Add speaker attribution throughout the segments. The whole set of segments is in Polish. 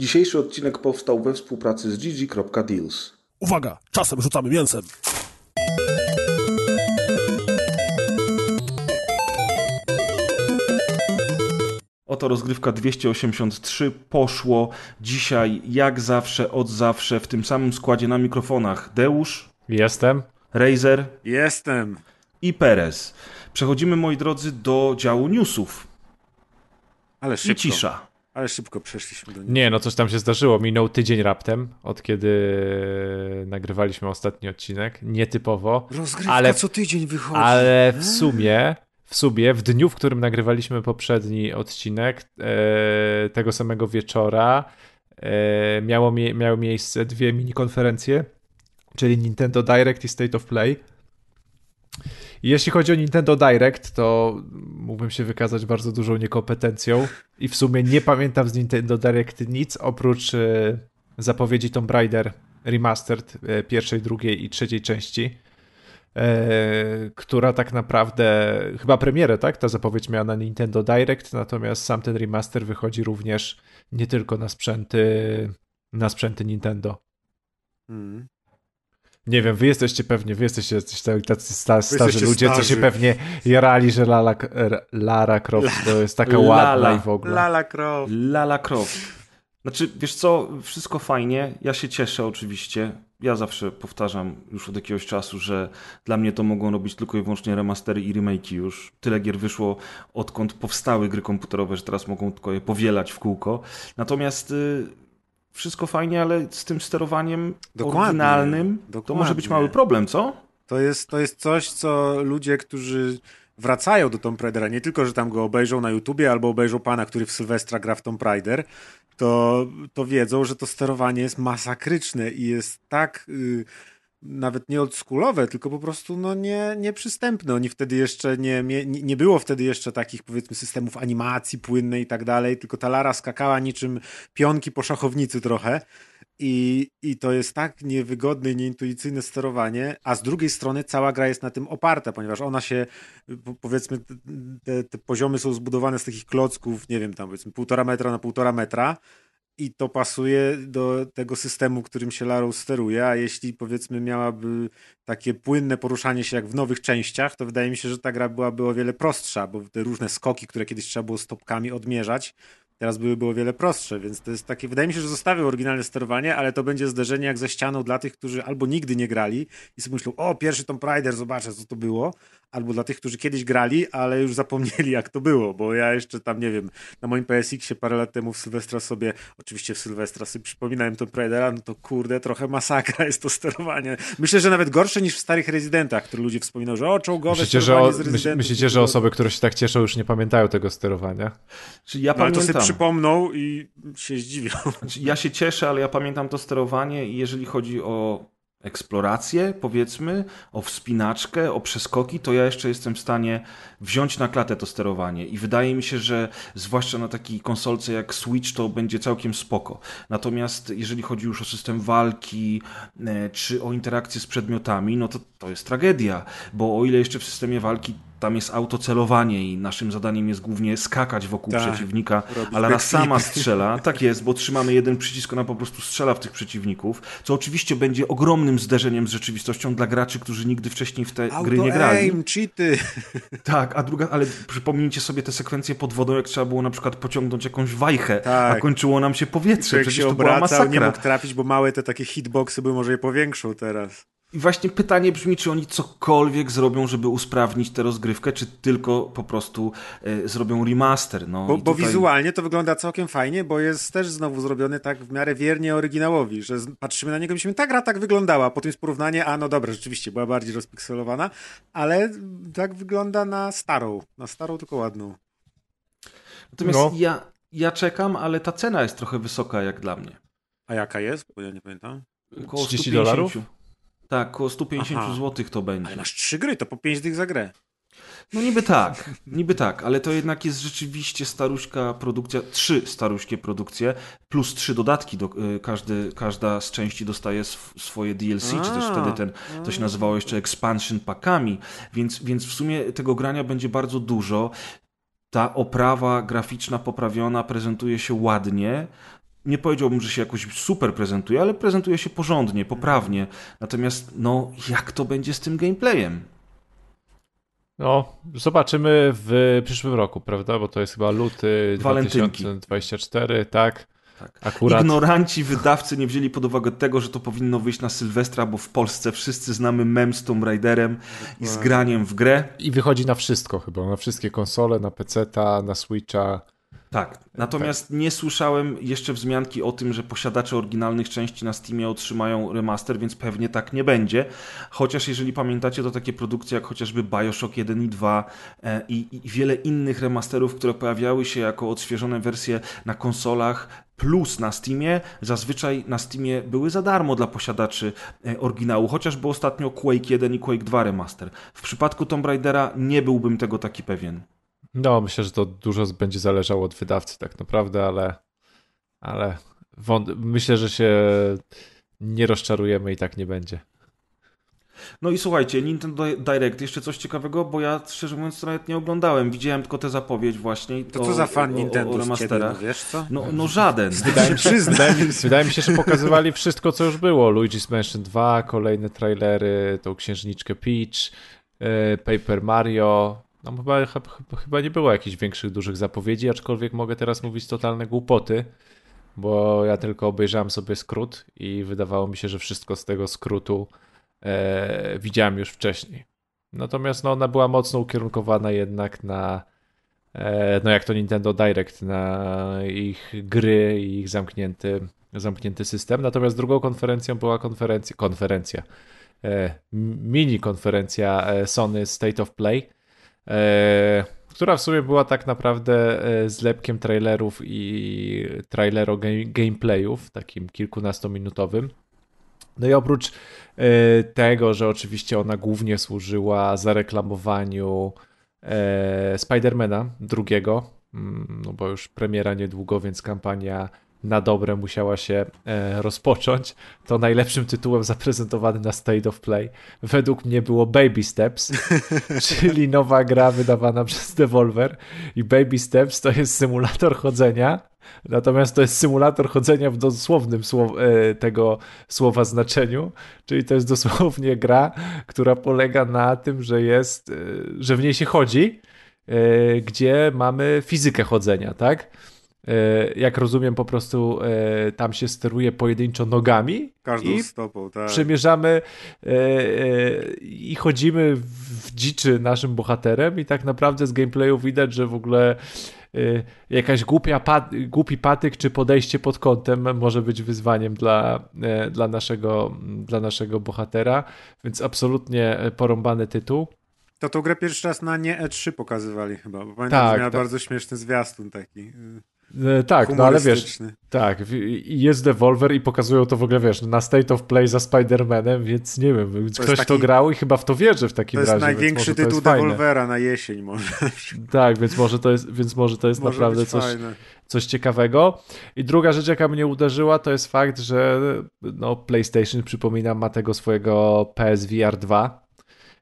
Speaker 1: Dzisiejszy odcinek powstał we współpracy z gg.deals.
Speaker 2: Uwaga, czasem rzucamy mięsem.
Speaker 1: Oto rozgrywka 283 poszło dzisiaj, jak zawsze, od zawsze, w tym samym składzie na mikrofonach. Deusz,
Speaker 3: Jestem.
Speaker 1: Razer
Speaker 4: Jestem.
Speaker 1: i Perez. Przechodzimy, moi drodzy, do działu newsów.
Speaker 4: Ale
Speaker 1: I
Speaker 4: szybko.
Speaker 1: cisza.
Speaker 4: Ale szybko przeszliśmy do niej.
Speaker 3: Nie, no coś tam się zdarzyło. Minął tydzień raptem, od kiedy nagrywaliśmy ostatni odcinek. Nietypowo.
Speaker 4: Rozgrywka
Speaker 3: Ale-
Speaker 4: co tydzień wychodzi.
Speaker 3: Ale w sumie, w sumie, w dniu, w którym nagrywaliśmy poprzedni odcinek, e, tego samego wieczora, e, miało, miały miejsce dwie mini konferencje, czyli Nintendo Direct i State of Play. Jeśli chodzi o Nintendo Direct, to mógłbym się wykazać bardzo dużą niekompetencją i w sumie nie pamiętam z Nintendo Direct nic oprócz e, zapowiedzi Tomb Raider Remastered e, pierwszej, drugiej i trzeciej części e, która tak naprawdę, chyba premierę, tak? Ta zapowiedź miała na Nintendo Direct, natomiast sam ten remaster wychodzi również nie tylko na sprzęty, na sprzęty Nintendo.
Speaker 4: Mm.
Speaker 3: Nie wiem, wy jesteście pewnie, wy jesteście tacy sta, starzy
Speaker 4: jesteście
Speaker 3: ludzie, co się
Speaker 4: starzy.
Speaker 3: pewnie jarali, że Lara, Lara Croft to jest taka
Speaker 1: Lala.
Speaker 3: ładna i w ogóle.
Speaker 4: Lala Croft.
Speaker 1: Lala Croft. Znaczy, wiesz co, wszystko fajnie, ja się cieszę oczywiście. Ja zawsze powtarzam już od jakiegoś czasu, że dla mnie to mogą robić tylko i wyłącznie remastery i remake'i już. Tyle gier wyszło, odkąd powstały gry komputerowe, że teraz mogą tylko je powielać w kółko. Natomiast y, wszystko fajnie, ale z tym sterowaniem
Speaker 4: Dokładnie,
Speaker 1: oryginalnym to
Speaker 4: dokładnie.
Speaker 1: może być mały problem, co?
Speaker 4: To jest, to jest coś, co ludzie, którzy wracają do Tomb Raidera, nie tylko, że tam go obejrzą na YouTubie albo obejrzą pana, który w Sylwestra gra w Tomb Raider, to, to wiedzą, że to sterowanie jest masakryczne i jest tak y, nawet nie oldschoolowe, tylko po prostu no nie, nieprzystępne. Oni wtedy jeszcze nie, nie, nie było wtedy jeszcze takich powiedzmy systemów animacji płynnej i tak dalej, tylko ta Lara skakała niczym pionki po szachownicy trochę. I, I to jest tak niewygodne i nieintuicyjne sterowanie, a z drugiej strony cała gra jest na tym oparta, ponieważ ona się, po- powiedzmy, te, te poziomy są zbudowane z takich klocków, nie wiem, tam powiedzmy półtora metra na półtora metra i to pasuje do tego systemu, którym się Larą steruje, a jeśli powiedzmy miałaby takie płynne poruszanie się jak w nowych częściach, to wydaje mi się, że ta gra byłaby o wiele prostsza, bo te różne skoki, które kiedyś trzeba było stopkami odmierzać, teraz byłyby o wiele prostsze, więc to jest takie, wydaje mi się, że zostawią oryginalne sterowanie, ale to będzie zderzenie jak ze ścianą dla tych, którzy albo nigdy nie grali i sobie myślą, o, pierwszy Tomb Raider, zobaczę, co to było, albo dla tych, którzy kiedyś grali, ale już zapomnieli, jak to było, bo ja jeszcze tam, nie wiem, na moim PSX-ie parę lat temu w Sylwestra sobie, oczywiście w Sylwestra sobie przypominałem Tomb Raidera, no to kurde, trochę masakra jest to sterowanie. Myślę, że nawet gorsze niż w starych Rezydentach, które ludzie wspominają, że o, czołgowe
Speaker 3: Myślicie, że,
Speaker 4: sterowanie
Speaker 3: o,
Speaker 4: z
Speaker 3: myśl,
Speaker 4: Rezydentów.
Speaker 3: myślicie, że osoby, które się tak cieszą, już nie pamiętają tego sterowania?
Speaker 1: Czyli ja
Speaker 4: No, ale to
Speaker 1: pamiętam.
Speaker 4: sobie przypomną i się zdziwią.
Speaker 1: Znaczy, Ja się cieszę, ale ja pamiętam to sterowanie i jeżeli chodzi o eksplorację, powiedzmy, o wspinaczkę, o przeskoki, to ja jeszcze jestem w stanie wziąć na klatę to sterowanie i wydaje mi się, że zwłaszcza na takiej konsolce jak Switch to będzie całkiem spoko. Natomiast jeżeli chodzi już o system walki e, czy o interakcję z przedmiotami, no to to jest tragedia, bo o ile jeszcze w systemie walki tam jest autocelowanie i naszym zadaniem jest głównie skakać wokół
Speaker 4: Tak.
Speaker 1: przeciwnika,
Speaker 4: Robić
Speaker 1: a Lara
Speaker 4: backflipy.
Speaker 1: sama strzela. Tak jest, bo trzymamy jeden przycisk, ona po prostu strzela w tych przeciwników, co oczywiście będzie ogromnym zderzeniem z rzeczywistością dla graczy, którzy nigdy wcześniej w te gry nie grali.
Speaker 4: Auto-aim, cheaty.
Speaker 1: Tak, a druga, ale przypomnijcie sobie te sekwencje pod wodą, jak trzeba było na przykład pociągnąć jakąś wajchę,
Speaker 4: Tak.
Speaker 1: a kończyło nam się powietrze.
Speaker 4: Człowiek
Speaker 1: Przecież
Speaker 4: się
Speaker 1: to była
Speaker 4: obracał, nie
Speaker 1: masakra.
Speaker 4: mógł trafić, bo małe te takie hitboxy by może je powiększą teraz.
Speaker 1: I właśnie pytanie brzmi, czy oni cokolwiek zrobią, żeby usprawnić tę rozgrywkę, czy tylko po prostu e, zrobią remaster. No,
Speaker 4: Bo,
Speaker 1: i
Speaker 4: bo
Speaker 1: tutaj-
Speaker 4: wizualnie to wygląda całkiem fajnie, bo jest też znowu zrobiony tak w miarę wiernie oryginałowi, że patrzymy na niego i myślimy, ta gra tak wyglądała, potem jest porównanie, a no dobra, rzeczywiście była bardziej rozpikselowana, ale tak wygląda na starą, na starą tylko ładną.
Speaker 1: Natomiast
Speaker 3: No.
Speaker 1: ja, ja czekam, ale ta cena jest trochę wysoka jak dla mnie.
Speaker 4: A jaka jest? Bo ja nie pamiętam.
Speaker 1: Około
Speaker 3: 30
Speaker 1: 150.
Speaker 3: dolarów?
Speaker 1: Tak, około 150
Speaker 4: Aha.
Speaker 1: zł to będzie.
Speaker 4: Ale masz trzy gry, to po pięć dych za grę.
Speaker 1: No niby tak, niby tak, ale to jednak jest rzeczywiście staruśka produkcja, trzy staruśkie produkcje, plus trzy dodatki, do, y, każdy, każda z części dostaje sw swoje DLC, czy też
Speaker 4: A.
Speaker 1: wtedy ten, to się nazywało jeszcze expansion packami, więc, więc w sumie tego grania będzie bardzo dużo. Ta oprawa graficzna poprawiona prezentuje się ładnie, nie powiedziałbym, że się jakoś super prezentuje, ale prezentuje się porządnie, poprawnie. Natomiast, no, jak to będzie z tym gameplayem?
Speaker 3: No, zobaczymy w przyszłym roku, prawda? Bo to jest chyba luty
Speaker 1: Walentynki.
Speaker 3: 2024, tak?
Speaker 1: Tak.
Speaker 3: Akurat.
Speaker 1: Ignoranci wydawcy nie wzięli pod uwagę tego, że to powinno wyjść na Sylwestra, bo w Polsce wszyscy znamy mem z Tomb Raiderem i z graniem w grę.
Speaker 3: I wychodzi na wszystko chyba, na wszystkie konsole, na PC-ta, na Switcha.
Speaker 1: Tak, natomiast nie słyszałem jeszcze wzmianki o tym, że posiadacze oryginalnych części na Steamie otrzymają remaster, więc pewnie tak nie będzie. Chociaż jeżeli pamiętacie, to takie produkcje jak chociażby Bioshock 1 i 2 e, i, i wiele innych remasterów, które pojawiały się jako odświeżone wersje na konsolach, plus na Steamie, zazwyczaj na Steamie były za darmo dla posiadaczy e, oryginału, chociażby ostatnio Quake 1 i Quake 2 remaster. W przypadku Tomb Raidera nie byłbym tego taki pewien.
Speaker 3: No, myślę, że to dużo będzie zależało od wydawcy tak naprawdę, ale, ale wąt- myślę, że się nie rozczarujemy i tak nie będzie.
Speaker 1: No i słuchajcie, Nintendo Direct, jeszcze coś ciekawego, bo ja szczerze mówiąc to nawet nie oglądałem, widziałem tylko tę zapowiedź właśnie.
Speaker 4: To
Speaker 1: o,
Speaker 4: co za fan
Speaker 1: o,
Speaker 4: Nintendo
Speaker 1: o, o
Speaker 4: ciebie,
Speaker 1: remasterach.
Speaker 4: wiesz co?
Speaker 1: No, no żaden.
Speaker 3: Wydaje mi, się, wydaje, mi, wydaje mi się, że pokazywali wszystko, co już było. Luigi's Mansion 2, kolejne trailery, tą księżniczkę Peach, e, Paper Mario. No chyba, chyba, nie było jakichś większych, dużych zapowiedzi, aczkolwiek mogę teraz mówić totalne głupoty, bo ja tylko obejrzałem sobie skrót i wydawało mi się, że wszystko z tego skrótu e, widziałem już wcześniej. Natomiast no, ona była mocno ukierunkowana jednak na, e, no jak to Nintendo Direct, na ich gry i ich zamknięty, zamknięty system. Natomiast drugą konferencją była konferencja, konferencja e, mini konferencja e, Sony State of Play, która w sumie była tak naprawdę e, zlepkiem trailerów i trailero game, gameplayów, takim kilkunastominutowym. No i oprócz e, tego, że oczywiście ona głównie służyła zareklamowaniu e, Spidermana drugiego, mm, no bo już premiera niedługo, więc kampania na dobre musiała się e, rozpocząć, to najlepszym tytułem zaprezentowanym na State of Play. Według mnie było Baby Steps, czyli nowa gra wydawana przez Devolver. I Baby Steps to jest symulator chodzenia, natomiast to jest symulator chodzenia w dosłownym słow e, tego słowa znaczeniu, czyli to jest dosłownie gra, która polega na tym, że jest, e, że w niej się chodzi, gdzie mamy fizykę chodzenia, tak? E, jak rozumiem, po prostu e, tam się steruje pojedynczo nogami.
Speaker 4: Każdą
Speaker 3: i
Speaker 4: stopą, tak.
Speaker 3: Przemierzamy e, i chodzimy w dziczy naszym bohaterem, i tak naprawdę z gameplayu widać, że w ogóle jakaś głupia pat, głupi patyk czy podejście pod kątem może być wyzwaniem dla, dla, naszego, dla naszego bohatera, więc absolutnie porąbany tytuł.
Speaker 4: To tą grę pierwszy raz na nie E3 pokazywali chyba, bo pamiętam, tak, że miała tak. bardzo śmieszny zwiastun taki.
Speaker 3: E, tak, no ale wiesz, tak, jest Devolver i pokazują to w ogóle, wiesz, na State of Play za Spider-Manem, więc nie wiem, to ktoś taki, to grał i chyba w to wierzy w takim razie.
Speaker 4: To jest razie, największy tytuł Devolvera na jesień może.
Speaker 3: Tak, więc może to jest, więc może to jest może naprawdę coś, coś ciekawego. I druga rzecz, jaka mnie uderzyła, to jest fakt, że no, PlayStation, przypominam, ma tego swojego PSVR 2,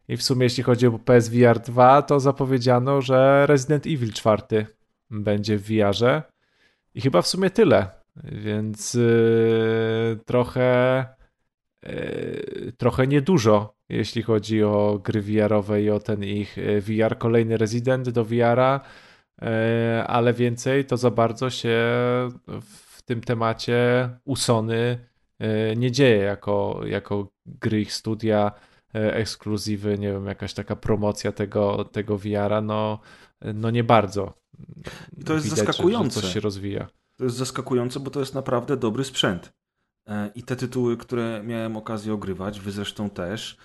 Speaker 3: i w sumie jeśli chodzi o PSVR 2, to zapowiedziano, że Resident Evil 4 będzie w VR-ze. I chyba w sumie tyle. Więc yy, trochę yy, trochę niedużo, jeśli chodzi o gry VR-owe i o ten ich y, VR. Kolejny Resident do VR-a, yy, ale więcej to za bardzo się w tym temacie u Sony y, nie dzieje jako, jako gry ich studia, y, ekskluzywy, nie wiem, jakaś taka promocja tego, tego VR-a, no, no nie bardzo.
Speaker 1: I to jest Widać, zaskakujące.
Speaker 3: Coś się rozwija.
Speaker 1: To jest zaskakujące, bo to jest naprawdę dobry sprzęt. E, I te tytuły, które miałem okazję ogrywać, wy zresztą też,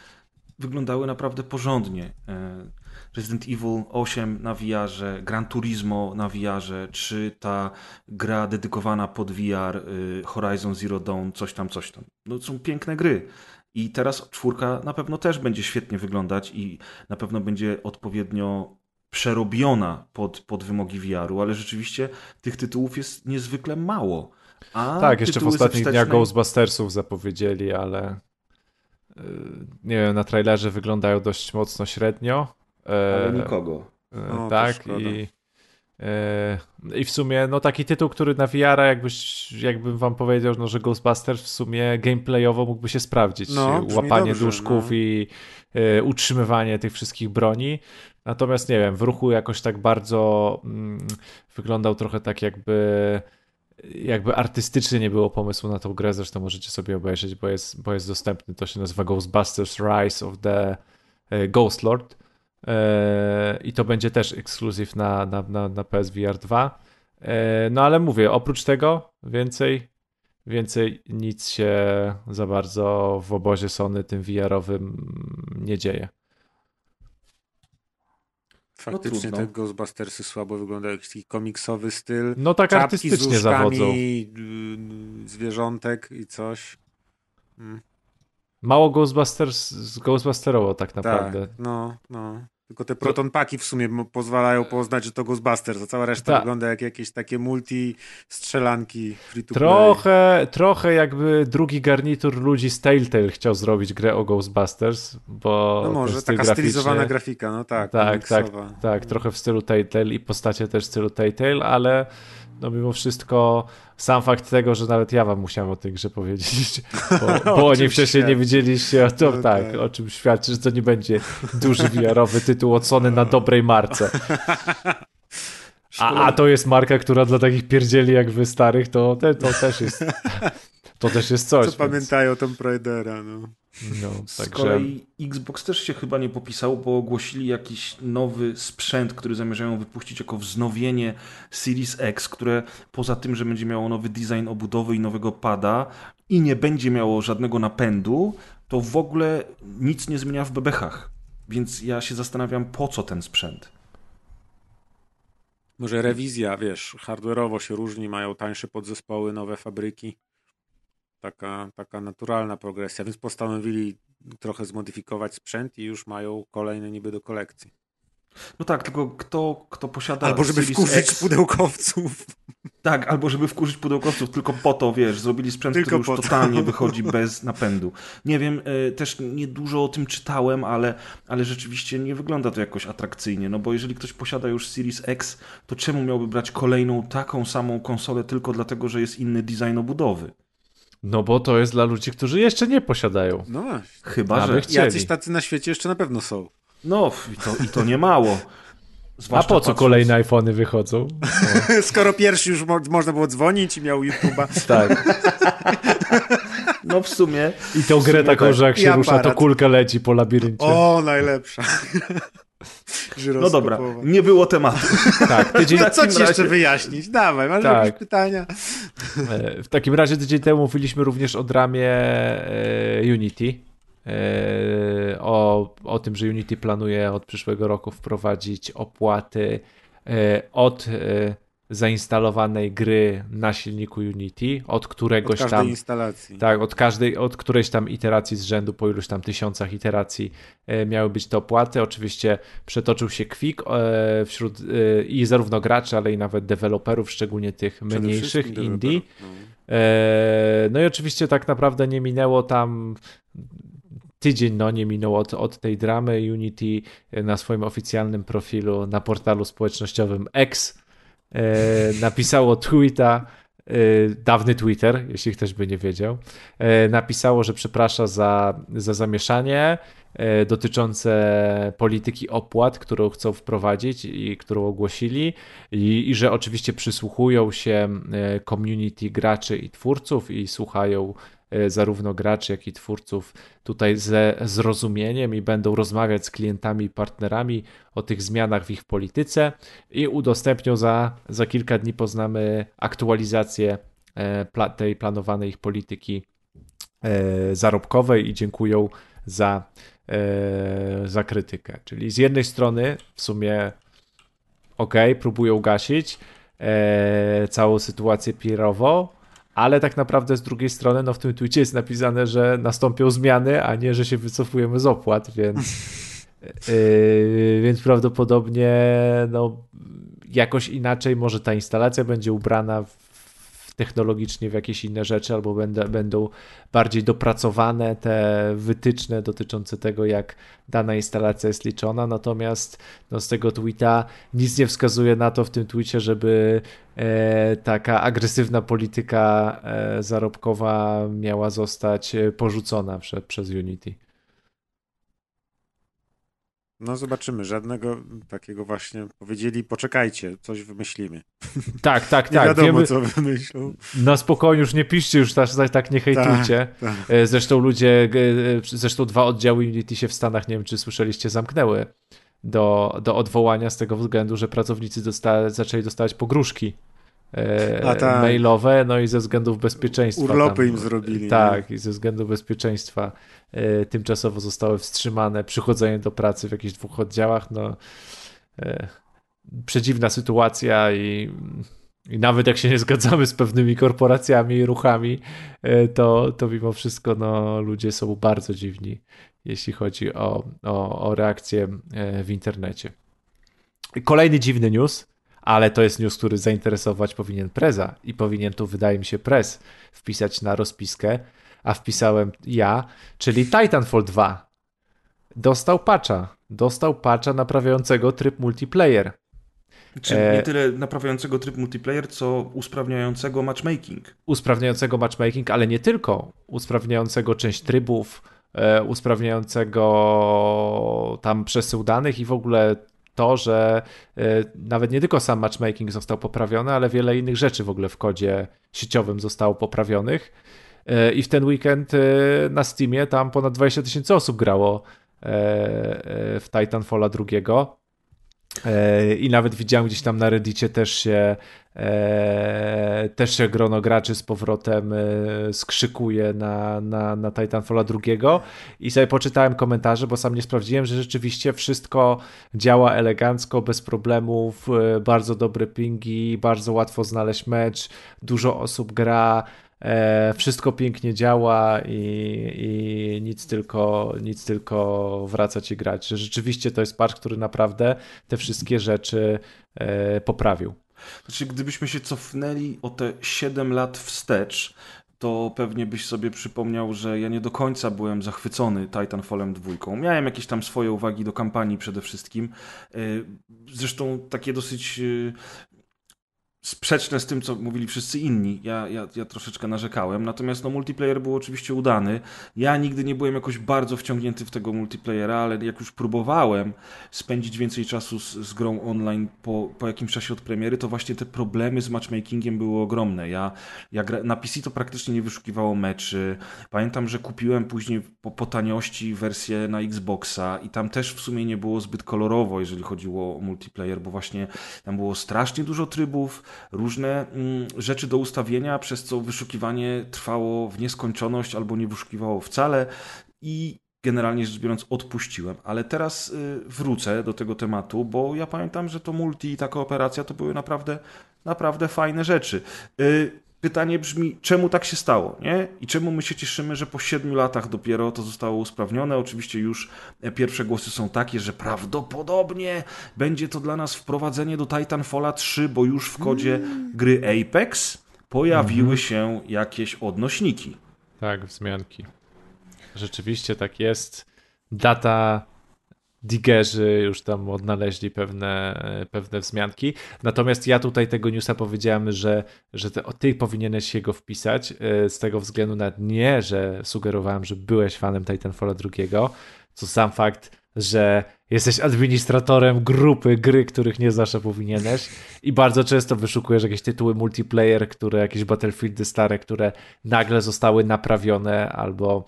Speaker 1: wyglądały naprawdę porządnie. E, Resident Evil 8 na VR, Gran Turismo na VR, czy ta gra dedykowana pod VR, y, Horizon Zero Dawn, coś tam, coś tam. No, są piękne gry. I teraz czwórka na pewno też będzie świetnie wyglądać i na pewno będzie odpowiednio przerobiona pod, pod wymogi VR-u, ale rzeczywiście tych tytułów jest niezwykle mało. A
Speaker 3: tak, jeszcze w ostatnich wstecznej... dniach Ghostbustersów zapowiedzieli, ale yy, nie wiem, na trailerze wyglądają dość mocno średnio.
Speaker 1: Ale nikogo.
Speaker 3: Yy, tak, i, Yy, I w sumie, no taki tytuł, który na VR, jakbyś, jakbym wam powiedział, no, że Ghostbusters w sumie gameplayowo mógłby się sprawdzić.
Speaker 4: No,
Speaker 3: Łapanie
Speaker 4: dobrze,
Speaker 3: duszków
Speaker 4: no.
Speaker 3: i utrzymywanie tych wszystkich broni. Natomiast nie wiem, w ruchu jakoś tak bardzo mm, wyglądał trochę tak jakby jakby artystycznie nie było pomysłu na tą grę, zresztą możecie sobie obejrzeć, bo jest, bo jest dostępny, to się nazywa Ghostbusters Rise of the e, Ghost Lord e, i to będzie też ekskluzyw na, na, na, na PSVR 2. E, no ale mówię, oprócz tego więcej, więcej nic się za bardzo w obozie Sony tym VR-owym nie dzieje.
Speaker 4: Faktycznie
Speaker 1: trudno.
Speaker 4: te Ghostbustersy słabo wyglądają, jakiś taki komiksowy styl.
Speaker 3: No tak
Speaker 4: Czapki z
Speaker 3: artystycznie
Speaker 4: uszkami,
Speaker 3: zawodzą.
Speaker 4: y, zwierzątek i coś. Mm,
Speaker 3: Mało Ghostbusters, z Ghostbusterowo tak
Speaker 4: tak,
Speaker 3: naprawdę.
Speaker 4: no, no. Tylko te proton paki w sumie pozwalają poznać, że to Ghostbusters, a cała reszta
Speaker 3: Tak.
Speaker 4: wygląda jak jakieś takie multi strzelanki free to play.
Speaker 3: Trochę, trochę jakby drugi garnitur ludzi z Telltale chciał zrobić grę o Ghostbusters, bo
Speaker 4: No może, taka stylizowana
Speaker 3: graficzny-
Speaker 4: grafika, no tak.
Speaker 3: Tak, tak, tak, trochę w stylu Telltale i postacie też w stylu Telltale, ale no mimo wszystko sam fakt tego, że nawet ja wam musiałem o tej grze powiedzieć, bo, bo o
Speaker 4: czym
Speaker 3: wcześniej nie widzieliście, to
Speaker 4: No
Speaker 3: tak,
Speaker 4: tak.
Speaker 3: o czym świadczy, że to nie będzie duży VR-owy tytuł od Sony na dobrej marce. A, a to jest marka, która dla takich pierdzieli jak wy starych, to, te, to też jest to też jest coś.
Speaker 4: Co
Speaker 3: więc-
Speaker 4: pamiętają Tomb Raidera, no.
Speaker 3: No,
Speaker 1: Z
Speaker 3: także
Speaker 1: kolei Xbox też się chyba nie popisał, bo ogłosili jakiś nowy sprzęt, który zamierzają wypuścić jako wznowienie Series X, które poza tym, że będzie miało nowy design obudowy i nowego pada i nie będzie miało żadnego napędu, to w ogóle nic nie zmienia w bebechach. Więc ja się zastanawiam, po co ten sprzęt.
Speaker 4: Może rewizja, wiesz, hardware'owo się różni, mają tańsze podzespoły, nowe fabryki. Taka, taka naturalna progresja, więc postanowili trochę zmodyfikować sprzęt i już mają kolejne niby do kolekcji.
Speaker 1: No tak, tylko kto, kto posiada
Speaker 4: Albo żeby
Speaker 1: Series
Speaker 4: wkurzyć
Speaker 1: X,
Speaker 4: pudełkowców.
Speaker 1: Tak, albo żeby wkurzyć pudełkowców, tylko po to, wiesz, zrobili sprzęt,
Speaker 4: Tylko
Speaker 1: który już
Speaker 4: po to.
Speaker 1: totalnie wychodzi bez napędu. Nie wiem, e, też niedużo o tym czytałem, ale, ale rzeczywiście nie wygląda to jakoś atrakcyjnie, no bo jeżeli ktoś posiada już Series X, to czemu miałby brać kolejną taką samą konsolę tylko dlatego, że jest inny design obudowy?
Speaker 3: No bo to jest dla ludzi, którzy jeszcze nie posiadają.
Speaker 4: No właśnie.
Speaker 1: Chyba,
Speaker 3: Aby
Speaker 1: że...
Speaker 3: chcieli.
Speaker 4: Jacyś tacy na świecie jeszcze na pewno są.
Speaker 1: No, i to, i to nie mało.
Speaker 3: A
Speaker 1: Zwłaszcza
Speaker 3: po co
Speaker 1: patrząc-
Speaker 3: kolejne iPhony wychodzą?
Speaker 4: Skoro pierwszy już mo- można było dzwonić i miał YouTube'a.
Speaker 3: Tak.
Speaker 1: No w sumie...
Speaker 3: I tą grę taką,
Speaker 1: tak.
Speaker 3: że jak się rusza, to kulka leci po labiryncie.
Speaker 4: O, najlepsza.
Speaker 1: No dobra, nie było tematu.
Speaker 3: Tak, tydzień,
Speaker 4: No co ci jeszcze
Speaker 1: razie-
Speaker 4: wyjaśnić? Dawaj, masz
Speaker 3: Tak.
Speaker 4: jakieś pytania?
Speaker 3: E, W takim razie tydzień temu mówiliśmy również o dramie e, Unity. E, O, o tym, że Unity planuje od przyszłego roku wprowadzić opłaty od zainstalowanej gry na silniku Unity, od
Speaker 4: Od
Speaker 3: któregoś
Speaker 4: każdej
Speaker 3: tam.
Speaker 4: instalacji.
Speaker 3: Tak, od każdej, od którejś tam iteracji z rzędu po iluś tam tysiącach iteracji e, miały być te opłaty. Oczywiście przetoczył się kwik e, wśród e, i zarówno graczy, ale i nawet deweloperów, szczególnie tych mniejszych indie.
Speaker 4: no.
Speaker 3: E, No i oczywiście tak naprawdę nie minęło tam tydzień, no nie minął od, od tej dramy. Unity na swoim oficjalnym profilu na portalu społecznościowym X napisało tweeta, e, dawny Twitter, jeśli ktoś by nie wiedział, e, napisało, że przeprasza za, za zamieszanie e, dotyczące polityki opłat, którą chcą wprowadzić i którą ogłosili. I, i że oczywiście przysłuchują się e, community graczy i twórców i słuchają e, zarówno graczy, jak i twórców tutaj ze zrozumieniem i będą rozmawiać z klientami i partnerami o tych zmianach w ich polityce i udostępnią za, za kilka dni poznamy aktualizację e, tej planowanej ich polityki e, zarobkowej i dziękują za, e, za krytykę. Czyli z jednej strony w sumie ok, próbują gasić e, całą sytuację PR-ową, ale tak naprawdę z drugiej strony, no w tym tweetie jest napisane, że nastąpią zmiany, a nie, że się wycofujemy z opłat, więc, yy, więc prawdopodobnie no, jakoś inaczej może ta instalacja będzie ubrana w, w technologicznie w jakieś inne rzeczy, albo będą, będą bardziej dopracowane te wytyczne dotyczące tego, jak dana instalacja jest liczona. Natomiast no, z tego tweeta nic nie wskazuje na to w tym tweetie, żeby e, taka agresywna polityka e, zarobkowa miała zostać e, porzucona prze, przez Unity.
Speaker 4: No zobaczymy, żadnego takiego właśnie powiedzieli, poczekajcie, coś wymyślimy.
Speaker 3: Tak, tak,
Speaker 4: nie
Speaker 3: tak.
Speaker 4: wiadomo,
Speaker 3: Wiemy,
Speaker 4: co wymyślą.
Speaker 3: Na spokojnie, już nie piszcie, już tak, tak nie hejtujcie.
Speaker 4: Tak,
Speaker 3: tak. Zresztą ludzie, zresztą dwa oddziały Unity się w Stanach, nie wiem czy słyszeliście, zamknęły do, do odwołania z tego względu, że pracownicy dosta zaczęli dostawać pogróżki e, tak. mailowe, no i ze względów bezpieczeństwa.
Speaker 4: Urlopy tam, im zrobili.
Speaker 3: Tak, nie? i ze względu bezpieczeństwa e, tymczasowo zostały wstrzymane przychodzenie do pracy w jakichś dwóch oddziałach, no e, przedziwna sytuacja i, i nawet jak się nie zgadzamy z pewnymi korporacjami i ruchami, e, to, to mimo wszystko no, ludzie są bardzo dziwni, jeśli chodzi o, o, o reakcję e, w internecie. Kolejny dziwny news, ale to jest news, który zainteresować powinien preza i powinien tu, wydaje mi się, prez wpisać na rozpiskę, a wpisałem ja, czyli Titanfall 2. Dostał patcha. Dostał patcha naprawiającego tryb multiplayer.
Speaker 1: Czyli e... nie tyle naprawiającego tryb multiplayer, co usprawniającego matchmaking.
Speaker 3: Usprawniającego matchmaking, ale nie tylko. Usprawniającego część trybów, e, usprawniającego tam przesył danych i w ogóle to, że e, nawet nie tylko sam matchmaking został poprawiony, ale wiele innych rzeczy w ogóle w kodzie sieciowym zostało poprawionych. E, I w ten weekend e, na Steamie tam ponad 20 tysięcy osób grało w Titanfalla drugiego. I nawet widziałem gdzieś tam na Reddicie też się E, też się grono graczy z powrotem e, skrzykuje na, na, na Titanfalla drugiego i sobie poczytałem komentarze, bo sam nie sprawdziłem, że rzeczywiście wszystko działa elegancko, bez problemów, e, bardzo dobre pingi, bardzo łatwo znaleźć mecz, dużo osób gra, wszystko pięknie działa i, i, nic, tylko, nic tylko wracać i grać. Że rzeczywiście to jest patch, który naprawdę te wszystkie rzeczy poprawił.
Speaker 1: Znaczy, gdybyśmy się cofnęli o te 7 lat wstecz, to pewnie byś sobie przypomniał, że ja nie do końca byłem zachwycony Titanfallem 2. Miałem jakieś tam swoje uwagi do kampanii przede wszystkim. E, zresztą takie dosyć e, sprzeczne z tym, co mówili wszyscy inni. Ja, ja, ja troszeczkę narzekałem, natomiast no, multiplayer był oczywiście udany. Ja nigdy nie byłem jakoś bardzo wciągnięty w tego multiplayera, ale jak już próbowałem spędzić więcej czasu z, z grą online po, po jakimś czasie od premiery, to właśnie te problemy z matchmakingiem były ogromne. Ja, ja gra, na PC to praktycznie nie wyszukiwało meczy. Pamiętam, że kupiłem później po, po taniości wersję na Xboxa i tam też w sumie nie było zbyt kolorowo, jeżeli chodziło o multiplayer, bo właśnie tam było strasznie dużo trybów, różne mm, rzeczy do ustawienia, przez co wyszukiwanie trwało w nieskończoność albo nie wyszukiwało wcale i generalnie rzecz biorąc odpuściłem. Ale teraz y, wrócę do tego tematu, bo ja pamiętam, że to multi i ta kooperacja to były naprawdę, naprawdę fajne rzeczy. Pytanie brzmi, czemu tak się stało, nie? I czemu my się cieszymy, że po siedmiu latach dopiero to zostało usprawnione? Oczywiście już e, pierwsze głosy są takie, że prawdopodobnie będzie to dla nas wprowadzenie do Titanfalla 3, bo już w kodzie mm. gry Apex pojawiły mm -hmm. się jakieś odnośniki.
Speaker 3: Tak, wzmianki. Rzeczywiście tak jest. Data digerzy już tam odnaleźli pewne, pewne wzmianki. Natomiast ja tutaj tego newsa powiedziałem, że, że ty powinieneś się go wpisać e, z tego względu na nie, że sugerowałem, że byłeś fanem Titanfalla drugiego, co sam fakt, że jesteś administratorem grupy gry, których nie znasz, a powinieneś i bardzo często wyszukujesz jakieś tytuły multiplayer, które, jakieś Battlefieldy stare, które nagle zostały naprawione albo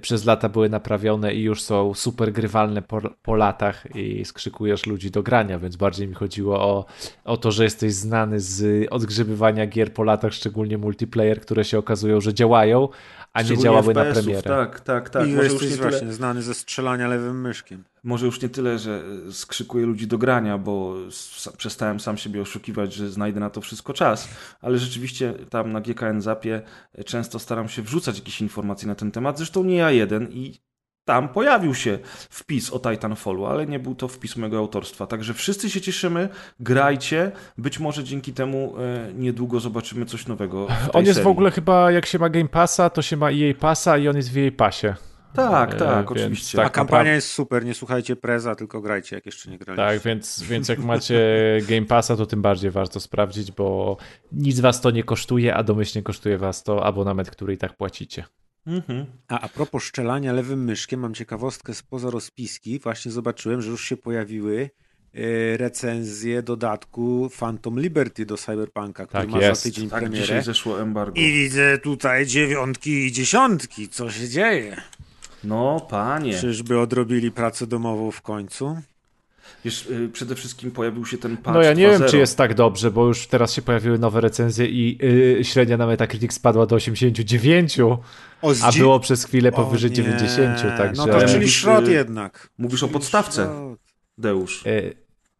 Speaker 3: przez lata były naprawione i już są super grywalne po, po, latach i skrzykujesz ludzi do grania, więc bardziej mi chodziło o, o to, że jesteś znany z odgrzebywania gier po latach, szczególnie multiplayer, które się okazują, że działają, a nie działały na premierę.
Speaker 1: Tak, tak, tak.
Speaker 4: I Może już właśnie tyle... znany ze strzelania lewym myszkiem.
Speaker 1: Może już nie tyle, że skrzykuję ludzi do grania, bo przestałem sam siebie oszukiwać, że znajdę na to wszystko czas, ale rzeczywiście tam na GKN Zapie często staram się wrzucać jakieś informacje na ten temat. Zresztą nie ja jeden i tam pojawił się wpis o Titanfallu, ale nie był to wpis mojego autorstwa. Także wszyscy się cieszymy, grajcie. Być może dzięki temu e, niedługo zobaczymy coś nowego. W tej
Speaker 3: On jest
Speaker 1: serii.
Speaker 3: w ogóle chyba, jak się ma Game Passa, to się ma EA Passa i on jest w EA Passie.
Speaker 1: Tak,
Speaker 3: E,
Speaker 1: tak,
Speaker 3: więc
Speaker 1: oczywiście.
Speaker 4: A
Speaker 3: tak
Speaker 4: kampania
Speaker 3: naprawdę-
Speaker 4: jest super, nie słuchajcie preza, tylko grajcie, jak jeszcze nie graliście.
Speaker 3: Tak, więc, więc jak macie Game Passa, to tym bardziej warto sprawdzić, bo nic was to nie kosztuje, a domyślnie kosztuje was to abonament, który i tak płacicie.
Speaker 1: Mhm.
Speaker 4: A, a propos szczelania lewym myszkiem, mam ciekawostkę spoza rozpiski. Właśnie zobaczyłem, że już się pojawiły e, recenzje dodatku Phantom Liberty do Cyberpunka, który
Speaker 3: Tak
Speaker 4: ma
Speaker 3: jest.
Speaker 4: za tydzień
Speaker 1: Tak,
Speaker 4: premierę.
Speaker 1: dzisiaj zeszło embargo.
Speaker 4: I widzę tutaj dziewiątki i dziesiątki. Co się dzieje?
Speaker 1: No, panie.
Speaker 4: Czyżby odrobili pracę domową w końcu?
Speaker 1: Wiesz, y, przede wszystkim pojawił się ten patch
Speaker 3: No ja nie wiem,
Speaker 1: 2.0.
Speaker 3: czy jest tak dobrze, bo już teraz się pojawiły nowe recenzje i yy, średnia na Metacritic spadła do 89,
Speaker 4: O,
Speaker 3: a było przez chwilę
Speaker 4: O
Speaker 3: powyżej
Speaker 4: nie.
Speaker 3: 90, także...
Speaker 4: No to czyli szrot
Speaker 1: y,
Speaker 4: jednak.
Speaker 1: Mówisz o podstawce, Deusz.
Speaker 3: Yy,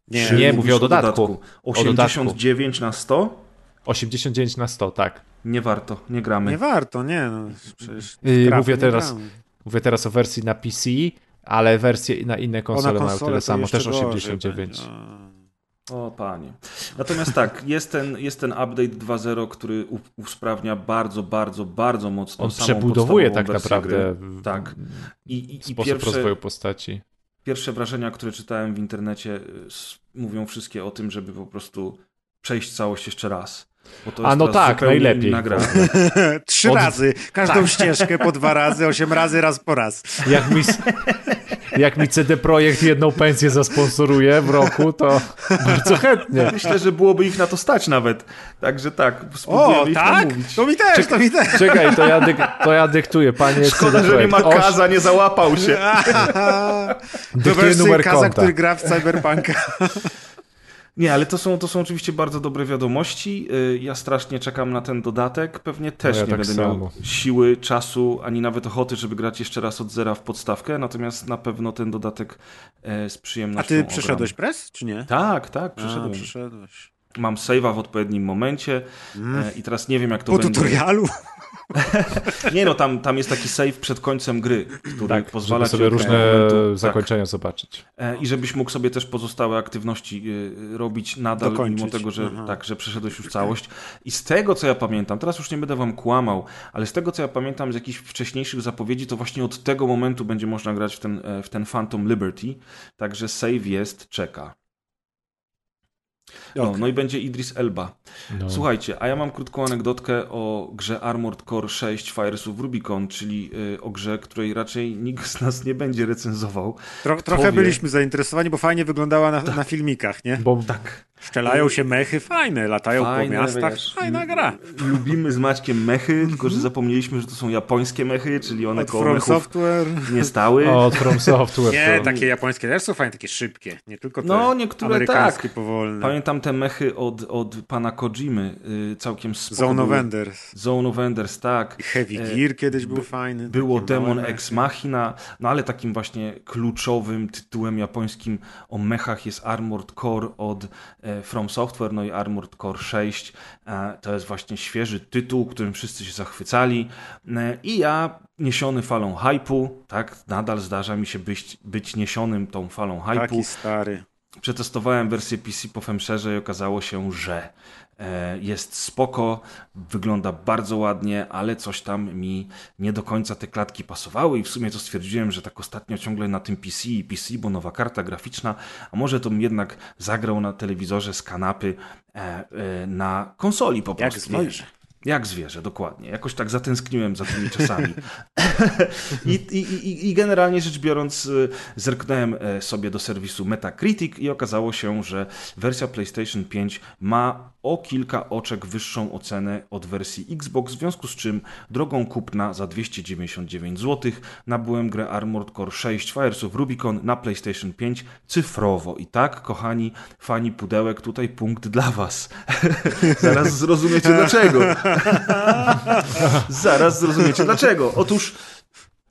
Speaker 4: Nie,
Speaker 3: Nie, mówię o dodatku.
Speaker 1: 89 na 100?
Speaker 3: 89 na 100, tak.
Speaker 1: Nie warto, nie gramy.
Speaker 4: Nie warto, nie. No,
Speaker 3: Yy, mówię
Speaker 4: nie
Speaker 3: teraz-
Speaker 4: gramy.
Speaker 3: Mówię teraz o wersji na PC, ale wersje na inne
Speaker 4: na
Speaker 3: konsole mają
Speaker 4: konsolę
Speaker 3: tyle samo, też
Speaker 4: gorzej
Speaker 3: 89.
Speaker 4: będzie. A.
Speaker 1: O panie. Natomiast tak, jest ten, jest ten update 2.0, który usprawnia bardzo, bardzo, bardzo mocno
Speaker 3: On
Speaker 1: samą
Speaker 3: przebudowuje tak naprawdę
Speaker 1: Gry. Tak. I, i, i
Speaker 3: sposób
Speaker 1: pierwsze,
Speaker 3: rozwoju postaci.
Speaker 1: pierwsze wrażenia, które czytałem w internecie, y, mówią wszystkie o tym, żeby po prostu przejść całość jeszcze raz. Bo to
Speaker 3: A no tak, najlepiej.
Speaker 4: Trzy
Speaker 3: Od-
Speaker 4: razy. Każdą ścieżkę po dwa razy, osiem razy, raz po raz.
Speaker 3: Jak mi, jak mi CD Projekt jedną pensję zasponsoruje w roku, to bardzo chętnie.
Speaker 1: Myślę, że byłoby ich na to stać nawet. Także tak, spróbujemy
Speaker 4: O,
Speaker 1: ich
Speaker 4: tak?
Speaker 1: namówić.
Speaker 4: To mi też, to mi też.
Speaker 3: Czekaj, to ja, dyk, to ja dyktuję, panie
Speaker 1: Szkoda,
Speaker 3: CD
Speaker 1: że nie ma Kaza, nie załapał się.
Speaker 3: Dyktuję numer
Speaker 4: Kaza,
Speaker 3: konta.
Speaker 4: który gra w Cyberpunka.
Speaker 1: Nie, ale to są, to są oczywiście bardzo dobre wiadomości. Y, Ja strasznie czekam na ten dodatek. Pewnie też
Speaker 3: No ja
Speaker 1: nie
Speaker 3: tak
Speaker 1: będę
Speaker 3: samo.
Speaker 1: miał siły, czasu, ani nawet ochoty, żeby grać jeszcze raz od zera w podstawkę. Natomiast na pewno ten dodatek e, z
Speaker 4: A
Speaker 1: przyjemnością
Speaker 4: ty
Speaker 1: ogram.
Speaker 4: przeszedłeś press, czy nie?
Speaker 1: Tak, tak,
Speaker 4: A,
Speaker 1: przeszedłem.
Speaker 4: przeszedłeś.
Speaker 1: Mam save'a w odpowiednim momencie
Speaker 4: Mm.
Speaker 1: e, i teraz nie wiem, jak to
Speaker 4: Po
Speaker 1: będzie.
Speaker 4: tutorialu?
Speaker 1: Nie no, tam, tam jest taki save przed końcem gry, który
Speaker 3: Tak,
Speaker 1: pozwala
Speaker 3: żeby sobie różne
Speaker 1: momentu- tak.
Speaker 3: zakończenia zobaczyć.
Speaker 1: E, I żebyś mógł sobie też pozostałe aktywności y, robić nadal,
Speaker 4: Dokończyć.
Speaker 1: mimo tego, że
Speaker 4: Aha.
Speaker 1: tak, że przeszedłeś już całość. I z tego, co ja pamiętam, teraz już nie będę wam kłamał, ale z tego, co ja pamiętam z jakichś wcześniejszych zapowiedzi, to właśnie od tego momentu będzie można grać w ten, e, w ten Phantom Liberty. Także save jest, czeka. No,
Speaker 4: Ok.
Speaker 1: no i będzie Idris Elba.
Speaker 3: No.
Speaker 1: Słuchajcie, a ja mam krótką anegdotkę o grze Armored Core 6 Fires of Rubicon, czyli y, o grze, której raczej nikt z nas nie będzie recenzował.
Speaker 4: Tro, trochę
Speaker 1: wie?
Speaker 4: byliśmy zainteresowani, bo fajnie wyglądała na, na filmikach, nie?
Speaker 3: Bo
Speaker 1: Tak.
Speaker 4: Szczelają się mechy, fajne, latają
Speaker 1: Fajne,
Speaker 4: po miastach,
Speaker 1: wiesz,
Speaker 4: fajna gra.
Speaker 1: Lubimy z Maćkiem mechy, tylko że zapomnieliśmy, że to są japońskie mechy, czyli one
Speaker 4: Od
Speaker 1: koło
Speaker 4: From Software.
Speaker 1: nie stały.
Speaker 3: od From Software.
Speaker 4: Nie,
Speaker 3: to...
Speaker 4: takie japońskie też są fajne, takie szybkie, nie tylko te
Speaker 1: No, niektóre
Speaker 4: amerykańskie
Speaker 1: tak.
Speaker 4: powolne.
Speaker 1: Pamiętam te mechy od, od pana Kojimy, y, całkiem spoko
Speaker 4: Zone of. Enders.
Speaker 1: Zone of Enders, tak.
Speaker 4: Heavy
Speaker 1: E,
Speaker 4: Gear kiedyś był fajny.
Speaker 1: Było Demon. Ex Machina, no ale takim właśnie kluczowym tytułem japońskim o mechach jest Armored Core od e, From Software, no i Armored Core 6. E, to jest właśnie świeży tytuł, którym wszyscy się zachwycali. E, I ja, niesiony falą hypu, tak, nadal zdarza mi się być, być niesionym tą falą hypu.
Speaker 4: Taki stary.
Speaker 1: Przetestowałem wersję PC po Femszerze i okazało się, że e, jest spoko, wygląda bardzo ładnie, ale coś tam mi nie do końca te klatki pasowały i w sumie to stwierdziłem, że tak ostatnio ciągle na tym PC i PC, bo nowa karta graficzna, a może to bym jednak zagrał na telewizorze z kanapy e, e, na konsoli po
Speaker 4: Jak
Speaker 1: prostu. I-
Speaker 4: zwierzę.
Speaker 1: Jak zwierzę, dokładnie. Jakoś tak zatęskniłem za tymi czasami. I, i, i, generalnie rzecz biorąc, y, zerknąłem e, sobie do serwisu Metacritic i okazało się, że wersja PlayStation 5 ma o kilka oczek wyższą ocenę od wersji Xbox, w związku z czym drogą kupna za 299 zł nabyłem grę Armored Core 6 Fires of Rubicon na PlayStation 5 cyfrowo. I tak, kochani fani pudełek, tutaj punkt dla was. Zaraz zrozumiecie dlaczego. Zaraz zrozumiecie dlaczego. Otóż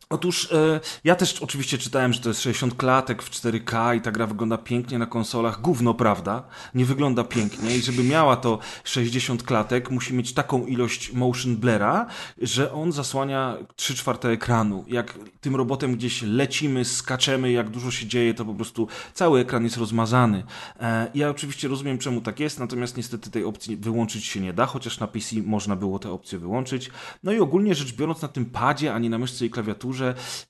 Speaker 1: Otóż e, ja też oczywiście czytałem, że to jest 60 klatek w 4K i ta gra wygląda pięknie na konsolach. Gówno, prawda? Nie wygląda pięknie i żeby miała to 60 klatek, musi mieć taką ilość motion blera, że on zasłania 3 czwarte ekranu. Jak tym robotem gdzieś lecimy, skaczemy, jak dużo się dzieje, to po prostu cały ekran jest rozmazany. E, ja oczywiście rozumiem, czemu tak jest, natomiast niestety tej opcji wyłączyć się nie da, chociaż na PC można było tę opcję wyłączyć. No i ogólnie rzecz biorąc na tym padzie, a nie na myszce i klawiaturze,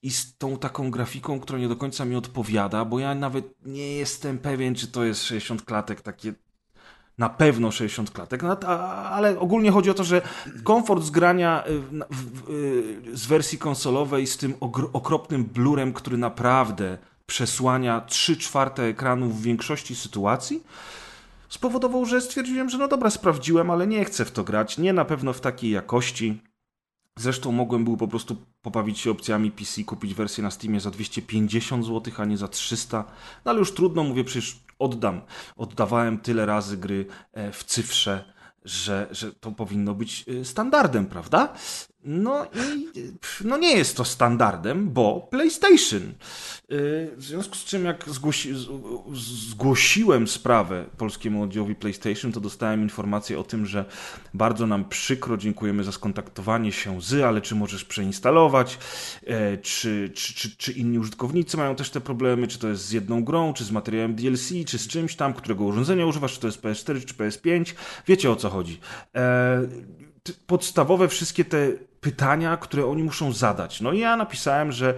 Speaker 1: i z tą taką grafiką, która nie do końca mi odpowiada, bo ja nawet nie jestem pewien, czy to jest 60 klatek takie na pewno 60 klatek, no, ale ogólnie chodzi o to, że komfort zgrania y, y, z wersji konsolowej z tym okropnym blurem, który naprawdę przesłania 3 czwarte ekranu w większości sytuacji, spowodował, że stwierdziłem, że no dobra, sprawdziłem, ale nie chcę w to grać, nie na pewno w takiej jakości. Zresztą mogłem był po prostu pobawić się opcjami PC, kupić wersję na Steamie za 250 zł, a nie za 300. No ale już trudno, mówię, przecież oddam. Oddawałem tyle razy gry e, w cyfrze, że, że to powinno być e, standardem, prawda? No i no nie jest to standardem, bo PlayStation. Y, w związku z czym, jak zgłosi, zgłosiłem sprawę polskiemu oddziałowi PlayStation, to dostałem informację o tym, że bardzo nam przykro, dziękujemy za skontaktowanie się z, ale czy możesz przeinstalować, e, czy, czy, czy, czy inni użytkownicy mają też te problemy, czy to jest z jedną grą, czy z materiałem DLC, czy z czymś tam, którego urządzenia używasz, czy to jest PS4, czy PS5. Wiecie o co chodzi. E, podstawowe wszystkie te pytania, które oni muszą zadać. No i ja napisałem, że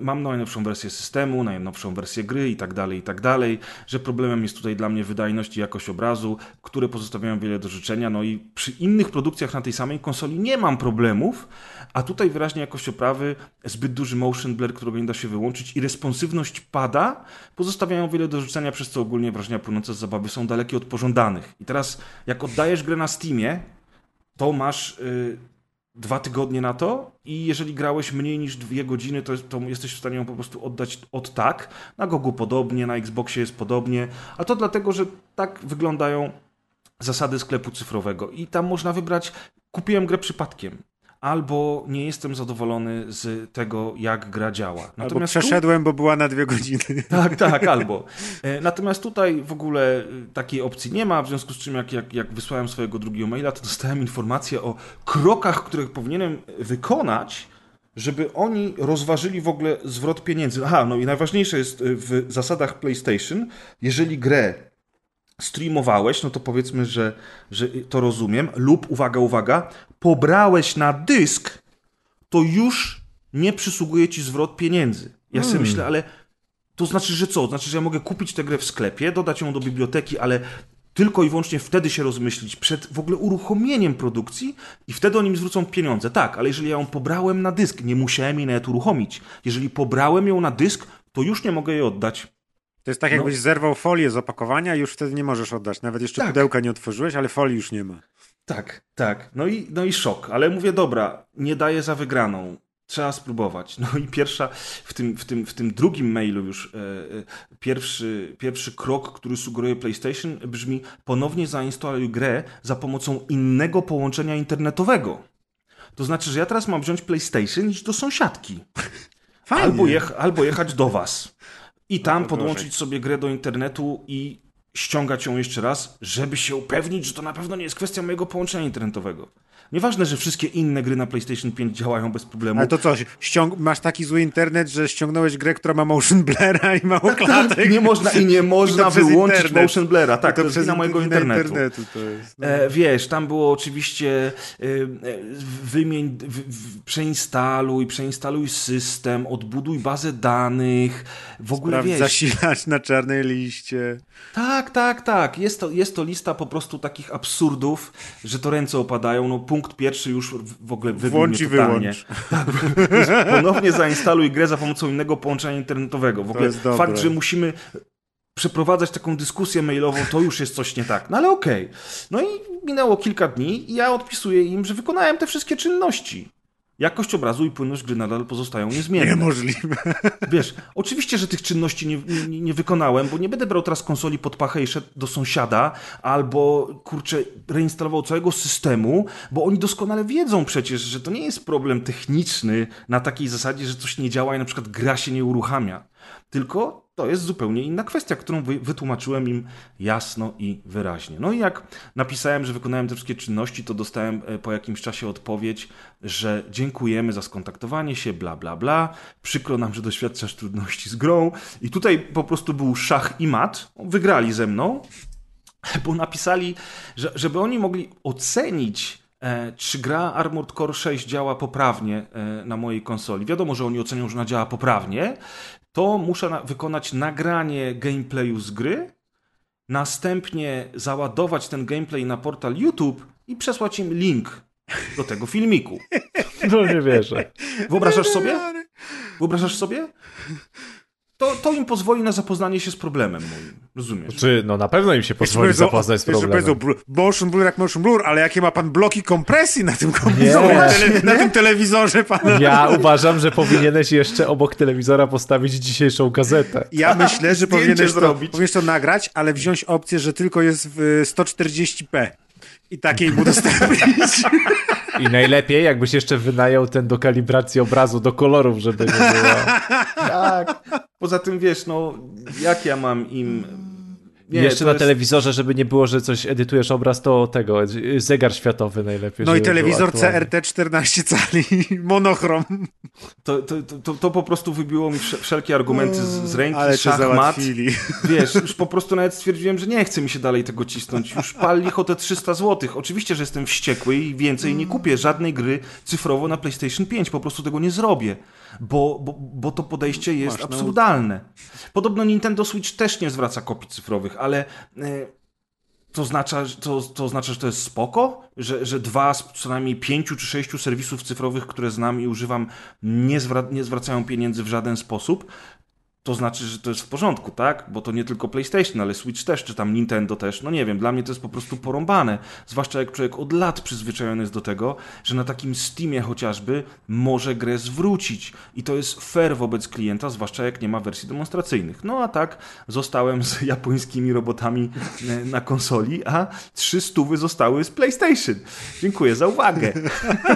Speaker 1: mam najnowszą wersję systemu, najnowszą wersję gry i tak dalej, i tak dalej, że problemem jest tutaj dla mnie wydajność i jakość obrazu, które pozostawiają wiele do życzenia. No i przy innych produkcjach na tej samej konsoli nie mam problemów, a tutaj wyraźnie jakość oprawy, zbyt duży motion blur, którego nie da się wyłączyć i responsywność pada, pozostawiają wiele do życzenia, przez co ogólnie wrażenia płynące z zabawy są dalekie od pożądanych. I teraz jak oddajesz grę na Steamie, to masz... Yy, dwa tygodnie na to i jeżeli grałeś mniej niż dwie godziny, to, to jesteś w stanie ją po prostu oddać od tak. Na Gogu podobnie, na Xboxie jest podobnie, a to dlatego, że tak wyglądają zasady sklepu cyfrowego i tam można wybrać, kupiłem grę przypadkiem albo nie jestem zadowolony z tego, jak gra działa.
Speaker 4: Natomiast albo przeszedłem, tu... bo była na dwie godziny.
Speaker 1: Tak, tak, albo. E, natomiast tutaj w ogóle e, takiej opcji nie ma, w związku z czym jak, jak, jak wysłałem swojego drugiego maila, to dostałem informację o krokach, których powinienem wykonać, żeby oni rozważyli w ogóle zwrot pieniędzy. Aha, no i najważniejsze jest e, w zasadach PlayStation, jeżeli grę streamowałeś, no to powiedzmy, że, że to rozumiem, lub uwaga, uwaga, pobrałeś na dysk, to już nie przysługuje ci zwrot pieniędzy. Ja hmm. sobie myślę, ale to znaczy, że co? Znaczy, że ja mogę kupić tę grę w sklepie, dodać ją do biblioteki, ale tylko i wyłącznie wtedy się rozmyślić przed w ogóle uruchomieniem produkcji i wtedy oni mi zwrócą pieniądze. Tak, ale jeżeli ja ją pobrałem na dysk, nie musiałem jej nawet uruchomić. Jeżeli pobrałem ją na dysk, to już nie mogę jej oddać.
Speaker 4: To jest tak, jakbyś no. zerwał folię z opakowania i już wtedy nie możesz oddać. Nawet jeszcze tak. pudełka nie otworzyłeś, ale folii już nie ma.
Speaker 1: Tak, tak. No i, no i szok. Ale mówię, dobra, nie daję za wygraną. Trzeba spróbować. No i pierwsza, w tym, w tym, w tym drugim mailu już e, e, pierwszy, pierwszy krok, który sugeruje PlayStation brzmi ponownie zainstaluj grę za pomocą innego połączenia internetowego. To znaczy, że ja teraz mam wziąć PlayStation i iść do sąsiadki. Albo, jech, albo jechać do was. I tam no podłączyć sobie grę do internetu i ściągać ją jeszcze raz, żeby się upewnić, że to na pewno nie jest kwestia mojego połączenia internetowego. Nieważne, że wszystkie inne gry na PlayStation 5 działają bez problemu.
Speaker 4: Ale to coś, ściąg- masz taki zły internet, że ściągnąłeś grę, która ma motion blera i mało tak, tak, klatek.
Speaker 1: nie można i nie można I wyłączyć internet. motion blera. Tak, to, to jest mojego internetu. internetu jest, no. e, wiesz, tam było oczywiście e, wymień, w, w, przeinstaluj, przeinstaluj system, odbuduj bazę danych, w ogóle
Speaker 4: Sprawdź
Speaker 1: wiesz.
Speaker 4: zasilać na czarnej liście.
Speaker 1: Tak, tak, tak. Jest to, jest to lista po prostu takich absurdów, że to ręce opadają. No, punkt pierwszy już w ogóle
Speaker 4: Włącz i wyłącz.
Speaker 1: Tak, ponownie zainstaluj grę za pomocą innego połączenia internetowego. W ogóle fakt, że musimy przeprowadzać taką dyskusję mailową, to już jest coś nie tak. No ale okej. Okay. No i minęło kilka dni i ja odpisuję im, że wykonałem te wszystkie czynności. Jakość obrazu i płynność gry nadal pozostają niezmienne.
Speaker 4: Niemożliwe.
Speaker 1: Wiesz, oczywiście, że tych czynności nie, nie, nie, wykonałem, bo nie będę brał teraz konsoli pod pachę i szedł do sąsiada, albo kurczę, reinstalował całego systemu, bo oni doskonale wiedzą przecież, że to nie jest problem techniczny na takiej zasadzie, że coś nie działa i na przykład gra się nie uruchamia. Tylko to jest zupełnie inna kwestia, którą wytłumaczyłem im jasno i wyraźnie. No i jak napisałem, że wykonałem te wszystkie czynności, to dostałem e, po jakimś czasie odpowiedź, że dziękujemy za skontaktowanie się, bla, bla, bla. Przykro nam, że doświadczasz trudności z grą. I tutaj po prostu był szach i mat. Wygrali ze mną, bo napisali, że, żeby oni mogli ocenić e, czy gra Armored Core 6 działa poprawnie e, na mojej konsoli. Wiadomo, że oni ocenią, że ona działa poprawnie, to muszę na wykonać nagranie gameplayu z gry, następnie załadować ten gameplay na portal YouTube i przesłać im link do tego filmiku.
Speaker 3: No nie wierzę.
Speaker 1: Wyobrażasz sobie? Wyobrażasz sobie? To, to im pozwoli na zapoznanie się z problemem moim. Rozumiesz?
Speaker 3: Czy no na pewno im się pozwoli zapoznać z problemem.
Speaker 4: motion blur jak motion blur, ale jakie ma pan bloki kompresji na tym tele, na tym telewizorze pana?
Speaker 3: Ja uważam, że powinieneś jeszcze obok telewizora postawić dzisiejszą gazetę.
Speaker 4: Ja myślę, że powinieneś to, powinieneś to nagrać, ale wziąć opcję, że tylko jest w 140p i takiej mu udostępnić.
Speaker 3: I najlepiej, jakbyś jeszcze wynajął ten do kalibracji obrazu, do kolorów, żeby nie było.
Speaker 1: Tak. Poza tym wiesz, no, jak ja mam im
Speaker 3: nie, Jeszcze na jest... telewizorze, żeby nie było, że coś edytujesz obraz, to tego, zegar światowy najlepiej.
Speaker 4: No i telewizor CRT 14 cali, monochrom.
Speaker 1: To, to, to, to, po prostu wybiło mi wszelkie argumenty z, z ręki,
Speaker 4: Ale
Speaker 1: szachmat. Wiesz, już po prostu nawet stwierdziłem, że nie chce mi się dalej tego cisnąć. Już pal licho te 300 zł. Oczywiście, że jestem wściekły i więcej nie kupię żadnej gry cyfrowo na PlayStation 5. Po prostu tego nie zrobię bo, bo, bo to podejście jest Masz, absurdalne. Podobno Nintendo Switch też nie zwraca kopii cyfrowych, ale e, to oznacza, to, to oznacza, że to jest spoko? Że, że dwa z co najmniej pięciu czy sześciu serwisów cyfrowych, które znam i używam, nie, zwra nie zwracają pieniędzy w żaden sposób? To znaczy, że to jest w porządku, tak? Bo to nie tylko PlayStation, ale Switch też, czy tam Nintendo też. No nie wiem, dla mnie to jest po prostu porąbane. Zwłaszcza jak człowiek od lat przyzwyczajony jest do tego, że na takim Steamie chociażby może grę zwrócić. I to jest fair wobec klienta, zwłaszcza jak nie ma wersji demonstracyjnych. No a tak zostałem z japońskimi robotami e, na konsoli, a trzy stówy zostały z PlayStation. Dziękuję za uwagę.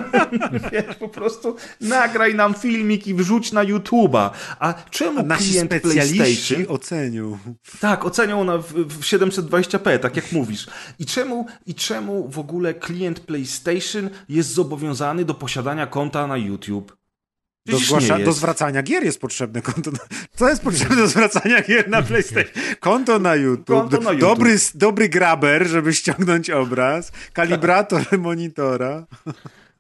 Speaker 1: Wiesz, po prostu nagraj nam filmik i wrzuć na YouTube'a. A czemu
Speaker 4: a klient PlayStation ocenił.
Speaker 1: Tak, ocenią na w, w 720p, tak jak mówisz. I czemu, I czemu w ogóle klient PlayStation jest zobowiązany do posiadania konta na YouTube?
Speaker 4: Do, zgłasza, do, zwracania gier jest potrzebne konto. Na, co jest potrzebne do zwracania gier na PlayStation? Konto na YouTube. Konto na YouTube. Dobry, dobry graber, żeby ściągnąć obraz. Kalibrator monitora.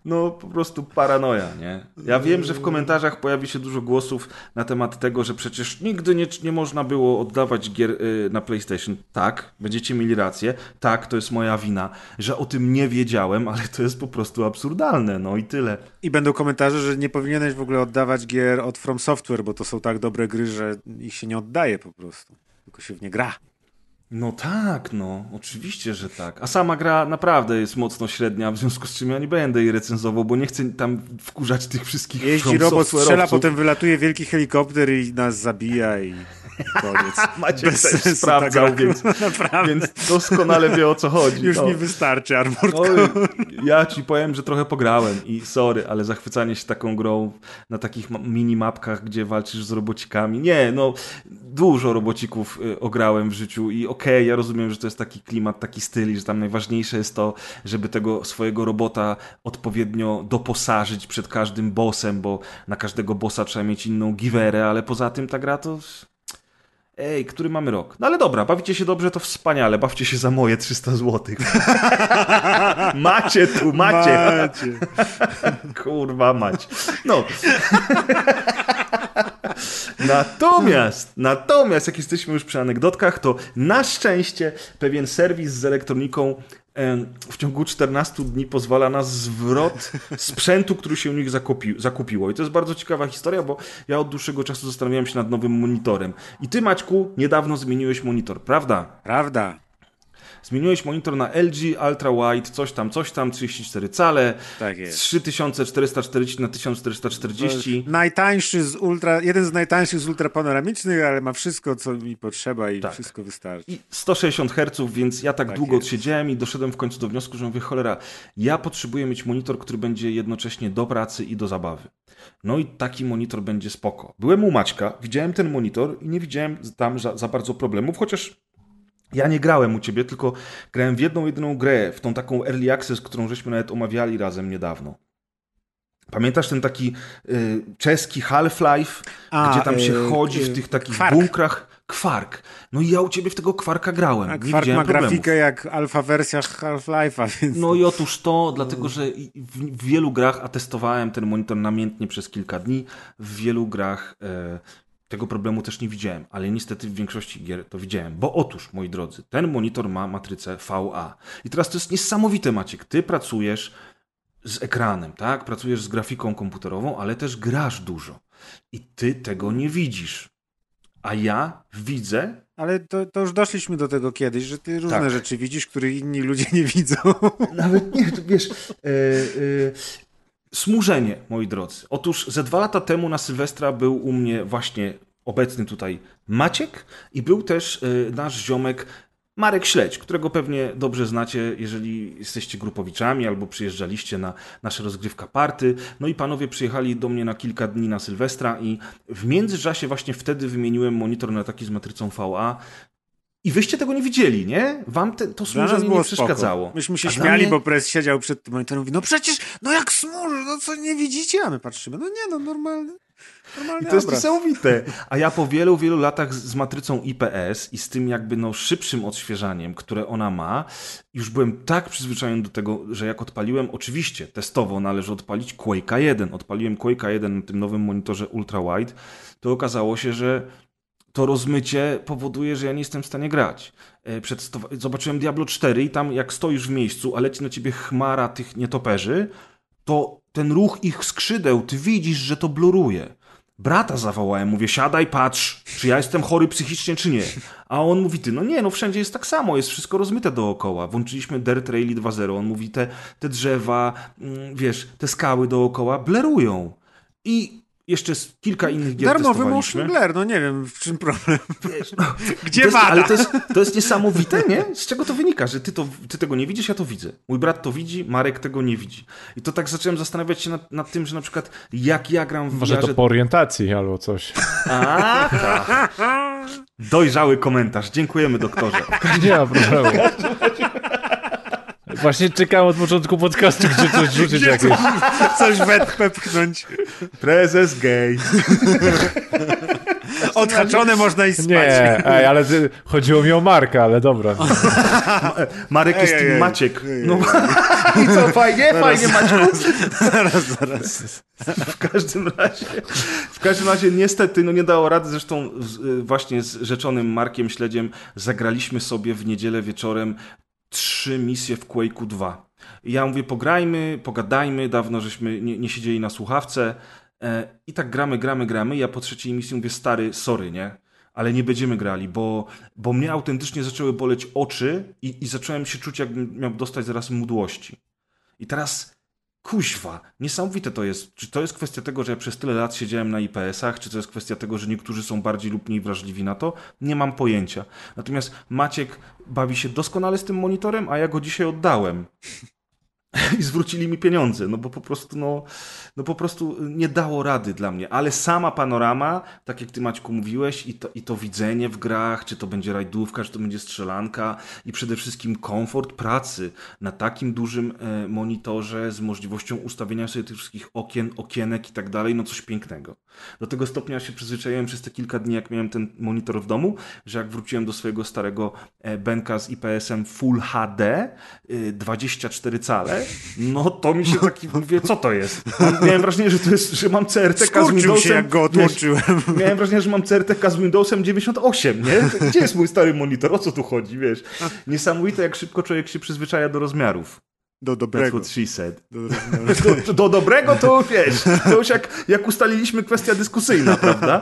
Speaker 1: No, po prostu paranoja, nie? Ja wiem, że w komentarzach pojawi się dużo głosów na temat tego, że przecież nigdy nie, nie można było oddawać gier y, na PlayStation. Tak, będziecie mieli rację. Tak, to jest moja wina, że o tym nie wiedziałem, ale to jest po prostu absurdalne, no i tyle.
Speaker 4: I będą komentarze, że nie powinieneś w ogóle oddawać gier od From Software, bo to są tak dobre gry, że ich się nie oddaje po prostu. Tylko się w nie gra.
Speaker 1: No tak, no, oczywiście, że tak. A sama gra naprawdę jest mocno średnia, w związku z czym ja nie będę jej recenzował, bo nie chcę tam wkurzać tych wszystkich
Speaker 4: Jeździ robot, strzela, potem wylatuje wielki helikopter i nas zabija i koniec.
Speaker 1: Macie Bez też sensu, sprawdzał, tak, więc, więc doskonale wie o co chodzi.
Speaker 4: Już no. mi wystarczy Armored no,
Speaker 1: Ja ci powiem, że trochę pograłem i sorry, ale zachwycanie się taką grą na takich minimapkach, gdzie walczysz z robocikami. Nie, no dużo robocików y, ograłem w życiu i okej, okay, ja rozumiem, że to jest taki klimat, taki styl że tam najważniejsze jest to, żeby tego swojego robota odpowiednio doposażyć przed każdym bossem, bo na każdego bossa trzeba mieć inną giwerę, ale poza tym ta gra to Ej, który mamy rok? No ale dobra, bawicie się dobrze, to wspaniale. Bawcie się za moje 300 zł. macie tu, macie. macie. Kurwa mać. No. natomiast, natomiast, jak jesteśmy już przy anegdotkach, to na szczęście pewien serwis z elektroniką w ciągu 14 dni pozwala na zwrot sprzętu, który się u nich zakupi, zakupiło. I to jest bardzo ciekawa historia, bo ja od dłuższego czasu zastanawiałem się nad nowym monitorem. I ty, Maćku, niedawno zmieniłeś monitor, prawda?
Speaker 4: Prawda.
Speaker 1: Zmieniłeś monitor na LG Ultra Wide, coś tam, coś tam, 34 cale,
Speaker 4: Tak jest.
Speaker 1: 3440 na 1440.
Speaker 4: Najtańszy z ultra, jeden z najtańszych z ultrapanoramicznych, ale ma wszystko, co mi potrzeba i
Speaker 1: Tak.
Speaker 4: wszystko wystarczy.
Speaker 1: I 160 Hz, więc ja tak,
Speaker 4: Tak
Speaker 1: długo
Speaker 4: jest.
Speaker 1: odsiedziałem i doszedłem w końcu do wniosku, że mówię, cholera, ja potrzebuję mieć monitor, który będzie jednocześnie do pracy i do zabawy. No i taki monitor będzie spoko. Byłem u Maćka, widziałem ten monitor i nie widziałem tam za, za bardzo problemów, chociaż ja nie grałem u ciebie, tylko grałem w jedną, jedyną grę, w tą taką Early Access, którą żeśmy nawet omawiali razem niedawno. Pamiętasz ten taki y, czeski Half-Life, gdzie tam się
Speaker 4: y,
Speaker 1: chodzi
Speaker 4: y,
Speaker 1: w tych takich
Speaker 4: Kwark.
Speaker 1: bunkrach? Kwark. No i ja u ciebie w tego kwarka grałem.
Speaker 4: A
Speaker 1: nie
Speaker 4: Kwark ma
Speaker 1: problemów.
Speaker 4: grafikę jak alfa wersja Half-Life'a, więc...
Speaker 1: No i otóż to, dlatego że w wielu grach, a testowałem ten monitor namiętnie przez kilka dni, w wielu grach e, tego problemu też nie widziałem, ale niestety w większości gier to widziałem. Bo otóż, moi drodzy, ten monitor ma matrycę VA. I teraz to jest niesamowite, Maciek. Ty pracujesz z ekranem, tak? Pracujesz z grafiką komputerową, ale też grasz dużo. I ty tego nie widzisz. A ja widzę
Speaker 4: Ale to, to już doszliśmy do tego kiedyś, że ty różne
Speaker 1: Tak.
Speaker 4: rzeczy widzisz, których inni ludzie nie widzą.
Speaker 1: Nawet nie, to wiesz. E, e, smużenie, moi drodzy. Otóż ze dwa lata temu na Sylwestra był u mnie właśnie obecny tutaj Maciek i był też e, nasz ziomek Marek Śledź, którego pewnie dobrze znacie, jeżeli jesteście grupowiczami albo przyjeżdżaliście na nasze rozgrywka party. No i panowie przyjechali do mnie na kilka dni na Sylwestra i w międzyczasie właśnie wtedy wymieniłem monitor na taki z matrycą VA. I wyście tego nie widzieli, nie? Wam te, to
Speaker 4: było
Speaker 1: nie przeszkadzało.
Speaker 4: Spoko. Myśmy się
Speaker 1: A
Speaker 4: śmiali,
Speaker 1: mnie-
Speaker 4: bo Press siedział przed tym monitorem i mówi, no przecież, no jak smuży, no co, nie widzicie? A my patrzymy, no nie, no normalny, normalny
Speaker 1: I to jest
Speaker 4: obraz.
Speaker 1: niesamowite. A ja po wielu, wielu latach z, z matrycą IPS i z tym jakby no szybszym odświeżaniem, które ona ma, już byłem tak przyzwyczajony do tego, że jak odpaliłem, oczywiście testowo należy odpalić Quake'a 1. Odpaliłem Quake'a 1 na tym nowym monitorze ultra wide, to okazało się, że to rozmycie powoduje, że ja nie jestem w stanie grać. E, Przedstaw- Zobaczyłem Diablo 4 i tam jak stoisz w miejscu, a leci na ciebie chmara tych nietoperzy, to ten ruch ich skrzydeł, ty widzisz, że to bluruje. Brata zawołałem, mówię, siadaj, patrz, czy ja jestem chory psychicznie, czy nie. A on mówi, ty, no nie, no wszędzie jest tak samo, jest wszystko rozmyte dookoła. Włączyliśmy Dirt Rally 2.0, on mówi, te, te drzewa, mm, wiesz, te skały dookoła blerują. I jeszcze z kilka innych gier
Speaker 4: Darmowy motion blur, no nie wiem, w czym problem.
Speaker 1: Wiesz, no,
Speaker 4: Gdzie
Speaker 1: to jest? Ale to jest, to jest niesamowite, nie? Z czego to wynika? Że ty, to, ty tego nie widzisz, ja to widzę. Mój brat to widzi, Marek tego nie widzi. I to tak zacząłem zastanawiać się nad, nad tym, że na przykład jak ja gram w
Speaker 3: Może to
Speaker 1: VR-ze-
Speaker 3: po orientacji albo coś.
Speaker 1: A, tak. Dojrzały komentarz. Dziękujemy, doktorze.
Speaker 3: Nie ma problemu. Właśnie czekałem od początku podcastu, gdzie coś rzucić jakieś.
Speaker 4: Coś wetpę pchnąć.
Speaker 1: Prezes gay.
Speaker 4: Odhaczone można i spać.
Speaker 3: Nie, ej, ale ty, chodziło mi o Marka, ale dobra.
Speaker 1: Marek
Speaker 4: Ej,
Speaker 1: jest
Speaker 4: ej.
Speaker 1: Maciek.
Speaker 4: Ej,
Speaker 1: No i co, fajnie, fajnie Maćku.
Speaker 4: Zaraz, zaraz.
Speaker 1: W każdym razie, w każdym razie niestety no nie dało rady. Zresztą z- właśnie z rzeczonym Markiem Śledziem zagraliśmy sobie w niedzielę wieczorem trzy misje w Quake'u 2. I ja mówię, pograjmy, pogadajmy, dawno żeśmy nie, nie siedzieli na słuchawce e, i tak gramy, gramy, gramy. Ja po trzeciej misji mówię, stary, sorry, nie? Ale nie będziemy grali, bo, bo mnie autentycznie zaczęły boleć oczy i, i zacząłem się czuć, jakbym miał dostać zaraz mdłości. I teraz Kuźwa, niesamowite to jest. Czy to jest kwestia tego, że ja przez tyle lat siedziałem na IPS-ach, czy to jest kwestia tego, że niektórzy są bardziej lub mniej wrażliwi na to? Nie mam pojęcia. Natomiast Maciek bawi się doskonale z tym monitorem, a ja go dzisiaj oddałem. I zwrócili mi pieniądze, no bo po prostu, no, no po prostu nie dało rady dla mnie. Ale sama panorama, tak jak ty Maćku mówiłeś, i to, i to widzenie w grach, czy to będzie rajdówka, czy to będzie strzelanka, i przede wszystkim komfort pracy na takim dużym e, monitorze z możliwością ustawienia sobie tych wszystkich okien, okienek i tak dalej, no coś pięknego. Do tego stopnia się przyzwyczaiłem przez te kilka dni, jak miałem ten monitor w domu, że jak wróciłem do swojego starego e, Benka z IPS-em Full HD, y, 24 cale, no to mi się taki, mówię, co to jest? Miałem wrażenie, że to jest, że mam CRTK z Windowsem.
Speaker 4: się, jak go
Speaker 1: wiesz,
Speaker 4: odłączyłem.
Speaker 1: Miałem wrażenie, że mam CRTK z Windowsem 98, nie? Gdzie jest mój stary monitor? O co tu chodzi, wiesz? Niesamowite, jak szybko człowiek się przyzwyczaja do rozmiarów.
Speaker 4: Do
Speaker 1: That's
Speaker 4: dobrego.
Speaker 1: what she said.
Speaker 4: Do,
Speaker 1: Do, do dobrego to wiesz, to już jak, jak ustaliliśmy kwestia dyskusyjna, prawda?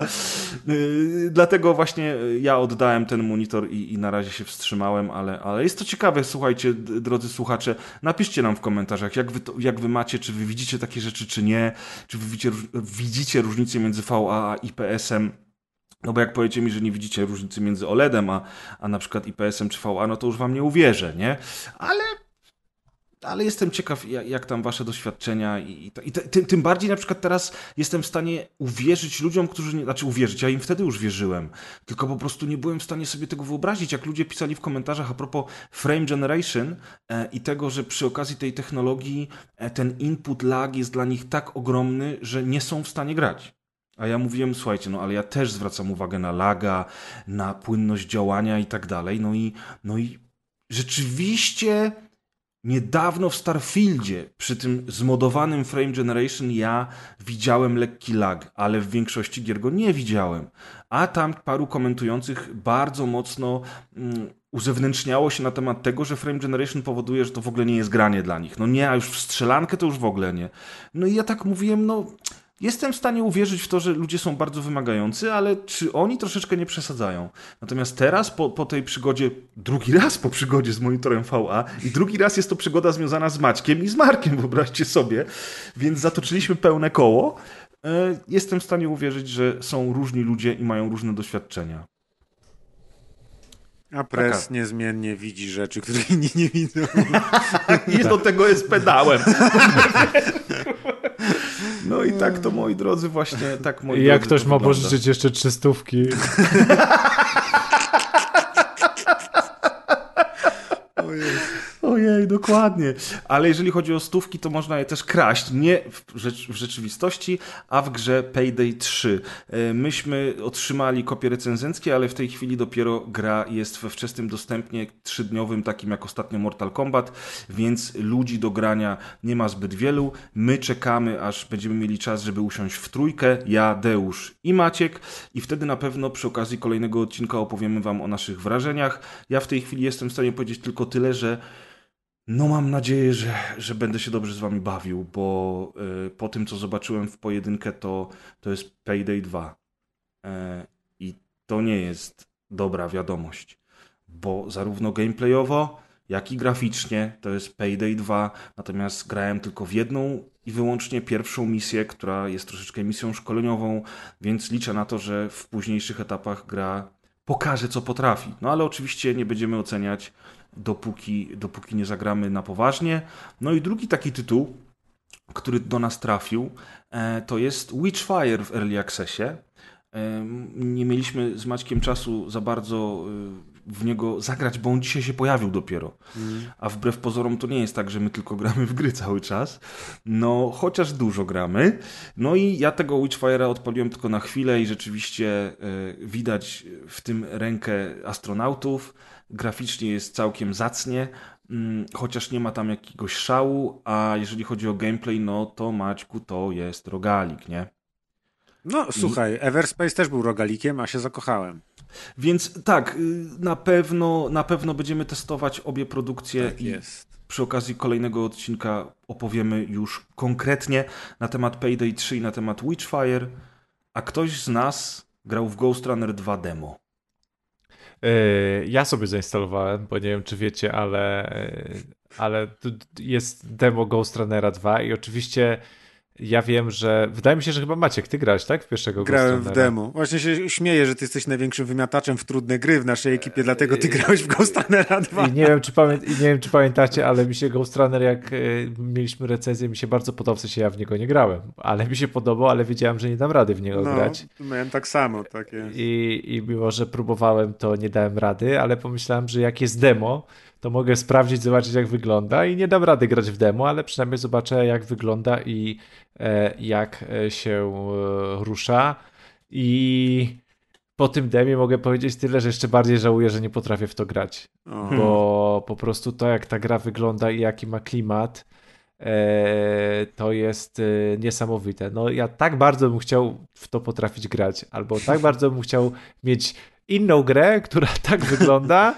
Speaker 1: Yy, dlatego właśnie ja oddałem ten monitor i, i na razie się wstrzymałem, ale, ale jest to ciekawe, słuchajcie, drodzy słuchacze, napiszcie nam w komentarzach, jak wy, to, jak wy macie, czy wy widzicie takie rzeczy, czy nie, czy wy widzicie, widzicie różnicę między VA a IPS-em. No bo jak powiecie mi, że nie widzicie różnicy między OLEDem, a, a na przykład IPS-em czy VA, no to już wam nie uwierzę, nie? Ale ale jestem ciekaw, jak, tam wasze doświadczenia i, i, tym, tym bardziej na przykład teraz jestem w stanie uwierzyć ludziom, którzy nie, znaczy uwierzyć, ja im wtedy już wierzyłem, tylko po prostu nie byłem w stanie sobie tego wyobrazić, jak ludzie pisali w komentarzach a propos frame generation e, i tego, że przy okazji tej technologii e, ten input lag jest dla nich tak ogromny, że nie są w stanie grać. A ja mówiłem, słuchajcie, no ale ja też zwracam uwagę na laga, na płynność działania i tak dalej. No i, no i rzeczywiście niedawno w Starfieldzie przy tym zmodowanym Frame Generation ja widziałem lekki lag, ale w większości gier go nie widziałem. A tam paru komentujących bardzo mocno mm, uzewnętrzniało się na temat tego, że Frame Generation powoduje, że to w ogóle nie jest granie dla nich. No nie, a już w strzelankę to już w ogóle nie. No i ja tak mówiłem, no Jestem w stanie uwierzyć w to, że ludzie są bardzo wymagający, ale czy oni troszeczkę nie przesadzają? Natomiast teraz, po, po tej przygodzie, drugi raz po przygodzie z monitorem VA i drugi raz jest to przygoda związana z Maćkiem i z Markiem, wyobraźcie sobie, więc zatoczyliśmy pełne koło. E, Jestem w stanie uwierzyć, że są różni ludzie i mają różne doświadczenia.
Speaker 4: A pres
Speaker 1: Taka.
Speaker 4: niezmiennie widzi rzeczy, których inni nie widzą.
Speaker 1: I do tego jest pedałem. No i tak to, moi drodzy, właśnie tak moi
Speaker 3: I jak
Speaker 1: drodzy,
Speaker 3: ktoś
Speaker 1: to
Speaker 3: ma
Speaker 1: wygląda.
Speaker 3: pożyczyć jeszcze trzystówki,
Speaker 1: Ojej, dokładnie. Ale jeżeli chodzi o stówki, to można je też kraść. Nie w, rzecz, w rzeczywistości, a w grze Payday 3. E, Myśmy otrzymali kopie recenzenckie, ale w tej chwili dopiero gra jest we wczesnym dostępnie trzydniowym, takim jak ostatnio Mortal Kombat, więc ludzi do grania nie ma zbyt wielu. My czekamy, aż będziemy mieli czas, żeby usiąść w trójkę, ja, Deusz i Maciek i wtedy na pewno przy okazji kolejnego odcinka opowiemy wam o naszych wrażeniach. Ja w tej chwili jestem w stanie powiedzieć tylko tyle, że no mam nadzieję, że, że będę się dobrze z wami bawił, bo y, po tym, co zobaczyłem w pojedynkę, to, to jest Payday 2. Y, I to nie jest dobra wiadomość, bo zarówno gameplayowo, jak i graficznie to jest Payday 2, natomiast grałem tylko w jedną i wyłącznie pierwszą misję, która jest troszeczkę misją szkoleniową, więc liczę na to, że w późniejszych etapach gra pokaże, co potrafi. No ale oczywiście nie będziemy oceniać dopóki, dopóki nie zagramy na poważnie. No i drugi taki tytuł, który do nas trafił, e, to jest Witchfire w Early Accessie. E, Nie mieliśmy z Maćkiem czasu za bardzo e, w niego zagrać, bo on dzisiaj się pojawił dopiero. A wbrew pozorom to nie jest tak, że my tylko gramy w gry cały czas. No, chociaż dużo gramy. No i ja tego Witchfire'a odpaliłem tylko na chwilę i rzeczywiście widać w tym rękę astronautów. Graficznie jest całkiem zacnie, mm, chociaż nie ma tam jakiegoś szału, a jeżeli chodzi o gameplay, no to Maćku to jest rogalik, nie?
Speaker 4: No słuchaj, Everspace też był rogalikiem, a się zakochałem.
Speaker 1: Więc tak, y, na pewno, na pewno będziemy testować obie produkcje
Speaker 4: Tak
Speaker 1: i
Speaker 4: jest.
Speaker 1: przy okazji kolejnego odcinka opowiemy już konkretnie na temat Payday 3 i na temat Witchfire, a ktoś z nas grał w Ghost Runner 2 demo.
Speaker 3: Yy, Ja sobie zainstalowałem, bo nie wiem, czy wiecie, ale, yy, ale jest demo Ghost Runnera 2 i oczywiście ja wiem, że wydaje mi się, że chyba Maciek, ty grałeś, tak? W pierwszego
Speaker 4: Grałem w demo. Właśnie się śmieję, że ty jesteś największym wymiataczem w trudne gry w naszej ekipie, dlatego ty grałeś w Ghost Runnera 2.
Speaker 3: I nie wiem, czy pamię- nie wiem, czy pamiętacie, ale mi się Ghost Runner, jak y, mieliśmy recenzję, mi się bardzo podobał, w sensie ja w niego nie grałem, ale mi się podobał, ale wiedziałem, że nie dam rady w niego
Speaker 4: No,
Speaker 3: grać.
Speaker 4: miałem tak samo, tak jest.
Speaker 3: I, I mimo, że próbowałem, to nie dałem rady, ale pomyślałem, że jak jest demo, to mogę sprawdzić, zobaczyć jak wygląda i nie dam rady grać w demo, ale przynajmniej zobaczę jak wygląda i e, jak e, się e, rusza. I po tym demie mogę powiedzieć tyle, że jeszcze bardziej żałuję, że nie potrafię w to grać,
Speaker 4: O.
Speaker 3: bo po prostu to jak ta gra wygląda i jaki ma klimat, to jest niesamowite. No ja tak bardzo bym chciał w to potrafić grać, albo tak bardzo bym chciał mieć inną grę, która tak wygląda,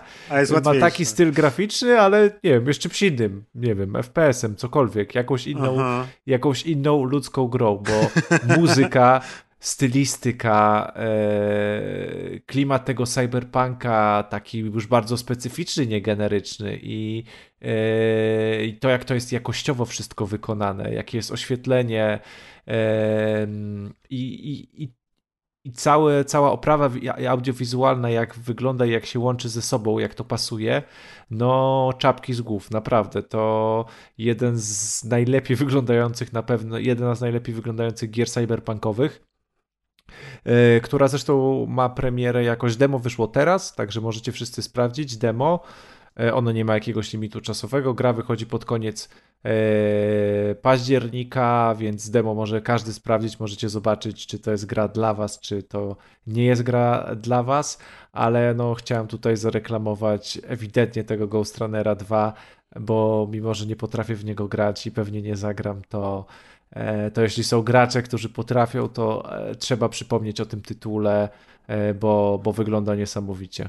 Speaker 3: ma taki styl graficzny, ale nie wiem, jeszcze czymś innym, nie wiem, FPS-em, cokolwiek, jakąś inną,
Speaker 4: Aha.
Speaker 3: jakąś inną ludzką grą, bo muzyka, stylistyka, e, klimat tego cyberpunka, taki już bardzo specyficzny, niegeneryczny i, e, i to, jak to jest jakościowo wszystko wykonane, jakie jest oświetlenie e, i, i, i i całe, cała oprawa wi- audiowizualna, jak wygląda i jak się łączy ze sobą, jak to pasuje, no czapki z głów, naprawdę. To jeden z najlepiej wyglądających, na pewno, jedna z najlepiej wyglądających gier cyberpunkowych, e, która zresztą ma premierę jakoś demo wyszło teraz, także możecie wszyscy sprawdzić demo. E, Ono nie ma jakiegoś limitu czasowego. Gra wychodzi pod koniec e, października, więc demo może każdy sprawdzić. Możecie zobaczyć, czy to jest gra dla Was, czy to nie jest gra dla Was. Ale no, chciałem tutaj zareklamować ewidentnie tego Ghost Runnera 2, bo mimo, że nie potrafię w niego grać i pewnie nie zagram, to e, to jeśli są gracze, którzy potrafią, to trzeba przypomnieć o tym tytule, bo, bo wygląda niesamowicie.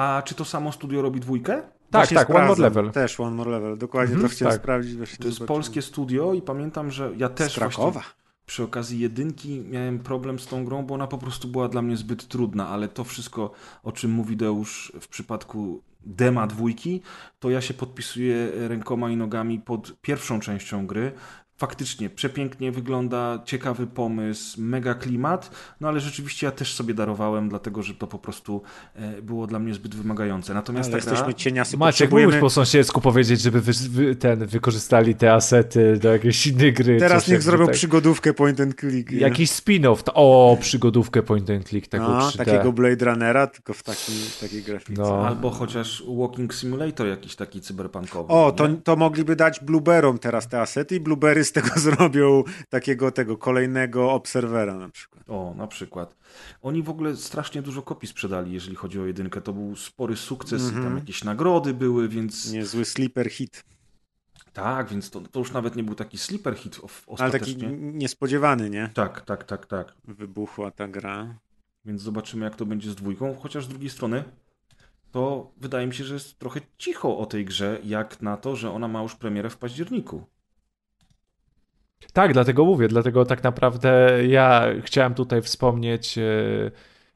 Speaker 1: A czy to samo studio robi dwójkę?
Speaker 3: Tak,
Speaker 4: Właśnie
Speaker 3: tak, One More. Level.
Speaker 4: Też One More Level, dokładnie
Speaker 3: Mhm,
Speaker 4: to chciałem
Speaker 3: tak.
Speaker 4: sprawdzić. Właśnie
Speaker 1: To jest
Speaker 4: zobaczyłem.
Speaker 1: polskie studio i pamiętam, że ja też
Speaker 4: Z Krakowa.
Speaker 1: właśnie przy okazji jedynki miałem problem z tą grą, bo ona po prostu była dla mnie zbyt trudna, ale to wszystko, o czym mówi Deusz w przypadku dema dwójki, to ja się podpisuję rękoma i nogami pod pierwszą częścią gry. Faktycznie przepięknie wygląda, ciekawy pomysł, mega klimat, no ale rzeczywiście ja też sobie darowałem, dlatego że to po prostu e, było dla mnie zbyt wymagające. Natomiast
Speaker 4: Ale
Speaker 1: ta gra...
Speaker 4: jesteśmy cieniasy,
Speaker 3: Maciek,
Speaker 4: potrzebujemy...
Speaker 3: mógłbyś po sąsiedzku powiedzieć, żeby wy, wy, ten, wykorzystali te asety do jakiejś innej gry.
Speaker 4: Teraz niech zrobią
Speaker 3: tak.
Speaker 4: przygodówkę point and click. nie?
Speaker 3: Jakiś spin-off. To- O, przygodówkę point and click, tego
Speaker 4: no,
Speaker 3: 3D.
Speaker 4: takiego Blade Runnera, tylko w takiej, takiej grafice.
Speaker 3: No.
Speaker 1: Albo chociaż Walking Simulator jakiś taki cyberpunkowy.
Speaker 4: O, to,
Speaker 1: nie?
Speaker 4: to mogliby dać Blueberrom teraz te asety i Blueberry z tego zrobią takiego tego kolejnego Obserwera na przykład.
Speaker 1: O, na przykład. Oni w ogóle strasznie dużo kopii sprzedali, jeżeli chodzi o jedynkę. To był spory sukces i tam jakieś nagrody były, więc
Speaker 4: Niezły sleeper hit.
Speaker 1: tak, więc to, to już nawet nie był taki sleeper hit of,
Speaker 4: Ale taki
Speaker 1: ostatecznie.
Speaker 4: niespodziewany, nie?
Speaker 1: Tak, tak, tak, tak.
Speaker 4: Wybuchła ta gra.
Speaker 1: Więc zobaczymy, jak to będzie z dwójką. Chociaż z drugiej strony, to wydaje mi się, że jest trochę cicho o tej grze, jak na to, że ona ma już premierę w październiku.
Speaker 3: Tak, dlatego mówię, dlatego tak naprawdę ja chciałem tutaj wspomnieć, e,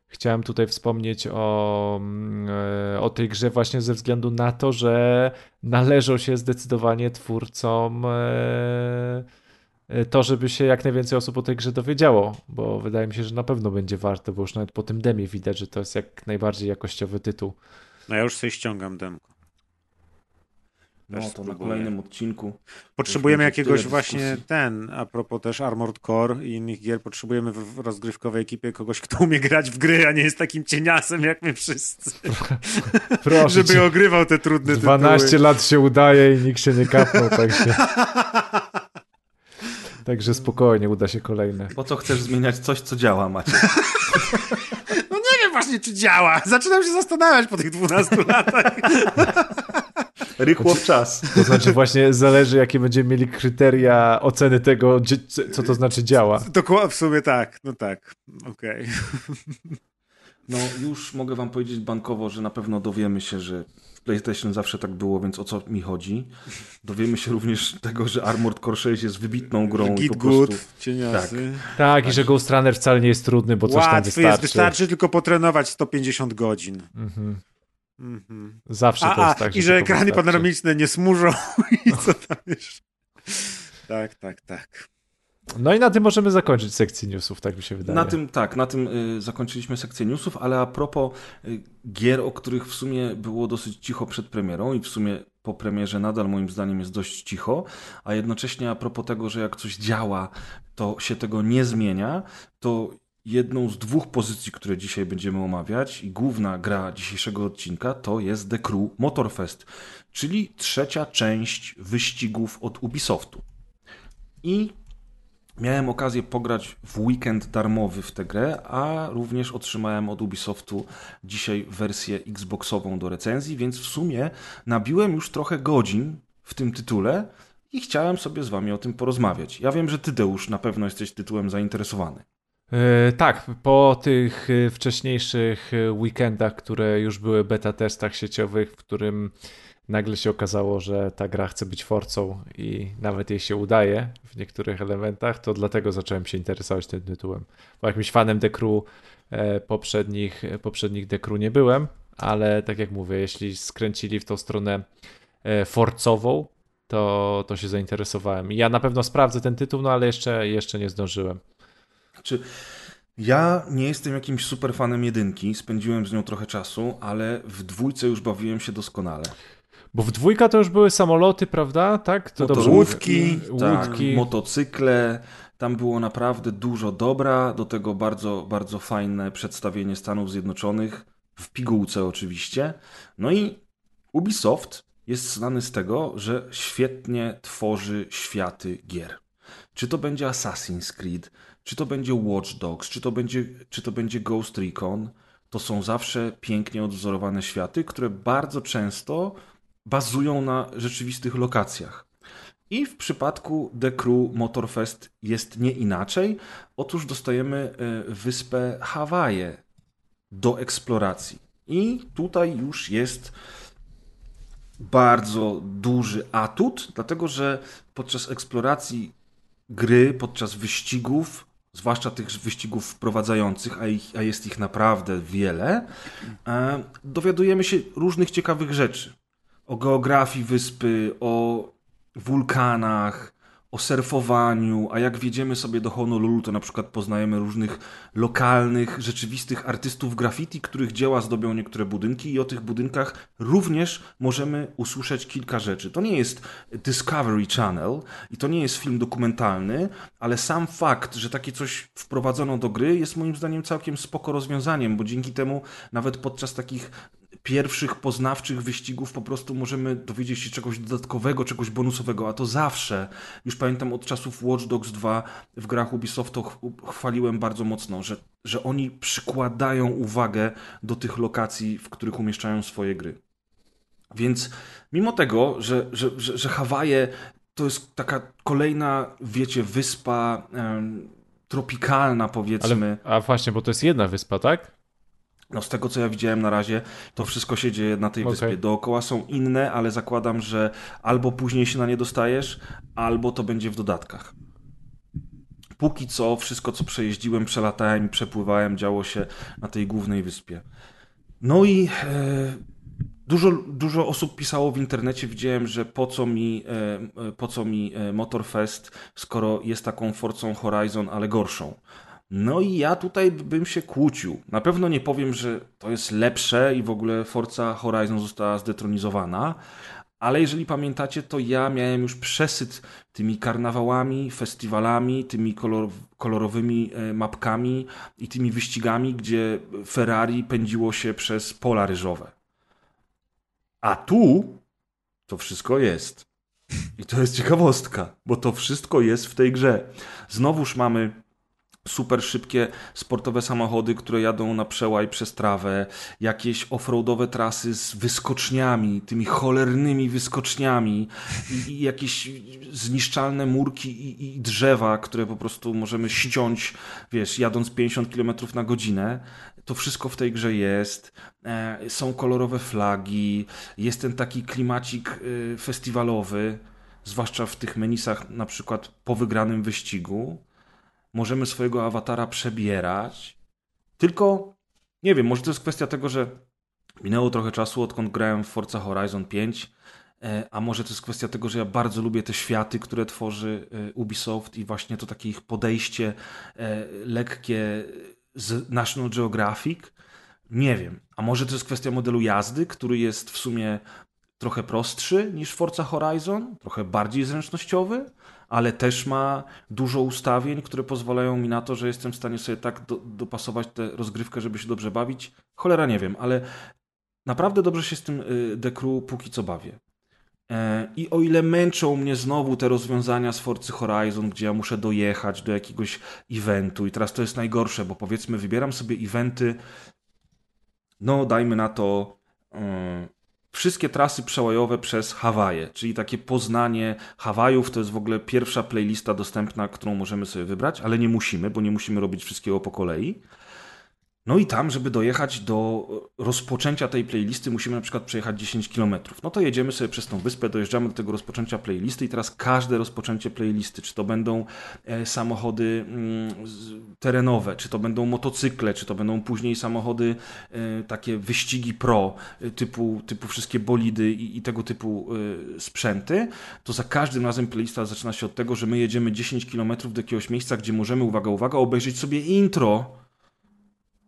Speaker 3: chciałem tutaj wspomnieć o, mm, e, o tej grze właśnie ze względu na to, że należą się zdecydowanie twórcom e, to, żeby się jak najwięcej osób o tej grze dowiedziało, bo wydaje mi się, że na pewno będzie warto, bo już nawet po tym demie widać, że to jest jak najbardziej jakościowy tytuł.
Speaker 4: No ja już sobie ściągam demko.
Speaker 1: No
Speaker 4: Też
Speaker 1: to na
Speaker 4: spróbuję.
Speaker 1: kolejnym odcinku.
Speaker 4: Potrzebujemy jakiegoś właśnie
Speaker 1: dyskusji.
Speaker 4: ten, a propos też Armored Core i innych gier, potrzebujemy w rozgrywkowej ekipie kogoś, kto umie grać w gry, a nie jest takim cieniasem jak my wszyscy.
Speaker 3: Proszę
Speaker 4: Żeby
Speaker 3: cię,
Speaker 4: ogrywał te trudne
Speaker 3: 12
Speaker 4: tytuły.
Speaker 3: lat się udaje i nikt się nie kapnął, tak się... Także spokojnie, uda się kolejne.
Speaker 1: Po co chcesz zmieniać coś, co działa, Macie?
Speaker 4: Właśnie, czy działa. Zaczynam się zastanawiać po tych 12 latach.
Speaker 1: Rychło w czas.
Speaker 3: To znaczy właśnie zależy, jakie będziemy mieli kryteria oceny tego, co to znaczy działa.
Speaker 4: Dokładnie, w sumie tak, no tak, okej.
Speaker 1: No już mogę wam powiedzieć bankowo, że na pewno dowiemy się, że PlayStation zawsze tak było, więc o co mi chodzi. Dowiemy się również tego, że Armored Core 6 jest wybitną grą i
Speaker 4: Git
Speaker 1: po
Speaker 4: good,
Speaker 1: prostu...
Speaker 4: cieniasy.
Speaker 3: Tak, i że Ghost Runner wcale nie jest trudny, bo coś tam
Speaker 4: Łatwy
Speaker 3: wystarczy.
Speaker 4: jest, wystarczy tylko potrenować 150 godzin.
Speaker 3: Mhm.
Speaker 4: Mhm.
Speaker 3: Zawsze to
Speaker 4: A,
Speaker 3: jest
Speaker 4: a
Speaker 3: tak,
Speaker 4: i że ekrany
Speaker 3: wystarczy.
Speaker 4: panoramiczne nie smużą i co tam jeszcze. Tak, tak, tak.
Speaker 3: No i na tym możemy zakończyć sekcję newsów, tak mi się wydaje.
Speaker 1: Na tym, tak, na tym y, zakończyliśmy sekcję newsów, ale a propos y, gier, o których w sumie było dosyć cicho przed premierą i w sumie po premierze nadal moim zdaniem jest dość cicho, a jednocześnie a propos tego, że jak coś działa, to się tego nie zmienia, to jedną z dwóch pozycji, które dzisiaj będziemy omawiać i główna gra dzisiejszego odcinka to jest The Crew Motorfest, czyli trzecia część wyścigów od Ubisoftu. I Miałem okazję pograć w weekend darmowy w tę grę, a również otrzymałem od Ubisoftu dzisiaj wersję Xboxową do recenzji, więc w sumie nabiłem już trochę godzin w tym tytule i chciałem sobie z wami o tym porozmawiać. Ja wiem, że ty, Deusz, na pewno jesteś tytułem zainteresowany.
Speaker 3: Yy, tak, po tych yy, wcześniejszych yy, weekendach, które już były beta testach sieciowych, w którym nagle się okazało, że ta gra chce być forcą i nawet jej się udaje w niektórych elementach, to dlatego zacząłem się interesować tym tytułem. Bo jakimś fanem The Crew e, poprzednich, poprzednich The Crew nie byłem, ale tak jak mówię, jeśli skręcili w tą stronę e, forcową, to, to się zainteresowałem. I ja na pewno sprawdzę ten tytuł, no ale jeszcze, jeszcze nie zdążyłem.
Speaker 1: Czy ja nie jestem jakimś super fanem jedynki, spędziłem z nią trochę czasu, ale w dwójce już bawiłem się doskonale.
Speaker 3: Bo w dwójka to już były samoloty, prawda? Tak? To
Speaker 1: Motor-
Speaker 3: dobrze
Speaker 4: łódki,
Speaker 3: mówię?
Speaker 1: Tak,
Speaker 3: łódki.
Speaker 1: motocykle. Tam było naprawdę dużo dobra, do tego bardzo, bardzo fajne przedstawienie Stanów Zjednoczonych, w pigułce oczywiście. No i Ubisoft jest znany z tego, że świetnie tworzy światy gier. Czy to będzie Assassin's Creed, czy to będzie Watch Dogs, czy to będzie, czy to będzie Ghost Recon, to są zawsze pięknie odwzorowane światy, które bardzo często bazują na rzeczywistych lokacjach. I w przypadku The Crew Motorfest jest nie inaczej. Otóż dostajemy e, wyspę Hawaje do eksploracji. I tutaj już jest bardzo duży atut, dlatego że podczas eksploracji gry, podczas wyścigów, zwłaszcza tych wyścigów wprowadzających, a, ich, a jest ich naprawdę wiele, e, dowiadujemy się różnych ciekawych rzeczy. O geografii wyspy, o wulkanach, o surfowaniu, a jak wjedziemy sobie do Honolulu, to na przykład poznajemy różnych lokalnych, rzeczywistych artystów graffiti, których dzieła zdobią niektóre budynki i o tych budynkach również możemy usłyszeć kilka rzeczy. To nie jest Discovery Channel i to nie jest film dokumentalny, ale sam fakt, że takie coś wprowadzono do gry jest moim zdaniem całkiem spoko rozwiązaniem, bo dzięki temu nawet podczas takich pierwszych poznawczych wyścigów po prostu możemy dowiedzieć się czegoś dodatkowego, czegoś bonusowego, a to zawsze. Już pamiętam od czasów Watch Dogs 2 w grach Ubisoftu ch- chwaliłem bardzo mocno, że, że oni przykładają uwagę do tych lokacji, w których umieszczają swoje gry. Więc mimo tego, że, że, że, że Hawaje to jest taka kolejna, wiecie, wyspa em, tropikalna, powiedzmy.
Speaker 3: Ale, a właśnie, bo to jest jedna wyspa, tak?
Speaker 1: No z tego co ja widziałem na razie, to wszystko się dzieje na tej
Speaker 3: Okej.
Speaker 1: wyspie. Dookoła są inne, ale zakładam, że albo później się na nie dostajesz, albo to będzie w dodatkach. Póki co wszystko co przejeździłem, przelatałem i przepływałem działo się na tej głównej wyspie. No i e, dużo, dużo osób pisało w internecie, widziałem, że po co mi, e, e, po co mi e, Motorfest, skoro jest taką Forcą Horizon, ale gorszą. No i ja tutaj bym się kłócił. Na pewno nie powiem, że to jest lepsze i w ogóle Forza Horizon została zdetronizowana, ale jeżeli pamiętacie, to ja miałem już przesyt tymi karnawałami, festiwalami, tymi kolor, kolorowymi e, mapkami i tymi wyścigami, gdzie Ferrari pędziło się przez pola ryżowe. A tu to wszystko jest. I to jest ciekawostka, bo to wszystko jest w tej grze. Znowuż mamy super szybkie sportowe samochody, które jadą na przełaj przez trawę, jakieś offroadowe trasy z wyskoczniami, tymi cholernymi wyskoczniami i, i jakieś zniszczalne murki i, i drzewa, które po prostu możemy ściąć, wiesz, jadąc 50 km na godzinę. To wszystko w tej grze jest. E, są kolorowe flagi, jest ten taki klimacik y, festiwalowy, zwłaszcza w tych menisach, na przykład po wygranym wyścigu możemy swojego awatara przebierać. Tylko nie wiem, może to jest kwestia tego, że minęło trochę czasu, odkąd grałem w Forza Horizon 5, e, a może to jest kwestia tego, że ja bardzo lubię te światy, które tworzy e, Ubisoft i właśnie to takie ich podejście e, lekkie z National Geographic. Nie wiem. A może to jest kwestia modelu jazdy, który jest w sumie trochę prostszy niż Forza Horizon, trochę bardziej zręcznościowy, ale też ma dużo ustawień, które pozwalają mi na to, że jestem w stanie sobie tak do, dopasować tę rozgrywkę, żeby się dobrze bawić. Cholera nie wiem, ale naprawdę dobrze się z tym y, The póki co bawię. E, I o ile męczą mnie znowu te rozwiązania z Forcy Horizon, gdzie ja muszę dojechać do jakiegoś eventu i teraz to jest najgorsze, bo powiedzmy wybieram sobie eventy, no dajmy na to y, wszystkie trasy przełajowe przez Hawaje, czyli takie poznanie Hawajów. To jest w ogóle pierwsza playlista dostępna, którą możemy sobie wybrać, ale nie musimy, bo nie musimy robić wszystkiego po kolei. No i tam, żeby dojechać do rozpoczęcia tej playlisty, musimy na przykład przejechać 10 km. No to jedziemy sobie przez tą wyspę, dojeżdżamy do tego rozpoczęcia playlisty i teraz każde rozpoczęcie playlisty, czy to będą e, samochody mm, terenowe, czy to będą motocykle, czy to będą później samochody e, takie wyścigi pro, e, typu, typu wszystkie bolidy i, i tego typu sprzęty, to za każdym razem playlista zaczyna się od tego, że my jedziemy 10 km do jakiegoś miejsca, gdzie możemy, uwaga, uwaga, obejrzeć sobie intro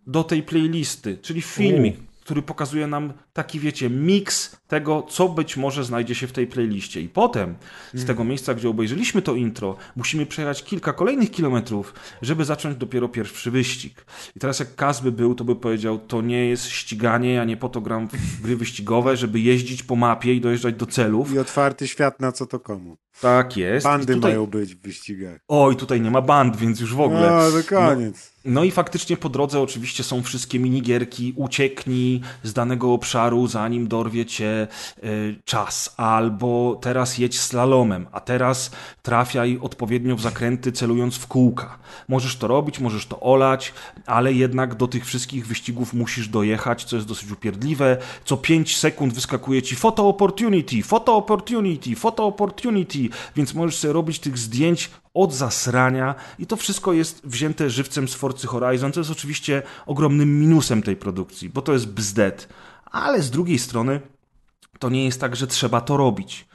Speaker 1: do tej playlisty, czyli filmik, U. który pokazuje nam taki, wiecie, miks tego, co być może znajdzie się w tej playliście. I potem z mm. tego miejsca, gdzie obejrzeliśmy to intro, musimy przejechać kilka kolejnych kilometrów, żeby zacząć dopiero pierwszy wyścig. I teraz jak Kaz by był, to by powiedział, to nie jest ściganie, ja nie po to gram w gry wyścigowe, żeby jeździć po mapie i dojeżdżać do celów.
Speaker 4: I otwarty świat na co to komu.
Speaker 1: Tak jest.
Speaker 4: Bandy tutaj... mają być w wyścigach.
Speaker 1: Oj, tutaj nie ma band, więc już w ogóle.
Speaker 4: No, to koniec.
Speaker 1: No, no i faktycznie po drodze oczywiście są wszystkie minigierki, ucieknij z danego obszaru, zanim dorwie cię y, czas, albo teraz jedź slalomem, a teraz trafiaj odpowiednio w zakręty celując w kółka. Możesz to robić, możesz to olać, ale jednak do tych wszystkich wyścigów musisz dojechać, co jest dosyć upierdliwe. Co 5 sekund wyskakuje ci photo opportunity, photo opportunity, photo opportunity, więc możesz sobie robić tych zdjęć od zasrania i to wszystko jest wzięte żywcem z Forcy Horizon, co jest oczywiście ogromnym minusem tej produkcji, bo to jest bzdet. Ale z drugiej strony to nie jest tak, że trzeba to robić.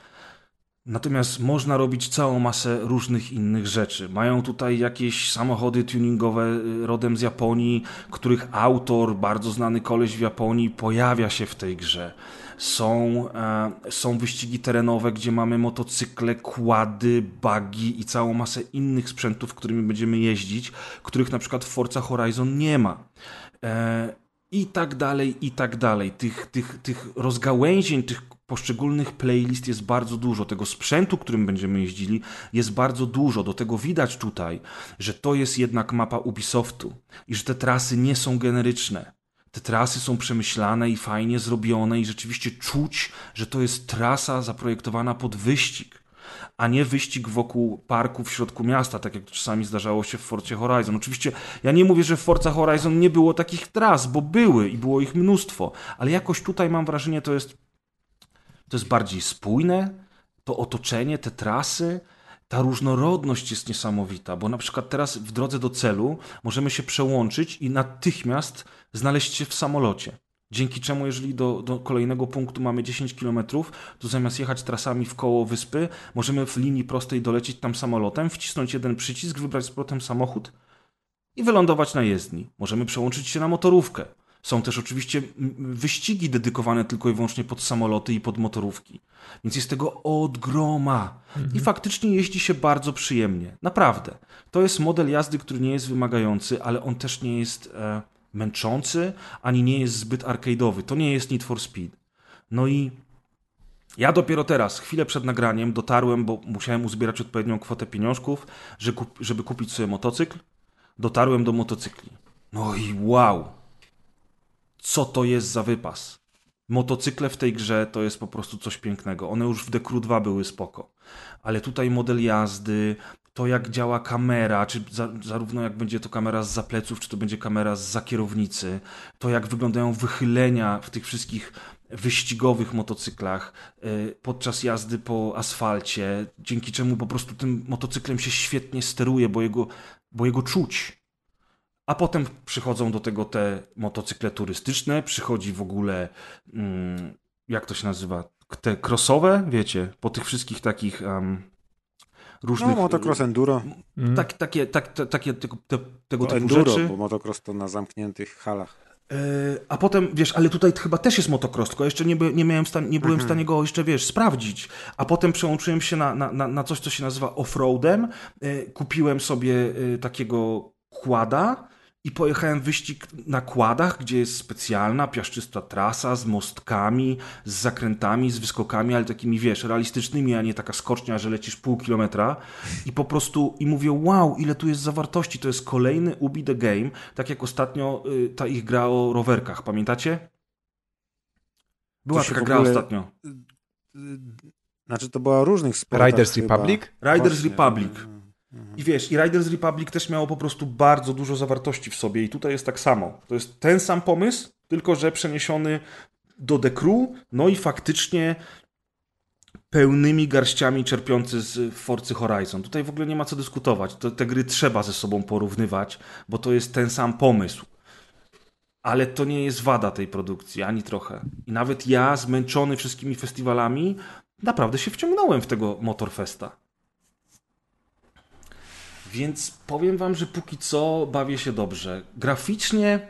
Speaker 1: Natomiast można robić całą masę różnych innych rzeczy. Mają tutaj jakieś samochody tuningowe y, rodem z Japonii, których autor, bardzo znany koleś w Japonii, pojawia się w tej grze. Są, e, są wyścigi terenowe, gdzie mamy motocykle, kłady, buggy i całą masę innych sprzętów, którymi będziemy jeździć, których na przykład w Forza Horizon nie ma. E, I tak dalej, i tak dalej. Tych, tych, tych rozgałęzień, tych poszczególnych playlist jest bardzo dużo. Tego sprzętu, którym będziemy jeździli, jest bardzo dużo. Do tego widać tutaj, że to jest jednak mapa Ubisoftu i że te trasy nie są generyczne. Te trasy są przemyślane i fajnie zrobione, i rzeczywiście czuć, że to jest trasa zaprojektowana pod wyścig a nie wyścig wokół parku w środku miasta, tak jak czasami zdarzało się w Forcie Horizon. Oczywiście ja nie mówię, że w Forza Horizon nie było takich tras, bo były i było ich mnóstwo, ale jakoś tutaj mam wrażenie, to jest to jest bardziej spójne, to otoczenie, te trasy, ta różnorodność jest niesamowita, bo na przykład teraz w drodze do celu możemy się przełączyć i natychmiast znaleźć się w samolocie. Dzięki czemu, jeżeli do, do kolejnego punktu mamy 10 km, to zamiast jechać trasami w koło wyspy, możemy w linii prostej dolecieć tam samolotem, wcisnąć jeden przycisk, wybrać z powrotem samochód i wylądować na jezdni. Możemy przełączyć się na motorówkę. Są też oczywiście wyścigi dedykowane tylko i wyłącznie pod samoloty i pod motorówki. Więc jest tego od groma. Mhm. I faktycznie jeździ się bardzo przyjemnie. Naprawdę. To jest model jazdy, który nie jest wymagający, ale on też nie jest e, męczący, ani nie jest zbyt arcade'owy. To nie jest Need for Speed. No i ja dopiero teraz, chwilę przed nagraniem, dotarłem, bo musiałem uzbierać odpowiednią kwotę pieniążków, żeby kupić sobie motocykl. Dotarłem do motocykli. No i wow! co to jest za wypas. Motocykle w tej grze to jest po prostu coś pięknego. One już w Decru 2 były spoko. Ale tutaj model jazdy, to jak działa kamera, czy za, zarówno jak będzie to kamera z zapleców, czy to będzie kamera z za kierownicy, to jak wyglądają wychylenia w tych wszystkich wyścigowych motocyklach y, podczas jazdy po asfalcie, dzięki czemu po prostu tym motocyklem się świetnie steruje, bo jego, bo jego czuć. A potem przychodzą do tego te motocykle turystyczne, przychodzi w ogóle, mm, jak to się nazywa, te crossowe, wiecie, po tych wszystkich takich różnych... No,
Speaker 4: motocross enduro.
Speaker 1: Mm. Tak, takie, tak, takie tego, te, tego typu
Speaker 4: enduro,
Speaker 1: rzeczy.
Speaker 4: bo motocross to na zamkniętych halach.
Speaker 1: E, a potem, wiesz, ale tutaj chyba też jest motocross, tylko jeszcze nie, by, nie, miałem stan, nie byłem w mhm. stanie go jeszcze, wiesz, sprawdzić. A potem przełączyłem się na, na, na coś, co się nazywa offroadem. E, kupiłem sobie e, takiego kłada, i pojechałem wyścig na kładach, gdzie jest specjalna, piaszczysta trasa z mostkami, z zakrętami, z wyskokami, ale takimi, wiesz, realistycznymi, a nie taka skocznia, że lecisz pół kilometra. I po prostu, i mówię, wow, ile tu jest zawartości. To jest kolejny Ubi the Game, tak jak ostatnio y, ta ich gra o rowerkach, pamiętacie? Była taka gra
Speaker 4: ogóle-
Speaker 1: ostatnio.
Speaker 4: Znaczy to była różnych sportach
Speaker 3: Riders
Speaker 4: chyba.
Speaker 3: Republic?
Speaker 1: Riders
Speaker 4: Właśnie.
Speaker 1: Republic.
Speaker 4: Mhm.
Speaker 1: I wiesz, i Riders Republic też miało po prostu bardzo dużo zawartości w sobie i tutaj jest tak samo. To jest ten sam pomysł, tylko że przeniesiony do The Crew, no i faktycznie pełnymi garściami czerpiący z Forcy Horizon. Tutaj w ogóle nie ma co dyskutować. To, te gry trzeba ze sobą porównywać, bo to jest ten sam pomysł. Ale to nie jest wada tej produkcji, ani trochę. I nawet ja, zmęczony wszystkimi festiwalami, naprawdę się wciągnąłem w tego Motorfesta. Więc powiem wam, że póki co bawię się dobrze. Graficznie,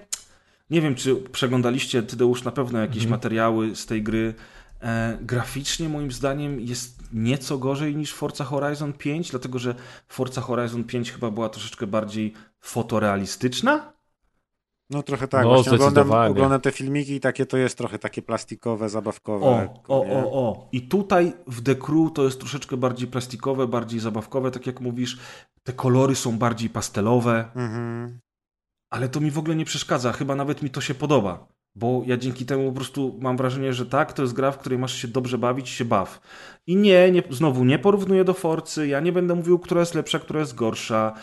Speaker 1: nie wiem czy przeglądaliście, Tadeusz, na pewno jakieś materiały z tej gry. E, graficznie moim zdaniem jest nieco gorzej niż Forza Horizon 5, dlatego że Forza Horizon 5 chyba była troszeczkę bardziej fotorealistyczna.
Speaker 4: No trochę tak,
Speaker 3: No,
Speaker 4: właśnie oglądam, oglądam te filmiki i takie to jest trochę takie plastikowe, zabawkowe.
Speaker 1: O, o,
Speaker 4: nie?
Speaker 1: o, o. I tutaj w The Crew to jest troszeczkę bardziej plastikowe, bardziej zabawkowe, tak jak mówisz. Te kolory są bardziej pastelowe.
Speaker 4: Mhm.
Speaker 1: Ale to mi w ogóle nie przeszkadza, chyba nawet mi to się podoba. Bo ja dzięki temu po prostu mam wrażenie, że tak, to jest gra, w której masz się dobrze bawić się baw. I nie, nie, znowu nie porównuję do Forcy, ja nie będę mówił, która jest lepsza, która jest gorsza.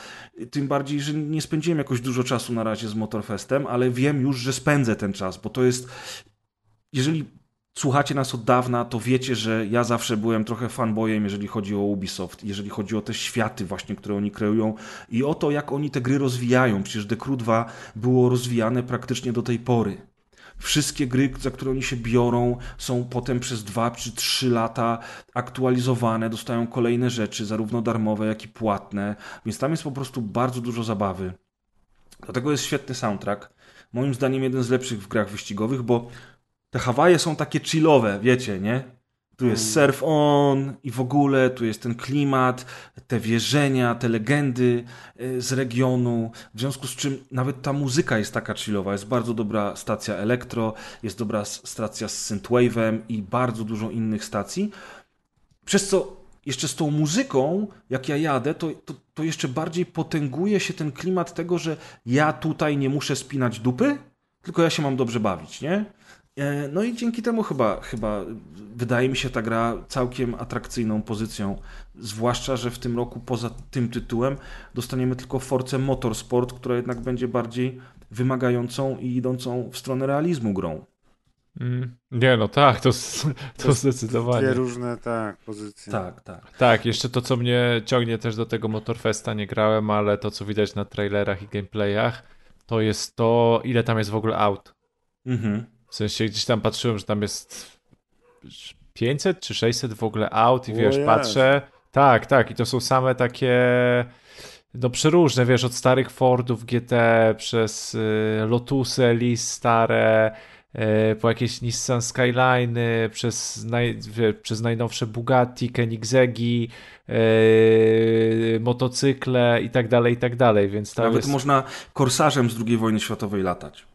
Speaker 1: Tym bardziej, że nie spędziłem jakoś dużo czasu na razie z Motorfestem, ale wiem już, że spędzę ten czas, bo to jest. Jeżeli słuchacie nas od dawna, to wiecie, że ja zawsze byłem trochę fanboyem, jeżeli chodzi o Ubisoft, jeżeli chodzi o te światy właśnie, które oni kreują i o to, jak oni te gry rozwijają. Przecież The Crew 2 było rozwijane praktycznie do tej pory. Wszystkie gry, za które oni się biorą, są potem przez dwa czy trzy lata aktualizowane, dostają kolejne rzeczy, zarówno darmowe, jak i płatne, więc tam jest po prostu bardzo dużo zabawy. Do tego jest świetny soundtrack. Moim zdaniem jeden z lepszych w grach wyścigowych, bo te Hawaje są takie chillowe, wiecie, nie? Tu jest surf on i w ogóle tu jest ten klimat, te wierzenia, te legendy y, z regionu. W związku z czym nawet ta muzyka jest taka chillowa. Jest bardzo dobra stacja elektro, jest dobra stacja z synthwave'em i bardzo dużo innych stacji. Przez co jeszcze z tą muzyką, jak ja jadę, to, to, to jeszcze bardziej potęguje się ten klimat tego, że ja tutaj nie muszę spinać dupy, tylko ja się mam dobrze bawić, nie? E, No i dzięki temu chyba, chyba wydaje mi się ta gra całkiem atrakcyjną pozycją. Zwłaszcza, że w tym roku poza tym tytułem dostaniemy tylko Force Motorsport, która jednak będzie bardziej wymagającą i idącą w stronę realizmu grą.
Speaker 3: Mm, nie, no tak, to, s- to zdecydowanie.
Speaker 4: Dwie różne, tak, pozycje.
Speaker 1: Tak, tak.
Speaker 3: Tak, jeszcze to, co mnie ciągnie też do tego Motorfesta, nie grałem, ale to, co widać na trailerach i gameplayach, to jest to, ile tam jest w ogóle aut.
Speaker 1: Mhm.
Speaker 3: W sensie gdzieś tam patrzyłem, że tam jest 500 czy 600 w ogóle aut i wiesz, patrzę, tak, tak, i to są same takie no przeróżne, wiesz, od starych Fordów GT przez y, Lotusy, Elise stare, y, po jakieś Nissan Skyline'y, przez, naj, wie, przez najnowsze Bugatti, Koenigseggi, y, motocykle i tak dalej, i tak dalej, więc tam
Speaker 1: Nawet
Speaker 3: jest...
Speaker 1: można korsarzem z II wojny światowej latać.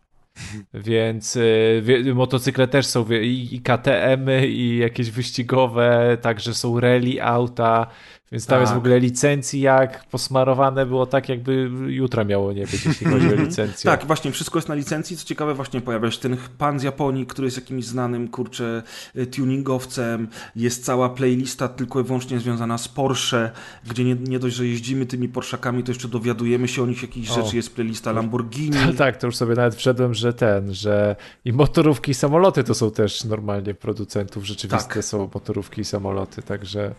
Speaker 3: Więc y, motocykle też są wie, i, i KTM-y, i jakieś wyścigowe, także są rally auta, więc tam
Speaker 1: Tak.
Speaker 3: jest w ogóle licencji jak posmarowane było tak, jakby jutra miało nie być, jeśli chodzi o licencję.
Speaker 1: Tak, właśnie, wszystko jest na licencji. Co ciekawe, właśnie pojawia się ten pan z Japonii, który jest jakimś znanym, kurczę, y, tuningowcem. Jest cała playlista tylko i wyłącznie związana z Porsche, gdzie nie, nie dość, że jeździmy tymi Porszakami, to jeszcze dowiadujemy się o nich jakichś
Speaker 3: O.
Speaker 1: rzeczy. Jest playlista Lamborghini.
Speaker 3: Tak, to już sobie nawet wszedłem, że ten, że i motorówki i samoloty to są też normalnie producentów, rzeczywiste
Speaker 1: Tak.
Speaker 3: są motorówki i samoloty, także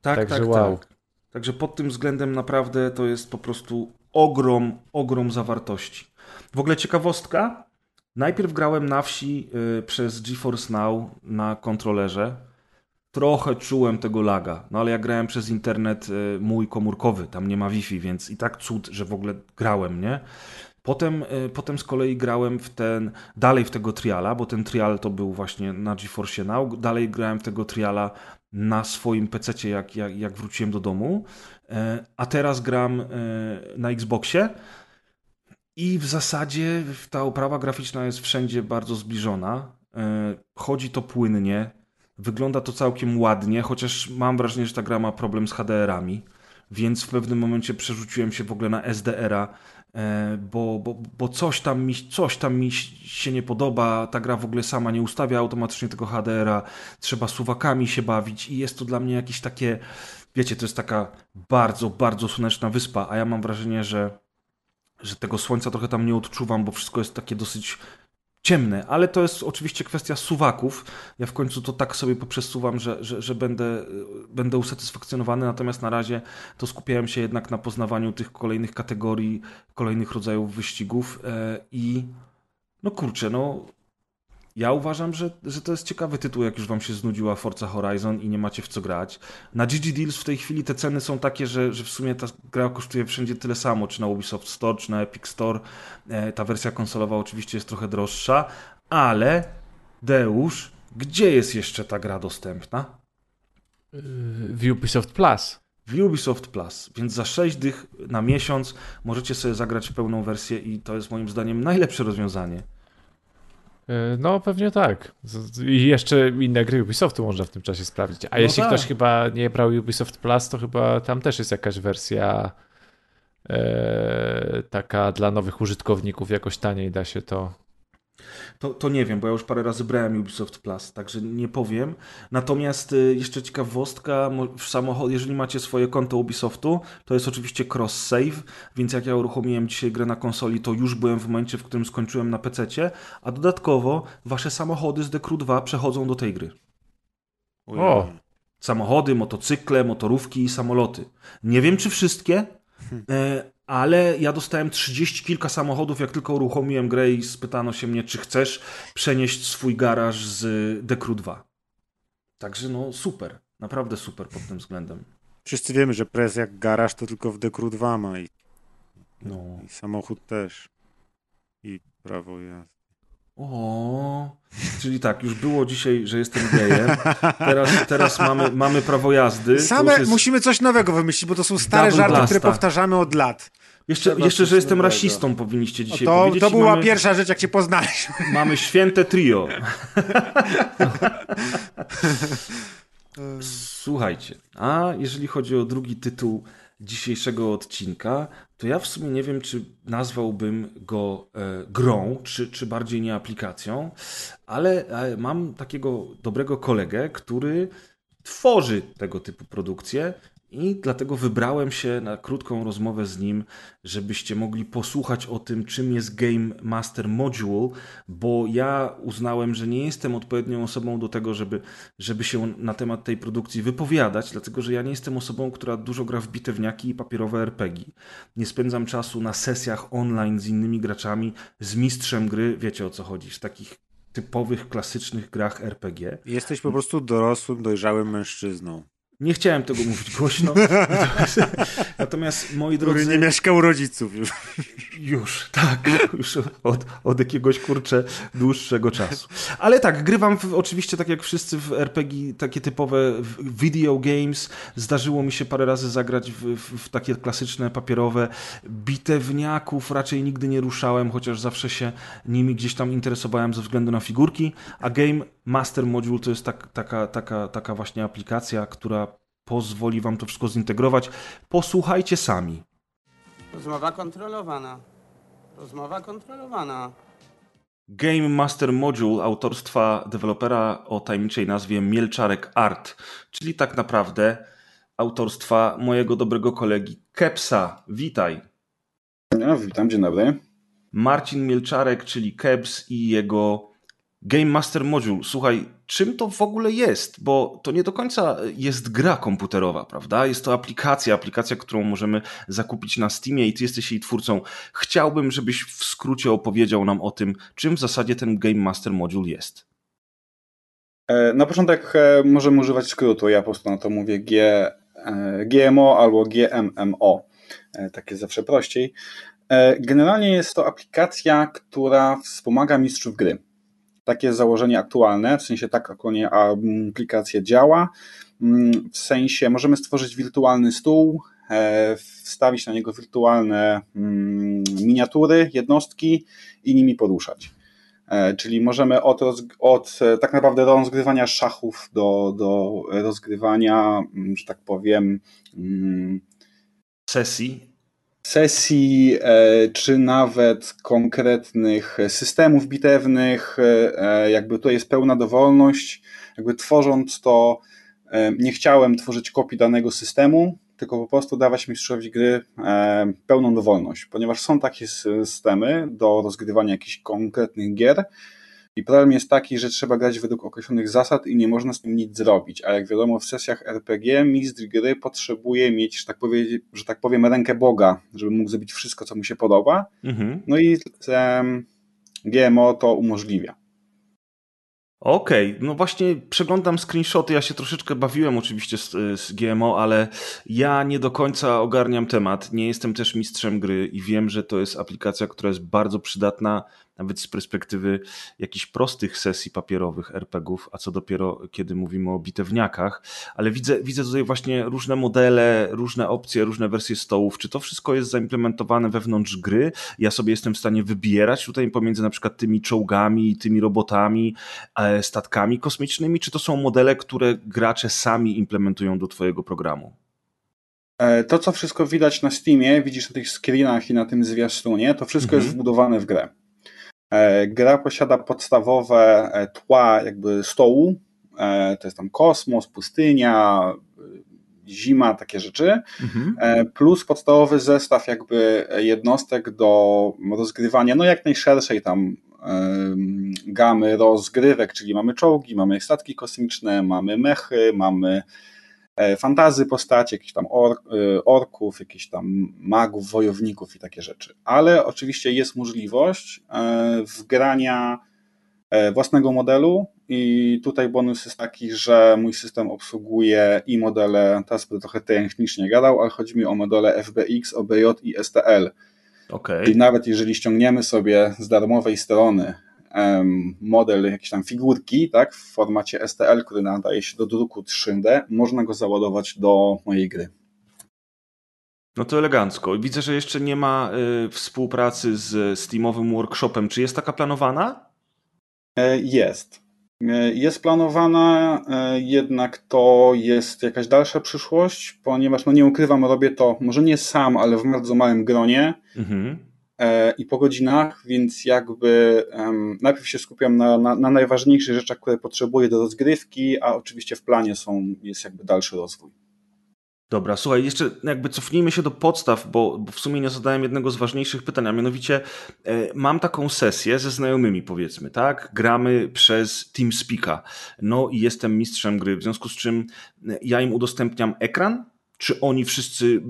Speaker 1: Tak,
Speaker 3: Także
Speaker 1: tak,
Speaker 3: wow.
Speaker 1: tak. Także pod tym względem naprawdę to jest po prostu ogrom, ogrom zawartości. W ogóle ciekawostka. Najpierw grałem na wsi y, przez GeForce Now na kontrolerze. Trochę czułem tego laga, no ale ja grałem przez internet y, mój komórkowy, tam nie ma Wi-Fi, więc i tak cud, że w ogóle grałem, nie? Potem, y, potem z kolei grałem w ten, dalej w tego triala, bo ten trial to był właśnie na GeForce Now. Dalej grałem w tego triala na swoim PC, jak, jak, jak wróciłem do domu. E, A teraz gram e, na Xboxie. I w zasadzie ta oprawa graficzna jest wszędzie bardzo zbliżona. E, Chodzi to płynnie. Wygląda to całkiem ładnie, chociaż mam wrażenie, że ta gra ma problem z HDR-ami. więc w pewnym momencie przerzuciłem się w ogóle na SDR-a, bo, bo, bo coś, tam mi, coś tam mi się nie podoba, ta gra w ogóle sama nie ustawia automatycznie tego HDR-a, trzeba suwakami się bawić i jest to dla mnie jakieś takie, wiecie, to jest taka bardzo, bardzo słoneczna wyspa, a ja mam wrażenie, że że tego słońca trochę tam nie odczuwam, bo wszystko jest takie dosyć ciemne, ale to jest oczywiście kwestia suwaków. Ja w końcu to tak sobie poprzesuwam, że, że, że będę, będę usatysfakcjonowany, natomiast na razie to skupiałem się jednak na poznawaniu tych kolejnych kategorii, kolejnych rodzajów wyścigów e, i no kurczę, no ja uważam, że, że to jest ciekawy tytuł, jak już wam się znudziła Forza Horizon i nie macie w co grać. Na GG Deals w tej chwili te ceny są takie, że, że w sumie ta gra kosztuje wszędzie tyle samo, czy na Ubisoft Store, czy na Epic Store. E, ta wersja konsolowa oczywiście jest trochę droższa, ale Deusz, gdzie jest jeszcze ta gra dostępna?
Speaker 3: W Ubisoft Plus.
Speaker 1: W Ubisoft Plus, więc za 6 dych na miesiąc możecie sobie zagrać pełną wersję i to jest moim zdaniem najlepsze rozwiązanie.
Speaker 3: E, no, pewnie tak. I jeszcze inne gry Ubisoftu można w tym czasie sprawdzić. A
Speaker 1: no
Speaker 3: jeśli
Speaker 1: tak.
Speaker 3: ktoś chyba nie brał Ubisoft Plus, to chyba tam też jest jakaś wersja e, taka dla nowych użytkowników, jakoś taniej da się to
Speaker 1: to, to nie wiem, bo ja już parę razy brałem Ubisoft Plus, także nie powiem. Natomiast y, jeszcze ciekawostka, w samochód, jeżeli macie swoje konto Ubisoftu, to jest oczywiście cross-save, więc jak ja uruchomiłem dzisiaj grę na konsoli, to już byłem w momencie, w którym skończyłem na PC, a dodatkowo wasze samochody z Decru 2 przechodzą do tej gry.
Speaker 3: O!
Speaker 1: Samochody, motocykle, motorówki i samoloty. Nie wiem, czy wszystkie, e, ale ja dostałem 30 kilka samochodów, jak tylko uruchomiłem grę i spytano się mnie, czy chcesz przenieść swój garaż z Decru 2. Także no super, naprawdę super pod tym względem.
Speaker 4: Wszyscy wiemy, że prez jak garaż to tylko w Decru 2 ma i,
Speaker 1: No.
Speaker 4: i samochód też. I prawo jazdy.
Speaker 1: O, czyli tak, już było dzisiaj, że jestem gejem. Teraz, teraz mamy, mamy prawo jazdy.
Speaker 4: Same,
Speaker 1: jest-
Speaker 4: musimy coś nowego wymyślić, bo to są stare
Speaker 1: Double
Speaker 4: żarty,
Speaker 1: blast,
Speaker 4: które powtarzamy od lat.
Speaker 1: Jeszcze, jeszcze że jestem
Speaker 4: nowego.
Speaker 1: rasistą, powinniście
Speaker 4: O,
Speaker 1: dzisiaj
Speaker 4: to,
Speaker 1: powiedzieć.
Speaker 4: to była
Speaker 1: mamy,
Speaker 4: pierwsza rzecz, jak cię poznaliśmy.
Speaker 1: Mamy święte trio. Słuchajcie, a jeżeli chodzi o drugi tytuł dzisiejszego odcinka, to ja w sumie nie wiem, czy nazwałbym go e, grą, czy, czy bardziej nie aplikacją, ale e, mam takiego dobrego kolegę, który tworzy tego typu produkcje i dlatego wybrałem się na krótką rozmowę z nim, żebyście mogli posłuchać o tym, czym jest Game Master Module, bo ja uznałem, że nie jestem odpowiednią osobą do tego, żeby, żeby się na temat tej produkcji wypowiadać, dlatego że ja nie jestem osobą, która dużo gra w bitewniaki i papierowe RPG. Nie spędzam czasu na sesjach online z innymi graczami, z mistrzem gry, wiecie o co chodzi, w takich typowych, klasycznych grach RPG.
Speaker 4: Jesteś po prostu dorosłym, dojrzałym mężczyzną,
Speaker 1: Nie chciałem tego mówić głośno. Natomiast moi
Speaker 4: który
Speaker 1: drodzy.
Speaker 4: nie mieszka u rodziców już.
Speaker 1: Już, tak, już od, od jakiegoś kurczę dłuższego czasu. Ale tak, grywam w, oczywiście tak jak wszyscy w RPG, takie typowe video games. Zdarzyło mi się parę razy zagrać w, w, w takie klasyczne papierowe. Bitewniaków raczej nigdy nie ruszałem, chociaż zawsze się nimi gdzieś tam interesowałem ze względu na figurki. A Game Master Module to jest tak, taka, taka, taka właśnie aplikacja, która pozwoli wam to wszystko zintegrować. Posłuchajcie sami.
Speaker 5: Rozmowa kontrolowana. Rozmowa kontrolowana.
Speaker 1: Game Master Module autorstwa dewelopera o tajemniczej nazwie Mielczarek Art, czyli tak naprawdę autorstwa mojego dobrego kolegi Kepsa. Witaj.
Speaker 6: No, witam, dzień dobry.
Speaker 1: Marcin Mielczarek, czyli Keps i jego Game Master Module. Słuchaj, czym to w ogóle jest? Bo to nie do końca jest gra komputerowa, prawda? Jest to aplikacja, aplikacja, którą możemy zakupić na Steamie i ty jesteś jej twórcą. Chciałbym, żebyś w skrócie opowiedział nam o tym, czym w zasadzie ten Game Master Module jest.
Speaker 6: E, Na początek e, możemy używać skrótu. Ja po prostu na to mówię G, e, GMO albo GMMO. Tak jest zawsze prościej. Generalnie jest to aplikacja, która wspomaga mistrzów gry. Takie założenie aktualne, w sensie tak aktualnie aplikacja działa. Mm, W sensie możemy stworzyć wirtualny stół, e, wstawić na niego wirtualne mm, miniatury, jednostki i nimi poruszać. E, Czyli możemy od, od e, tak naprawdę rozgrywania szachów do, do rozgrywania, mm, że tak powiem, mm,
Speaker 1: Sesji?
Speaker 6: Sesji, e, czy nawet konkretnych systemów bitewnych. E, jakby to jest pełna dowolność. Jakby tworząc to, nie chciałem tworzyć kopii danego systemu, tylko po prostu dawać mistrzowi gry pełną dowolność, ponieważ są takie systemy do rozgrywania jakichś konkretnych gier, i problem jest taki, że trzeba grać według określonych zasad i nie można z tym nic zrobić. A jak wiadomo, w sesjach RPG mistrz gry potrzebuje mieć, że tak, powiem, że tak powiem, rękę Boga, żeby mógł zrobić wszystko, co mu się podoba. Mhm. No i um, GMO to umożliwia.
Speaker 1: Okej, okay. no właśnie przeglądam screenshoty, ja się troszeczkę bawiłem oczywiście z, z, GMO, ale ja nie do końca ogarniam temat, nie jestem też mistrzem gry i wiem, że to jest aplikacja, która jest bardzo przydatna nawet z perspektywy jakichś prostych sesji papierowych RPGów, a co dopiero kiedy mówimy o bitewniakach, ale widzę, widzę tutaj właśnie różne modele, różne opcje, różne wersje stołów. Czy to wszystko jest zaimplementowane wewnątrz gry? Ja sobie jestem w stanie wybierać tutaj pomiędzy na przykład tymi czołgami, tymi robotami, e, statkami kosmicznymi, czy to są modele, które gracze sami implementują do twojego programu?
Speaker 6: E, to, co wszystko widać na Steamie, widzisz na tych screenach i na tym zwiastunie, to wszystko mhm. jest wbudowane w grę. E, gra posiada podstawowe e, tła jakby stołu, e, to jest tam kosmos, pustynia, zima, takie rzeczy, mhm. plus podstawowy zestaw jakby jednostek do rozgrywania, no jak najszerszej tam gamy rozgrywek, czyli mamy czołgi, mamy statki kosmiczne, mamy mechy, mamy fantazy postaci, jakichś tam or, e, orków, jakichś tam magów, wojowników i takie rzeczy. Ale oczywiście jest możliwość e, wgrania własnego modelu i tutaj bonus jest taki, że mój system obsługuje i modele, teraz będę trochę technicznie gadał, ale chodzi mi o modele FBX, OBJ i STL. Okay. I nawet jeżeli ściągniemy sobie z darmowej strony model jakiejś tam figurki, tak, w formacie STL, który nadaje się do druku 3D, można go załadować do mojej gry.
Speaker 1: No to elegancko. Widzę, że jeszcze nie ma y, współpracy z Steamowym Workshopem. Czy jest taka planowana?
Speaker 6: E, jest. E, jest planowana, e, jednak to jest jakaś dalsza przyszłość, ponieważ, no nie ukrywam, robię to może nie sam, ale w bardzo małym gronie. Mhm. E, i po godzinach, więc jakby um, najpierw się skupiam na, na, na, najważniejszych rzeczach, które potrzebuję do rozgrywki, a oczywiście w planie są, jest jakby dalszy rozwój.
Speaker 1: Dobra, słuchaj, jeszcze jakby cofnijmy się do podstaw, bo, bo w sumie nie zadałem jednego z ważniejszych pytań, a mianowicie e, mam taką sesję ze znajomymi powiedzmy, tak? Gramy przez TeamSpeaka, no i jestem mistrzem gry, w związku z czym e, ja im udostępniam ekran, czy oni wszyscy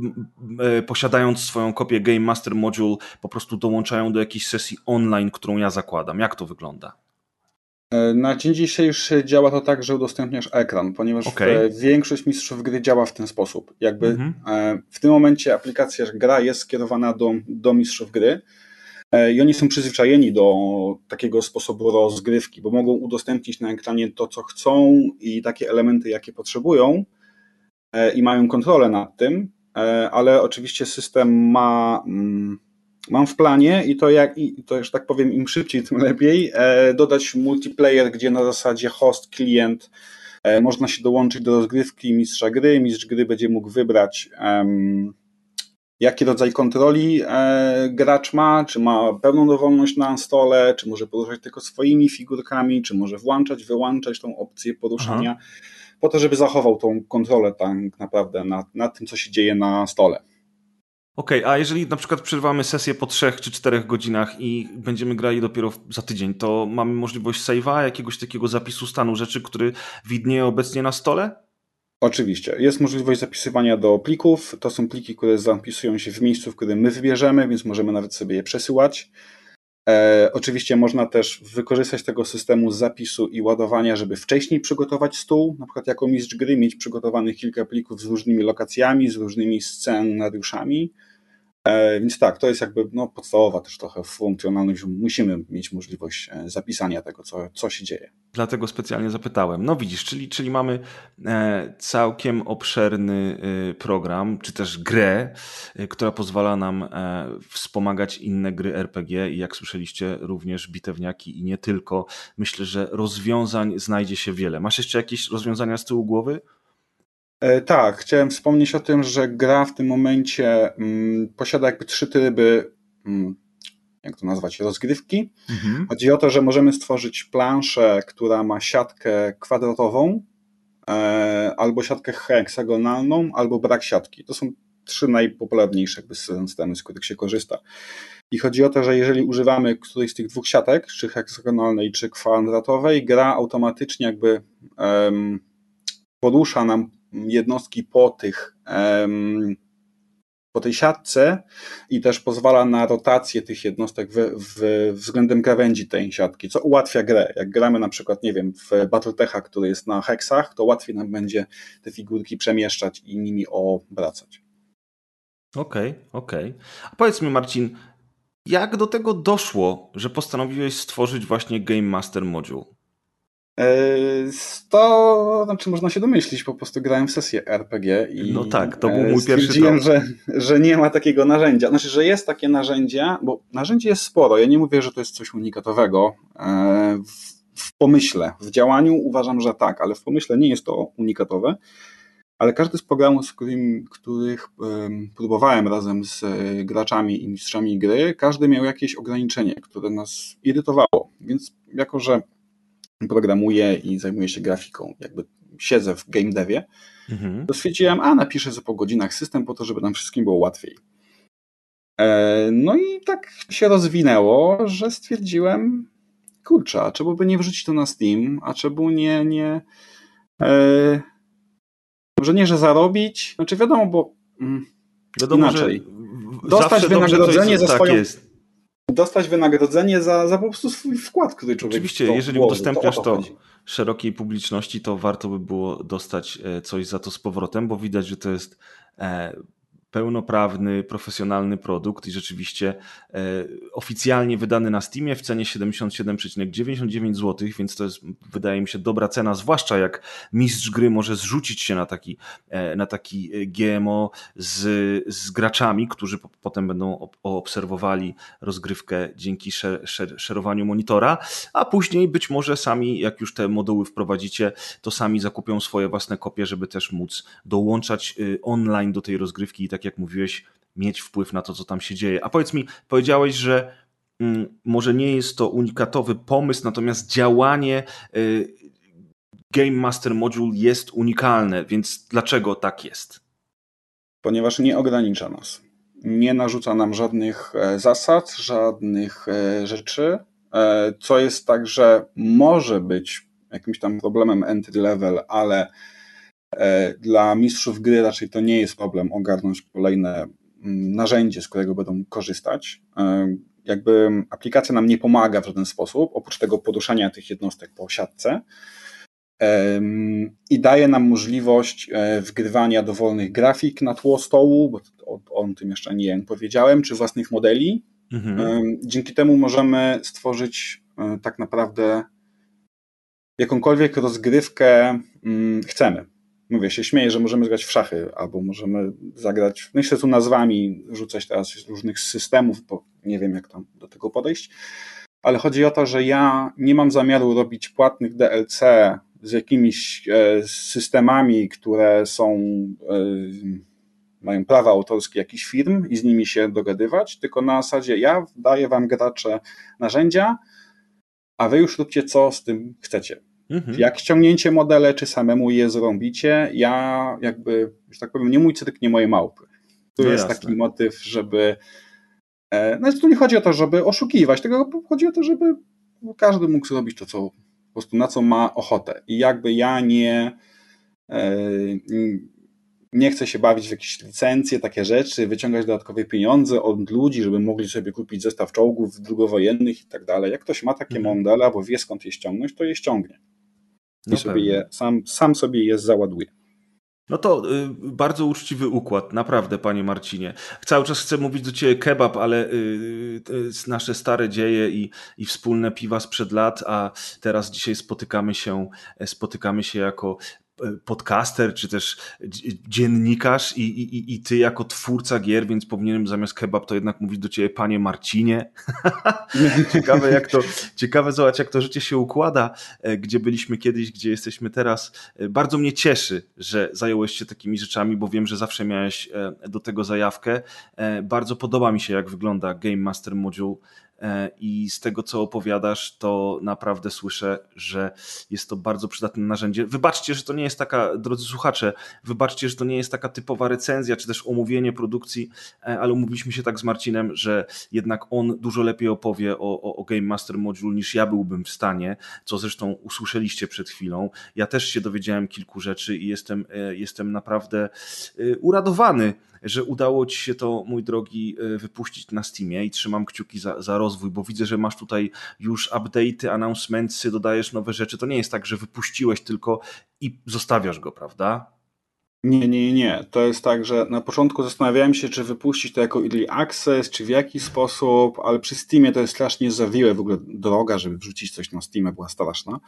Speaker 1: e, posiadając swoją kopię Game Master Module po prostu dołączają do jakiejś sesji online, którą ja zakładam? Jak to wygląda?
Speaker 6: E, na dzień dzisiejszy działa to tak, że udostępniasz ekran, ponieważ okay. większość mistrzów gry działa w ten sposób. Jakby mm -hmm. w tym momencie aplikacja gra jest skierowana do, do mistrzów gry i oni są przyzwyczajeni do takiego sposobu rozgrywki, bo mogą udostępnić na ekranie to, co chcą i takie elementy, jakie potrzebują, E, i mają kontrolę nad tym, e, ale oczywiście system ma, mm, mam w planie i to jak, i to już tak powiem, im szybciej, tym lepiej, e, dodać multiplayer, gdzie na zasadzie host, klient można się dołączyć do rozgrywki mistrza gry, mistrz gry będzie mógł wybrać jaki rodzaj kontroli gracz ma, czy ma pełną dowolność na stole, czy może poruszać tylko swoimi figurkami, czy może włączać, wyłączać tą opcję poruszania. Aha po to, żeby zachował tą kontrolę tak naprawdę nad, nad tym, co się dzieje na stole.
Speaker 1: Okej, okay, a jeżeli na przykład przerwamy sesję po trzech czy czterech godzinach i będziemy grali dopiero za tydzień, to mamy możliwość save'a, jakiegoś takiego zapisu stanu rzeczy, który widnieje obecnie na stole?
Speaker 6: Oczywiście. Jest możliwość zapisywania do plików. To są pliki, które zapisują się w miejscu, w którym my wybierzemy, więc możemy nawet sobie je przesyłać. E, oczywiście można też wykorzystać tego systemu zapisu i ładowania, żeby wcześniej przygotować stół, na przykład jako mistrz gry, mieć przygotowanych kilka plików z różnymi lokacjami, z różnymi scenariuszami. E, więc tak, to jest jakby no, podstawowa też trochę funkcjonalność. Musimy mieć możliwość e, zapisania tego, co, co się dzieje.
Speaker 1: Dlatego specjalnie zapytałem. No widzisz, czyli, czyli mamy e, całkiem obszerny program, czy też grę, która pozwala nam wspomagać inne gry RPG i jak słyszeliście, również bitewniaki i nie tylko. Myślę, że rozwiązań znajdzie się wiele. Masz jeszcze jakieś rozwiązania z tyłu głowy?
Speaker 6: E, tak, chciałem wspomnieć o tym, że gra w tym momencie mm, posiada jakby trzy tryby, mm, jak to nazwać, rozgrywki.
Speaker 1: Mhm.
Speaker 6: Chodzi o to, że możemy stworzyć planszę, która ma siatkę kwadratową, e, albo siatkę heksagonalną, albo brak siatki. To są trzy najpopularniejsze jakby systemy, z których się korzysta. I chodzi o to, że jeżeli używamy którejś z tych dwóch siatek, czy heksagonalnej, czy kwadratowej, gra automatycznie jakby um, porusza nam jednostki po tych po tej siatce i też pozwala na rotację tych jednostek w, w, względem krawędzi tej siatki, co ułatwia grę. Jak gramy na przykład, nie wiem, w Battletecha, który jest na heksach, to łatwiej nam będzie te figurki przemieszczać i nimi obracać.
Speaker 1: Okej, okay, okej. Okay. A powiedz mi, Marcin, jak do tego doszło, że postanowiłeś stworzyć właśnie Game Master Module?
Speaker 6: To znaczy można się domyślić, po prostu grałem w sesję RPG i
Speaker 1: no tak, to był mój pierwszy
Speaker 6: top. że, że nie ma takiego narzędzia. Znaczy, że jest takie narzędzie, bo narzędzi jest sporo. Ja nie mówię, że to jest coś unikatowego. E, w, w pomyśle, w działaniu uważam, że tak, ale w pomyśle nie jest to unikatowe. Ale każdy z programów, z którym, których próbowałem razem z e, graczami i mistrzami gry, każdy miał jakieś ograniczenie, które nas irytowało. Więc jako, że programuję i zajmuję się grafiką, jakby siedzę w game devie, mhm. to stwierdziłem, a napiszę sobie po godzinach system po to, żeby nam wszystkim było łatwiej. E, no i tak się rozwinęło, że stwierdziłem, kurczę, a czemu by nie wrzucić to na Steam, a czemu nie, nie e, może nie, że zarobić, znaczy wiadomo, bo mm, wiadomo, inaczej. Dostać wynagrodzenie za tak swoją... Jest dostać wynagrodzenie za, za po prostu swój wkład, który człowiek
Speaker 1: Oczywiście, jeżeli włoży, udostępniasz to, to szerokiej publiczności, to warto by było dostać e, coś za to z powrotem, bo widać, że to jest e, pełnoprawny, profesjonalny produkt i rzeczywiście e, oficjalnie wydany na Steamie w cenie 77,99 zł, więc to jest, wydaje mi się, dobra cena, zwłaszcza jak mistrz gry może zrzucić się na taki, e, na taki e, GMO z, z graczami, którzy po, potem będą obserwowali rozgrywkę dzięki szer, szer, szerowaniu monitora, a później być może sami, jak już te moduły wprowadzicie, to sami zakupią swoje własne kopie, żeby też móc dołączać y, online do tej rozgrywki i tak tak jak mówiłeś, mieć wpływ na to, co tam się dzieje. A powiedz mi, powiedziałeś, że mm, może nie jest to unikatowy pomysł, natomiast działanie y, Game Master Module jest unikalne, więc dlaczego tak jest?
Speaker 6: Ponieważ nie ogranicza nas. Nie narzuca nam żadnych e, zasad, żadnych e, rzeczy, e, co jest tak, że może być jakimś tam problemem entry level, ale dla mistrzów gry raczej to nie jest problem ogarnąć kolejne mm, narzędzie, z którego będą korzystać. E, jakby aplikacja nam nie pomaga w żaden sposób, oprócz tego poruszania tych jednostek po siatce i daje nam możliwość e, wgrywania dowolnych grafik na tło stołu, bo o, o tym jeszcze nie powiedziałem, czy własnych modeli. Mhm. Dzięki temu możemy stworzyć tak naprawdę jakąkolwiek rozgrywkę mm, chcemy mówię, się śmieję, że możemy grać w szachy, albo możemy zagrać, myślę tu nazwami, rzucać teraz różnych systemów, bo nie wiem jak tam do tego podejść, ale chodzi o to, że ja nie mam zamiaru robić płatnych DLC z jakimiś e, systemami, które są e, mają prawa autorskie jakichś firm i z nimi się dogadywać, tylko na zasadzie ja daję wam gracze narzędzia, a wy już róbcie co z tym chcecie. Mhm. Jak ściągnięcie modele, czy samemu je zrobicie, ja jakby, że tak powiem, nie mój cyrk, nie moje małpy. Tu no jest jasne. taki motyw, żeby. E, no tu nie chodzi o to, żeby oszukiwać, tylko chodzi o to, żeby każdy mógł zrobić to, co po prostu na co ma ochotę. I jakby ja nie. E, nie chcę się bawić w jakieś licencje, takie rzeczy, wyciągać dodatkowe pieniądze od ludzi, żeby mogli sobie kupić zestaw czołgów drugowojennych i tak dalej. Jak ktoś ma takie mhm. modele, albo wie skąd je ściągnąć, to je ściągnie i no sobie je, sam, sam sobie je załaduje.
Speaker 1: No to y, bardzo uczciwy układ, naprawdę, panie Marcinie. Cały czas chcę mówić do ciebie kebab, ale y, y, nasze stare dzieje i, i wspólne piwa sprzed lat, a teraz dzisiaj spotykamy się, spotykamy się jako podcaster, czy też dziennikarz i, i, i ty jako twórca gier, więc powinienem zamiast kebab to jednak mówić do ciebie panie Marcinie. ciekawe jak to, ciekawe zobacz jak to życie się układa, gdzie byliśmy kiedyś, gdzie jesteśmy teraz. Bardzo mnie cieszy, że zająłeś się takimi rzeczami, bo wiem, że zawsze miałeś do tego zajawkę. Bardzo podoba mi się jak wygląda Game Master Module E, i z tego, co opowiadasz, to naprawdę słyszę, że jest to bardzo przydatne narzędzie. Wybaczcie, że to nie jest taka, drodzy słuchacze, wybaczcie, że to nie jest taka typowa recenzja, czy też omówienie produkcji, e, ale umówiliśmy się tak z Marcinem, że jednak on dużo lepiej opowie o, o, o Game Master Module niż ja byłbym w stanie, co zresztą usłyszeliście przed chwilą. Ja też się dowiedziałem kilku rzeczy i jestem, e, jestem naprawdę uradowany że udało ci się to, mój drogi, e, wypuścić na Steamie i trzymam kciuki za, za rozwój, bo widzę, że masz tutaj już update'y, announcementsy, dodajesz nowe rzeczy. To nie jest tak, że wypuściłeś tylko i zostawiasz go, prawda?
Speaker 6: Nie, nie, nie. To jest tak, że na początku zastanawiałem się, czy wypuścić to jako early access, czy w jaki sposób, ale przy Steamie to jest strasznie zawiłe. W ogóle droga, żeby wrzucić coś na Steamie była straszna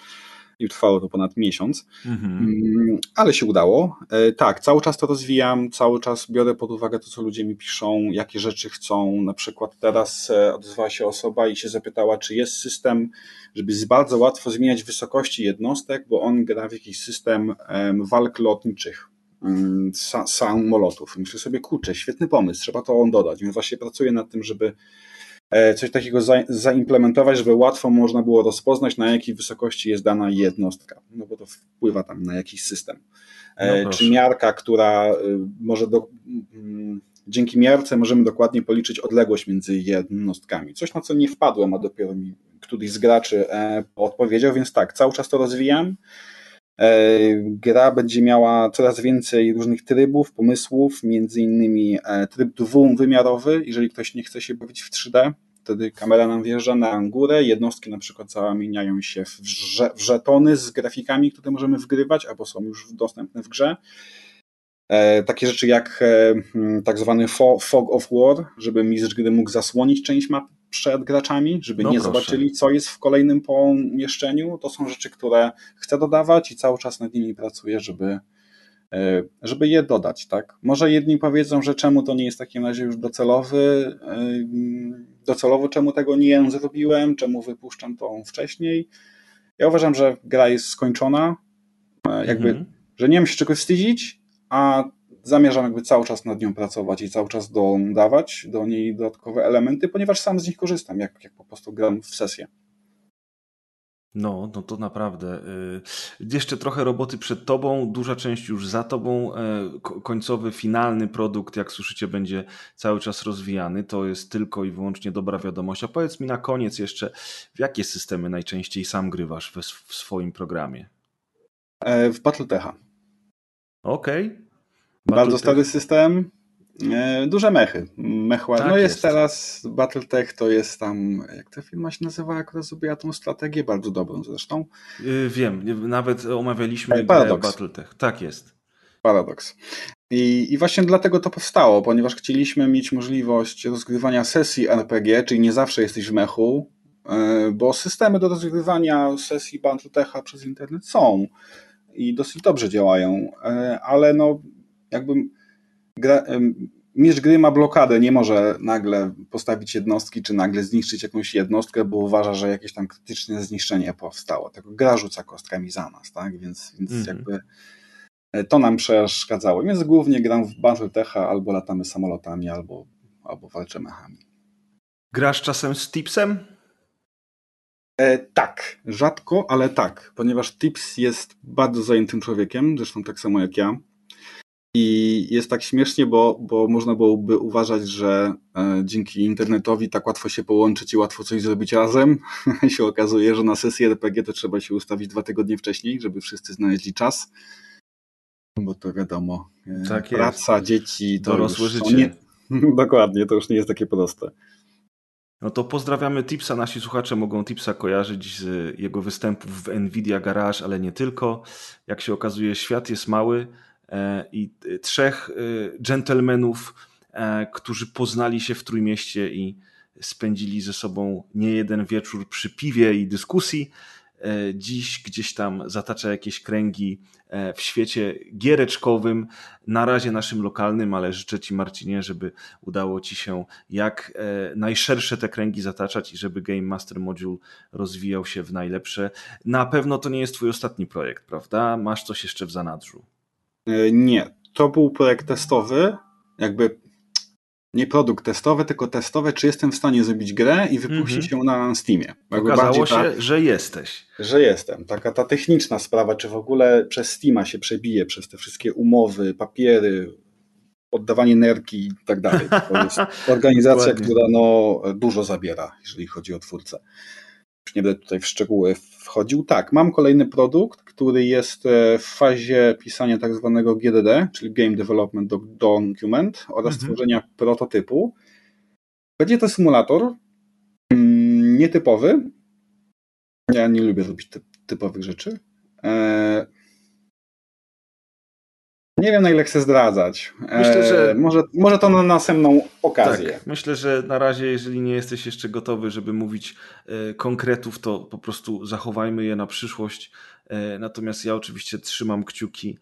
Speaker 6: i trwało to ponad miesiąc, mhm. Mm, ale się udało. E, tak, cały czas to rozwijam, cały czas biorę pod uwagę to, co ludzie mi piszą, jakie rzeczy chcą. Na przykład teraz e, odezwała się osoba i się zapytała, czy jest system, żeby bardzo łatwo zmieniać wysokości jednostek, bo on gra w jakiś system walk lotniczych mm, samolotów. Myślę sobie, kurczę, świetny pomysł, trzeba to on dodać. Więc właśnie pracuję nad tym, żeby coś takiego za, zaimplementować, żeby łatwo można było rozpoznać, na jakiej wysokości jest dana jednostka, no bo to wpływa tam na jakiś system. E, no Czy miarka, która e, może do, mm, dzięki miarce możemy dokładnie policzyć odległość między jednostkami. Coś, na co nie wpadłem, a dopiero mi któryś z graczy odpowiedział, więc tak, cały czas to rozwijam. Gra będzie miała coraz więcej różnych trybów, pomysłów, między innymi tryb dwuwymiarowy, jeżeli ktoś nie chce się bawić w 3D, wtedy kamera nam wjeżdża na górę, jednostki na przykład zamieniają się w, w żetony z grafikami, które możemy wgrywać, albo są już dostępne w grze. E, takie rzeczy jak e, tak zwany fog of war, żeby mistrz gry mógł zasłonić część mapy przed graczami, żeby no nie proszę. zobaczyli, co jest w kolejnym pomieszczeniu. To są rzeczy, które chcę dodawać i cały czas nad nimi pracuję, żeby, e, żeby je dodać. Tak? Może jedni powiedzą, że czemu to nie jest w takim razie już docelowy, docelowo czemu tego nie zrobiłem, czemu wypuszczam to wcześniej. Ja uważam, że gra jest skończona, jakby, mhm. że nie mam się czego wstydzić, a zamierzam jakby cały czas nad nią pracować i cały czas dodawać do niej dodatkowe elementy, ponieważ sam z nich korzystam, jak, jak po prostu gram w sesję.
Speaker 1: No, no to naprawdę. Y, jeszcze trochę roboty przed tobą, duża część już za tobą. E, końcowy, finalny produkt, jak słyszycie, będzie cały czas rozwijany. To jest tylko i wyłącznie dobra wiadomość. A powiedz mi na koniec jeszcze, w jakie systemy najczęściej sam grywasz w, w swoim programie?
Speaker 6: E, w Battletecha.
Speaker 1: Okej. Okay.
Speaker 6: Bardzo stary system. E, duże mechy. Mechła, tak no jest, jest, teraz Battletech, to jest tam, jak ta firma się nazywa, jak zrobiła tą strategię, bardzo dobrą zresztą.
Speaker 1: Yy, wiem, nawet omawialiśmy e, Paradox. Battletech. Tak jest.
Speaker 6: Paradox. I, I właśnie dlatego to powstało, ponieważ chcieliśmy mieć możliwość rozgrywania sesji RPG, czyli nie zawsze jesteś w mechu, e, bo systemy do rozgrywania sesji Battletecha przez internet są i dosyć dobrze działają, ale no jakby gra, mistrz gry ma blokadę, nie może nagle postawić jednostki, czy nagle zniszczyć jakąś jednostkę, bo uważa, że jakieś tam krytyczne zniszczenie powstało. Tylko gra rzuca kostkami za nas, tak? Więc, więc mm -hmm. jakby e, to nam przeszkadzało. Więc głównie gram w Battletecha, albo latamy samolotami, albo, albo walczę mechami.
Speaker 1: Grasz czasem z Tipsem?
Speaker 6: E, tak, rzadko, ale tak, ponieważ Tips jest bardzo zajętym człowiekiem, zresztą tak samo jak ja. I jest tak śmiesznie, bo, bo można byłoby uważać, że e, dzięki internetowi tak łatwo się połączyć i łatwo coś zrobić razem. się okazuje, że na sesję RPG to trzeba się ustawić dwa tygodnie wcześniej, żeby wszyscy znaleźli czas. Bo to wiadomo, e, tak praca, jest. dzieci, to
Speaker 1: Dorosłe już życie. Nie...
Speaker 6: Dokładnie, to już nie jest takie proste.
Speaker 1: No to pozdrawiamy Tipsa. Nasi słuchacze mogą Tipsa kojarzyć z jego występów w Nvidia Garage, ale nie tylko. Jak się okazuje, świat jest mały i trzech e, dżentelmenów, e, którzy poznali się w Trójmieście i spędzili ze sobą nie jeden wieczór przy piwie i dyskusji. e, dziś gdzieś tam zatacza jakieś kręgi e, w świecie giereczkowym, na razie naszym lokalnym, ale życzę Ci Marcinie, żeby udało Ci się jak najszersze te kręgi zataczać i żeby Game Master Module rozwijał się w najlepsze. Na pewno to nie jest Twój ostatni projekt, prawda? Masz coś jeszcze w zanadrzu.
Speaker 6: Nie, to był projekt testowy, jakby nie produkt testowy, tylko testowe, czy jestem w stanie zrobić grę i wypuścić
Speaker 1: mm
Speaker 6: -hmm. ją na Steamie.
Speaker 1: Jakby Okazało się, ta, że jesteś.
Speaker 6: Że jestem. Taka ta techniczna sprawa, czy w ogóle przez Steama się przebije, przez te wszystkie umowy, papiery, oddawanie nerki i tak dalej. To jest organizacja, która no, dużo zabiera, jeżeli chodzi o twórcę już nie będę tutaj w szczegóły wchodził. Tak, mam kolejny produkt, który jest e, w fazie pisania tak zwanego GDD, czyli Game Development Document oraz mhm. tworzenia prototypu. Będzie to symulator mm, nietypowy. Ja nie lubię robić typowych rzeczy. Nie wiem, na ile chcę zdradzać. Myślę, że... E, może, może to na następną okazję. Tak,
Speaker 1: myślę, że na razie, jeżeli nie jesteś jeszcze gotowy, żeby mówić e, konkretów, to po prostu zachowajmy je na przyszłość. E, natomiast ja oczywiście trzymam kciuki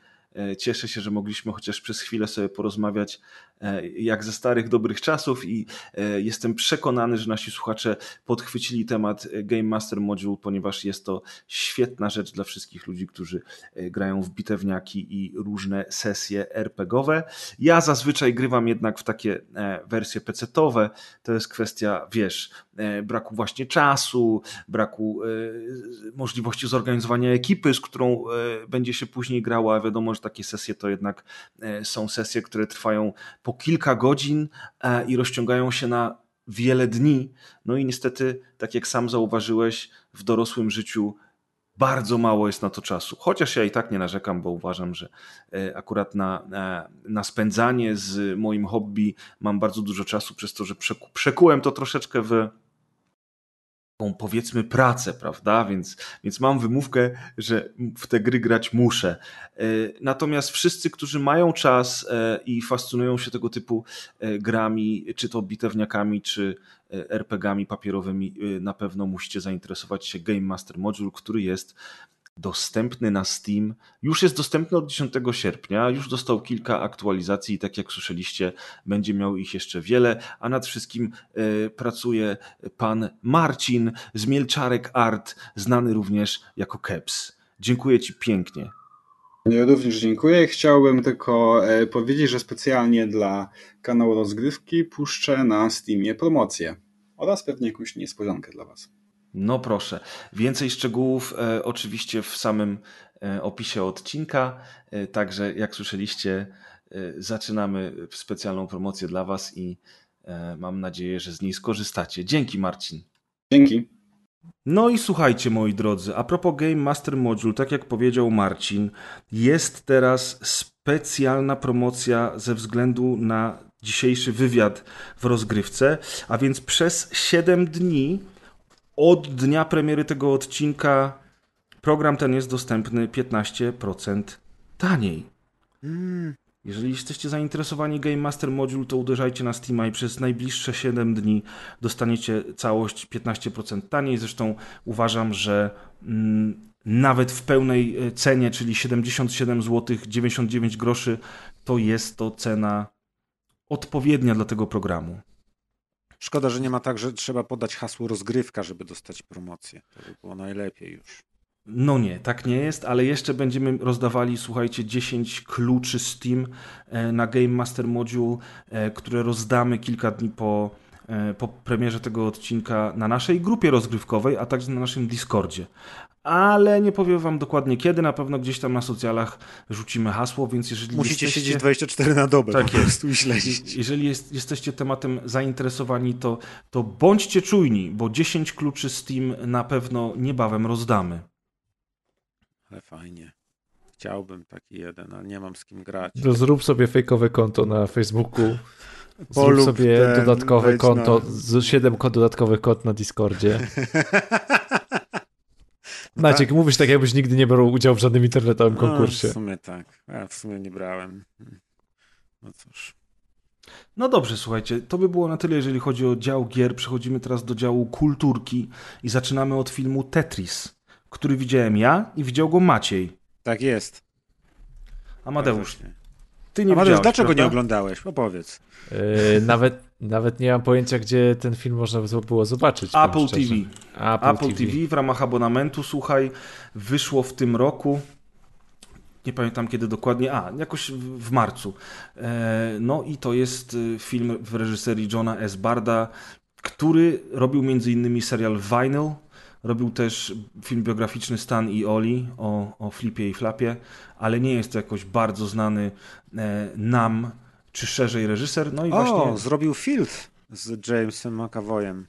Speaker 1: cieszę się, że mogliśmy chociaż przez chwilę sobie porozmawiać e, jak ze starych dobrych czasów i e, jestem przekonany, że nasi słuchacze podchwycili temat Game Master Module, ponieważ jest to świetna rzecz dla wszystkich ludzi, którzy grają w bitewniaki i różne sesje RPGowe. Ja zazwyczaj grywam jednak w takie wersje PC-owe. To jest kwestia, wiesz, braku właśnie czasu, braku możliwości zorganizowania ekipy, z którą będzie się później grała. Wiadomo, że takie sesje to jednak e, są sesje, które trwają po kilka godzin e, i rozciągają się na wiele dni. No i niestety, tak jak sam zauważyłeś, w dorosłym życiu bardzo mało jest na to czasu. Chociaż ja i tak nie narzekam, bo uważam, że e, akurat na, na spędzanie z moim hobby mam bardzo dużo czasu, przez to, że przekułem to troszeczkę w powiedzmy pracę, prawda? Więc, więc mam wymówkę, że w te gry grać muszę. E, natomiast wszyscy, którzy mają czas e, i fascynują się tego typu e, grami, czy to bitewniakami, czy RPGami papierowymi, na pewno musicie zainteresować się Game Master Module, który jest dostępny na Steam. Już jest dostępny od 10 sierpnia, już dostał kilka aktualizacji i tak jak słyszeliście, będzie miał ich jeszcze wiele, a nad wszystkim y, pracuje pan Marcin z Mielczarek Art, znany również jako Keps. Dziękuję Ci pięknie.
Speaker 6: Ja również dziękuję. Chciałbym tylko e, powiedzieć, że specjalnie dla kanału Rozgrywki puszczę na Steamie promocję oraz pewnie jakąś niespodziankę dla Was.
Speaker 1: No proszę. Więcej szczegółów e, oczywiście w samym e, opisie odcinka. E, także jak słyszeliście, e, zaczynamy specjalną promocję dla Was i e, mam nadzieję, że z niej skorzystacie. Dzięki Marcin.
Speaker 6: Dzięki.
Speaker 1: No i słuchajcie moi drodzy, a propos Game Master Module, tak jak powiedział Marcin, jest teraz specjalna promocja ze względu na dzisiejszy wywiad w rozgrywce, a więc przez 7 dni od dnia premiery tego odcinka program ten jest dostępny 15% taniej. Mm. Jeżeli jesteście zainteresowani Game Master Module, to uderzajcie na Steama i przez najbliższe 7 dni dostaniecie całość 15% taniej. Zresztą uważam, że mm, nawet w pełnej e, cenie, czyli 77 zł 99 groszy, to jest to cena odpowiednia dla tego programu.
Speaker 4: Szkoda, że nie ma tak, że trzeba podać hasło rozgrywka, żeby dostać promocję. To by było najlepiej już.
Speaker 1: No nie, tak nie jest, ale jeszcze będziemy rozdawali, słuchajcie, 10 kluczy Steam e, na Game Master Module, e, które rozdamy kilka dni po, e, po premierze tego odcinka na naszej grupie rozgrywkowej, a także na naszym Discordzie ale nie powiem wam dokładnie kiedy, na pewno gdzieś tam na socjalach rzucimy hasło, więc jeżeli
Speaker 4: Musicie
Speaker 1: jesteście...
Speaker 4: siedzieć 24 na dobę
Speaker 1: tak po prostu i śledzić. Jeżeli jest, jesteście tematem zainteresowani, to, to bądźcie czujni, bo 10 kluczy Steam na pewno niebawem rozdamy.
Speaker 4: Ale fajnie. Chciałbym taki jeden, ale nie mam z kim grać.
Speaker 3: To zrób sobie fejkowe konto na Facebooku. Zrób sobie ten, dodatkowe konto, na... 7 dodatkowych kont na Discordzie. Maciek, tak? mówisz tak, jakbyś nigdy nie brał udziału w żadnym internetowym no, konkursie.
Speaker 4: No, w sumie tak. Ja w sumie nie brałem. No cóż.
Speaker 1: No dobrze, słuchajcie, to by było na tyle, jeżeli chodzi o dział gier. Przechodzimy teraz do działu kulturki i zaczynamy od filmu Tetris, który widziałem ja i widział go Maciej.
Speaker 4: Tak jest.
Speaker 1: Amadeusz,
Speaker 4: Faktycznie.
Speaker 1: Ty nie widziałeś,
Speaker 4: dlaczego nie
Speaker 1: prawda?
Speaker 4: oglądałeś? Opowiedz.
Speaker 3: Yy, nawet, nawet nie mam pojęcia, gdzie ten film można było zobaczyć.
Speaker 1: Apple. TV.
Speaker 3: Apple,
Speaker 1: Apple TV. w ramach abonamentu, słuchaj, wyszło w tym roku. Nie pamiętam kiedy dokładnie, a jakoś w marcu. E, No i to jest y, film w reżyserii Johna S. Barda, który robił między innymi serial Vinyl, robił też film biograficzny Stan i Oli o, o Flipie i Flapie, ale nie jest to jakoś bardzo znany e, nam, czy szerzej reżyser. No i
Speaker 4: O,
Speaker 1: właśnie
Speaker 4: zrobił Field z Jamesem McAvoyem.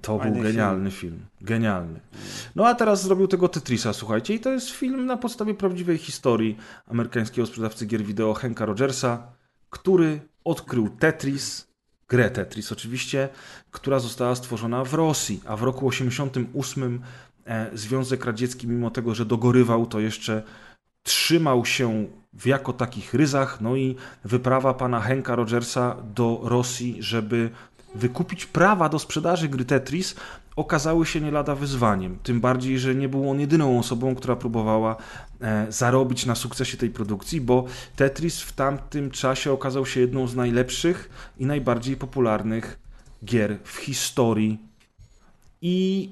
Speaker 1: to
Speaker 4: Fajny
Speaker 1: był genialny film. Genialny. No a teraz zrobił tego Tetrisa, słuchajcie, i to jest film na podstawie prawdziwej historii amerykańskiego sprzedawcy gier wideo Henka Rogersa, który odkrył Tetris, grę Tetris oczywiście, która została stworzona w Rosji, a w roku 88 e, Związek Radziecki, mimo tego, że dogorywał, to jeszcze trzymał się w jako takich ryzach, no i wyprawa pana Henka Rogersa do Rosji, żeby wykupić prawa do sprzedaży gry Tetris, okazały się nie lada wyzwaniem. Tym bardziej, że nie był on jedyną osobą, która próbowała e, zarobić na sukcesie tej produkcji, bo Tetris w tamtym czasie okazał się jedną z najlepszych i najbardziej popularnych gier w historii. I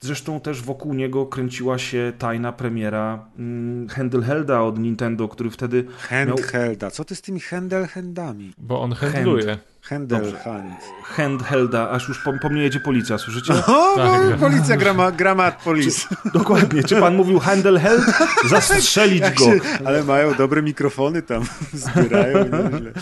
Speaker 1: Zresztą też wokół niego kręciła się tajna premiera mm, Handhelda od Nintendo, który wtedy
Speaker 4: Handhelda. Co ty z tymi handlehandami?
Speaker 3: Bo on handluje.
Speaker 4: Handelhand.
Speaker 1: handhelda, aż już po, po mnie jedzie policja, słyszycie?
Speaker 4: O,
Speaker 3: Tak.
Speaker 4: policja grama, gramat police.
Speaker 1: Dokładnie. Czy pan mówił handheld? Zastrzelić
Speaker 4: Jak
Speaker 1: go.
Speaker 4: się, ale mają dobre mikrofony tam, zbierają nieźle.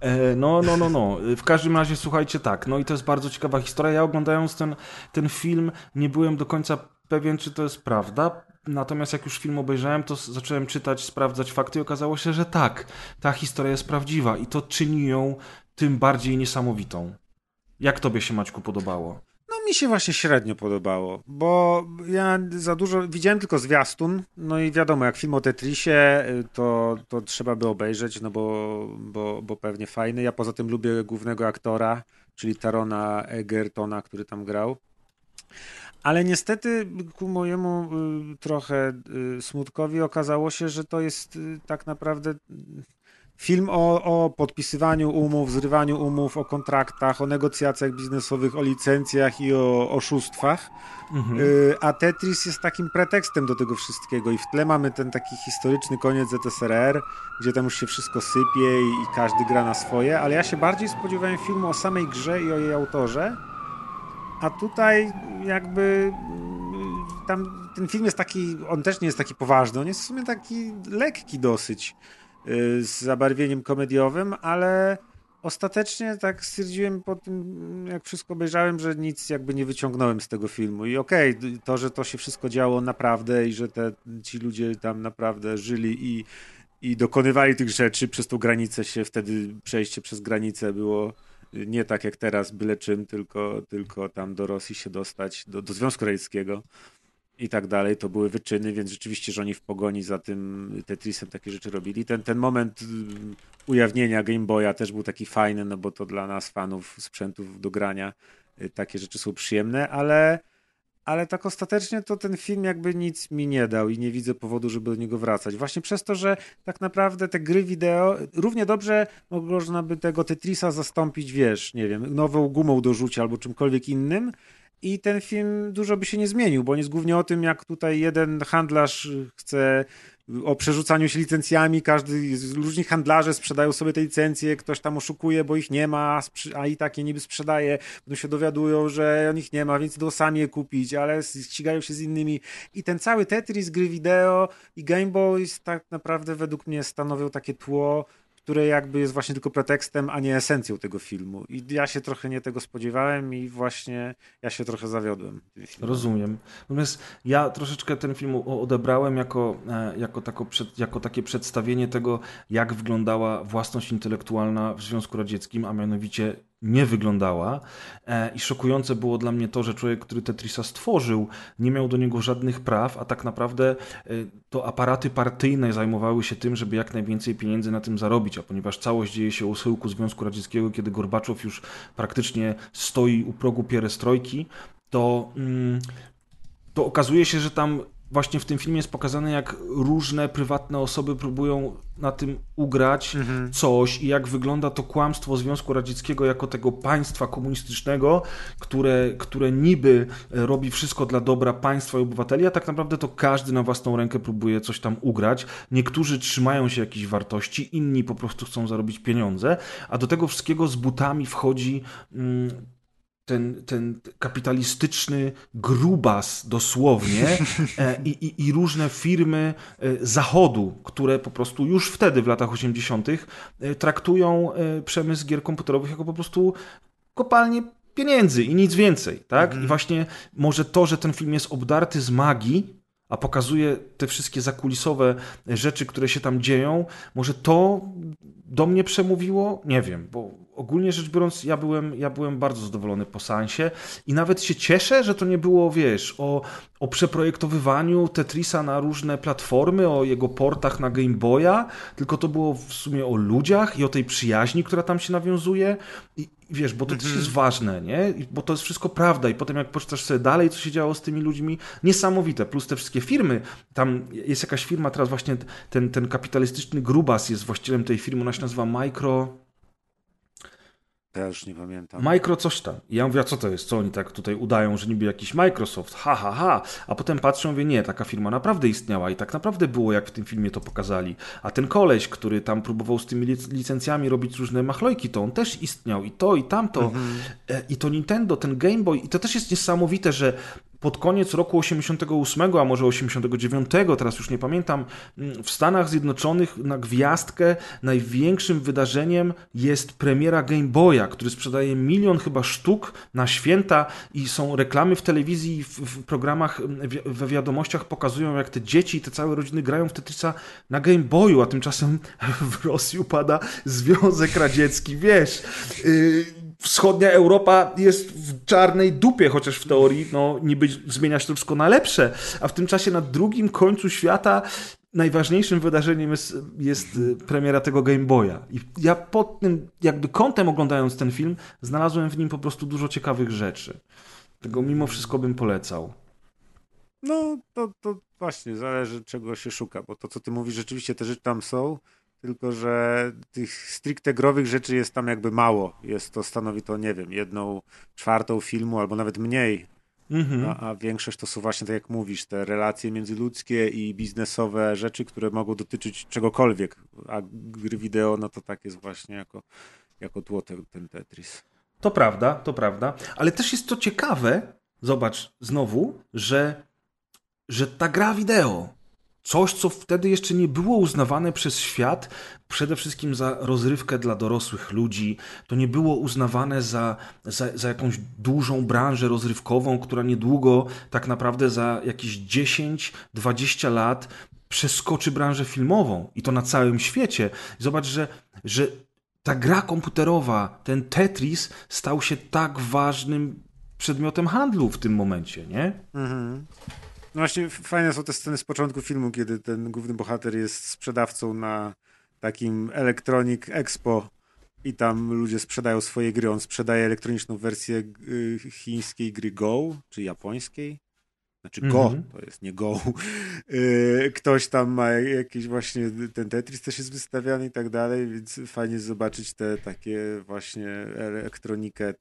Speaker 1: E, No, no, no, no. W każdym razie słuchajcie tak, no i to jest bardzo ciekawa historia. Ja oglądając ten, ten film nie byłem do końca pewien, czy to jest prawda. Natomiast jak już film obejrzałem, to zacząłem czytać, sprawdzać fakty i okazało się, że tak, ta historia jest prawdziwa i to czyni ją tym bardziej niesamowitą. Jak tobie się, Maćku, podobało?
Speaker 4: No mi się właśnie średnio podobało, bo ja za dużo, widziałem tylko zwiastun, no i wiadomo, jak film o Tetrisie, y, to, to trzeba by obejrzeć, no bo, bo, bo pewnie fajny. Ja poza tym lubię głównego aktora, czyli Tarona Egertona, który tam grał. Ale niestety ku mojemu y, trochę y, smutkowi okazało się, że to jest tak naprawdę film o, o podpisywaniu umów, zrywaniu umów, o kontraktach, o negocjacjach biznesowych, o licencjach i o oszustwach. Y, A Tetris jest takim pretekstem do tego wszystkiego i w tle mamy ten taki historyczny koniec ZSRR, gdzie tam już się wszystko sypie i, i każdy gra na swoje, ale ja się bardziej spodziewałem filmu o samej grze i o jej autorze, a tutaj jakby mm, tam ten film jest taki, on też nie jest taki poważny, on jest w sumie taki lekki dosyć z zabarwieniem komediowym, ale ostatecznie tak stwierdziłem po tym, jak wszystko obejrzałem, że nic jakby nie wyciągnąłem z tego filmu. I okej, to, że to się wszystko działo naprawdę i że te, ci ludzie tam naprawdę żyli i, i dokonywali tych rzeczy, przez tą granicę się wtedy przejście przez granicę było nie tak jak teraz, byle czym, tylko, tylko tam do Rosji się dostać, do, do Związku Radzieckiego i tak dalej. To były wyczyny, więc rzeczywiście, że oni w pogoni za tym Tetrisem takie rzeczy robili. Ten, ten moment y, ujawnienia Game Boya też był taki fajny, no bo to dla nas, fanów sprzętów do grania, y, takie rzeczy są przyjemne, ale, ale tak ostatecznie to ten film jakby nic mi nie dał i nie widzę powodu, żeby do niego wracać. Właśnie przez to, że tak naprawdę te gry wideo, równie dobrze można by tego Tetrisa zastąpić, wiesz, nie wiem, nową gumą do rzucia albo czymkolwiek innym, i ten film dużo by się nie zmienił, bo on jest głównie o tym, jak tutaj jeden handlarz chce o przerzucaniu się licencjami, każdy, różni handlarze sprzedają sobie te licencje, ktoś tam oszukuje, bo ich nie ma, a i tak je niby sprzedaje, potem się dowiadują, że on ich nie ma, więc idą sami je kupić, ale ścigają się z innymi. I ten cały Tetris, gry wideo i Game Boys tak naprawdę według mnie stanowią takie tło, które jakby jest właśnie tylko pretekstem, a nie esencją tego filmu. I ja się trochę nie tego spodziewałem i właśnie ja się trochę zawiodłem.
Speaker 1: Rozumiem. Natomiast ja troszeczkę ten film odebrałem jako, e, jako, tako jako takie przedstawienie tego, jak wyglądała własność intelektualna w Związku Radzieckim, a mianowicie nie wyglądała. E, I szokujące było dla mnie to, że człowiek, który Tetrisa stworzył, nie miał do niego żadnych praw, a tak naprawdę e, to aparaty partyjne zajmowały się tym, żeby jak najwięcej pieniędzy na tym zarobić, a ponieważ całość dzieje się u schyłku Związku Radzieckiego, kiedy Gorbaczow już praktycznie stoi u progu pierestrojki, to, mm, to okazuje się, że tam właśnie w tym filmie jest pokazane, jak różne prywatne osoby próbują na tym ugrać
Speaker 4: Mhm.
Speaker 1: coś i jak wygląda to kłamstwo Związku Radzieckiego jako tego państwa komunistycznego, które, które niby e, robi wszystko dla dobra państwa i obywateli, a tak naprawdę to każdy na własną rękę próbuje coś tam ugrać. Niektórzy trzymają się jakichś wartości, inni po prostu chcą zarobić pieniądze, a do tego wszystkiego z butami wchodzi mm, ten, ten kapitalistyczny grubas dosłownie e, i, i, i różne firmy e, zachodu, które po prostu już wtedy w latach 80. e, traktują przemysł gier komputerowych jako po prostu kopalnię pieniędzy i nic więcej, tak? I właśnie może to, że ten film jest obdarty z magii, a pokazuje te wszystkie zakulisowe rzeczy, które się tam dzieją, może to do mnie przemówiło? Nie wiem, bo ogólnie rzecz biorąc, ja byłem, ja byłem bardzo zadowolony po seansie i nawet się cieszę, że to nie było, wiesz, o, o przeprojektowywaniu Tetrisa na różne platformy, o jego portach na Game Boya, tylko to było w sumie o ludziach i o tej przyjaźni, która tam się nawiązuje i wiesz, bo to też jest ważne, nie? Bo to jest wszystko prawda i potem jak poczytasz sobie dalej, co się działo z tymi ludźmi, niesamowite, plus te wszystkie firmy, tam jest jakaś firma, teraz właśnie ten, ten kapitalistyczny grubas jest właścicielem tej firmy, ona się nazywa Micro...
Speaker 4: Ja już nie pamiętam.
Speaker 1: Micro coś tam. I ja mówię, a co to jest? Co oni tak tutaj udają, że niby jakiś Microsoft? Ha, ha, ha. A potem patrzę, mówię, nie, taka firma naprawdę istniała i tak naprawdę było, jak w tym filmie to pokazali. A ten koleś, który tam próbował z tymi lic- licencjami robić różne machlojki, to on też istniał i to, i tamto. E, I to Nintendo, ten Game Boy. I to też jest niesamowite, że pod koniec roku 88, a może 89, teraz już nie pamiętam, mm, w Stanach Zjednoczonych na gwiazdkę największym wydarzeniem jest premiera Game Boya, który sprzedaje milion chyba sztuk na święta i są reklamy w telewizji w, w programach, mm, we wiadomościach pokazują, jak te dzieci i te całe rodziny grają w Tetrisa na Game Boyu, a tymczasem w Rosji upada Związek Radziecki, wiesz... Yy, wschodnia Europa jest w czarnej dupie, chociaż w teorii no, niby zmienia się to wszystko na lepsze, a w tym czasie na drugim końcu świata najważniejszym wydarzeniem jest, jest y, premiera tego Game Boya. I ja pod tym, jakby kątem oglądając ten film, znalazłem w nim po prostu dużo ciekawych rzeczy. Tego mimo wszystko bym polecał.
Speaker 4: No, to, to właśnie zależy, czego się szuka, bo to, co ty mówisz, rzeczywiście te rzeczy tam są, tylko że tych stricte growych rzeczy jest tam jakby mało. Jest to, stanowi to, nie wiem, jedną czwartą filmu, albo nawet mniej.
Speaker 1: Mhm.
Speaker 4: A, a większość to są właśnie, tak jak mówisz, te relacje międzyludzkie i biznesowe rzeczy, które mogą dotyczyć czegokolwiek. A gry wideo, no to tak jest właśnie jako, jako tło ten, ten Tetris.
Speaker 1: To prawda, to prawda. Ale też jest to ciekawe, zobacz znowu, że, że ta gra wideo, coś, co wtedy jeszcze nie było uznawane przez świat, przede wszystkim za rozrywkę dla dorosłych ludzi, to nie było uznawane za, za, za jakąś dużą branżę rozrywkową, która niedługo, tak naprawdę za jakieś 10-20 lat przeskoczy branżę filmową i to na całym świecie. Zobacz, że, że ta gra komputerowa, ten Tetris stał się tak ważnym przedmiotem handlu w tym momencie, nie?
Speaker 4: Mhm. No właśnie fajne są te sceny z początku filmu, kiedy ten główny bohater jest sprzedawcą na takim Electronic Expo i tam ludzie sprzedają swoje gry. On sprzedaje elektroniczną wersję y, chińskiej gry Go, czy japońskiej. Znaczy Go,
Speaker 1: Mhm.
Speaker 4: to jest nie Go. Y, Ktoś tam ma jakiś właśnie, ten Tetris też jest wystawiany i tak dalej, więc fajnie zobaczyć te takie właśnie elektronikę y,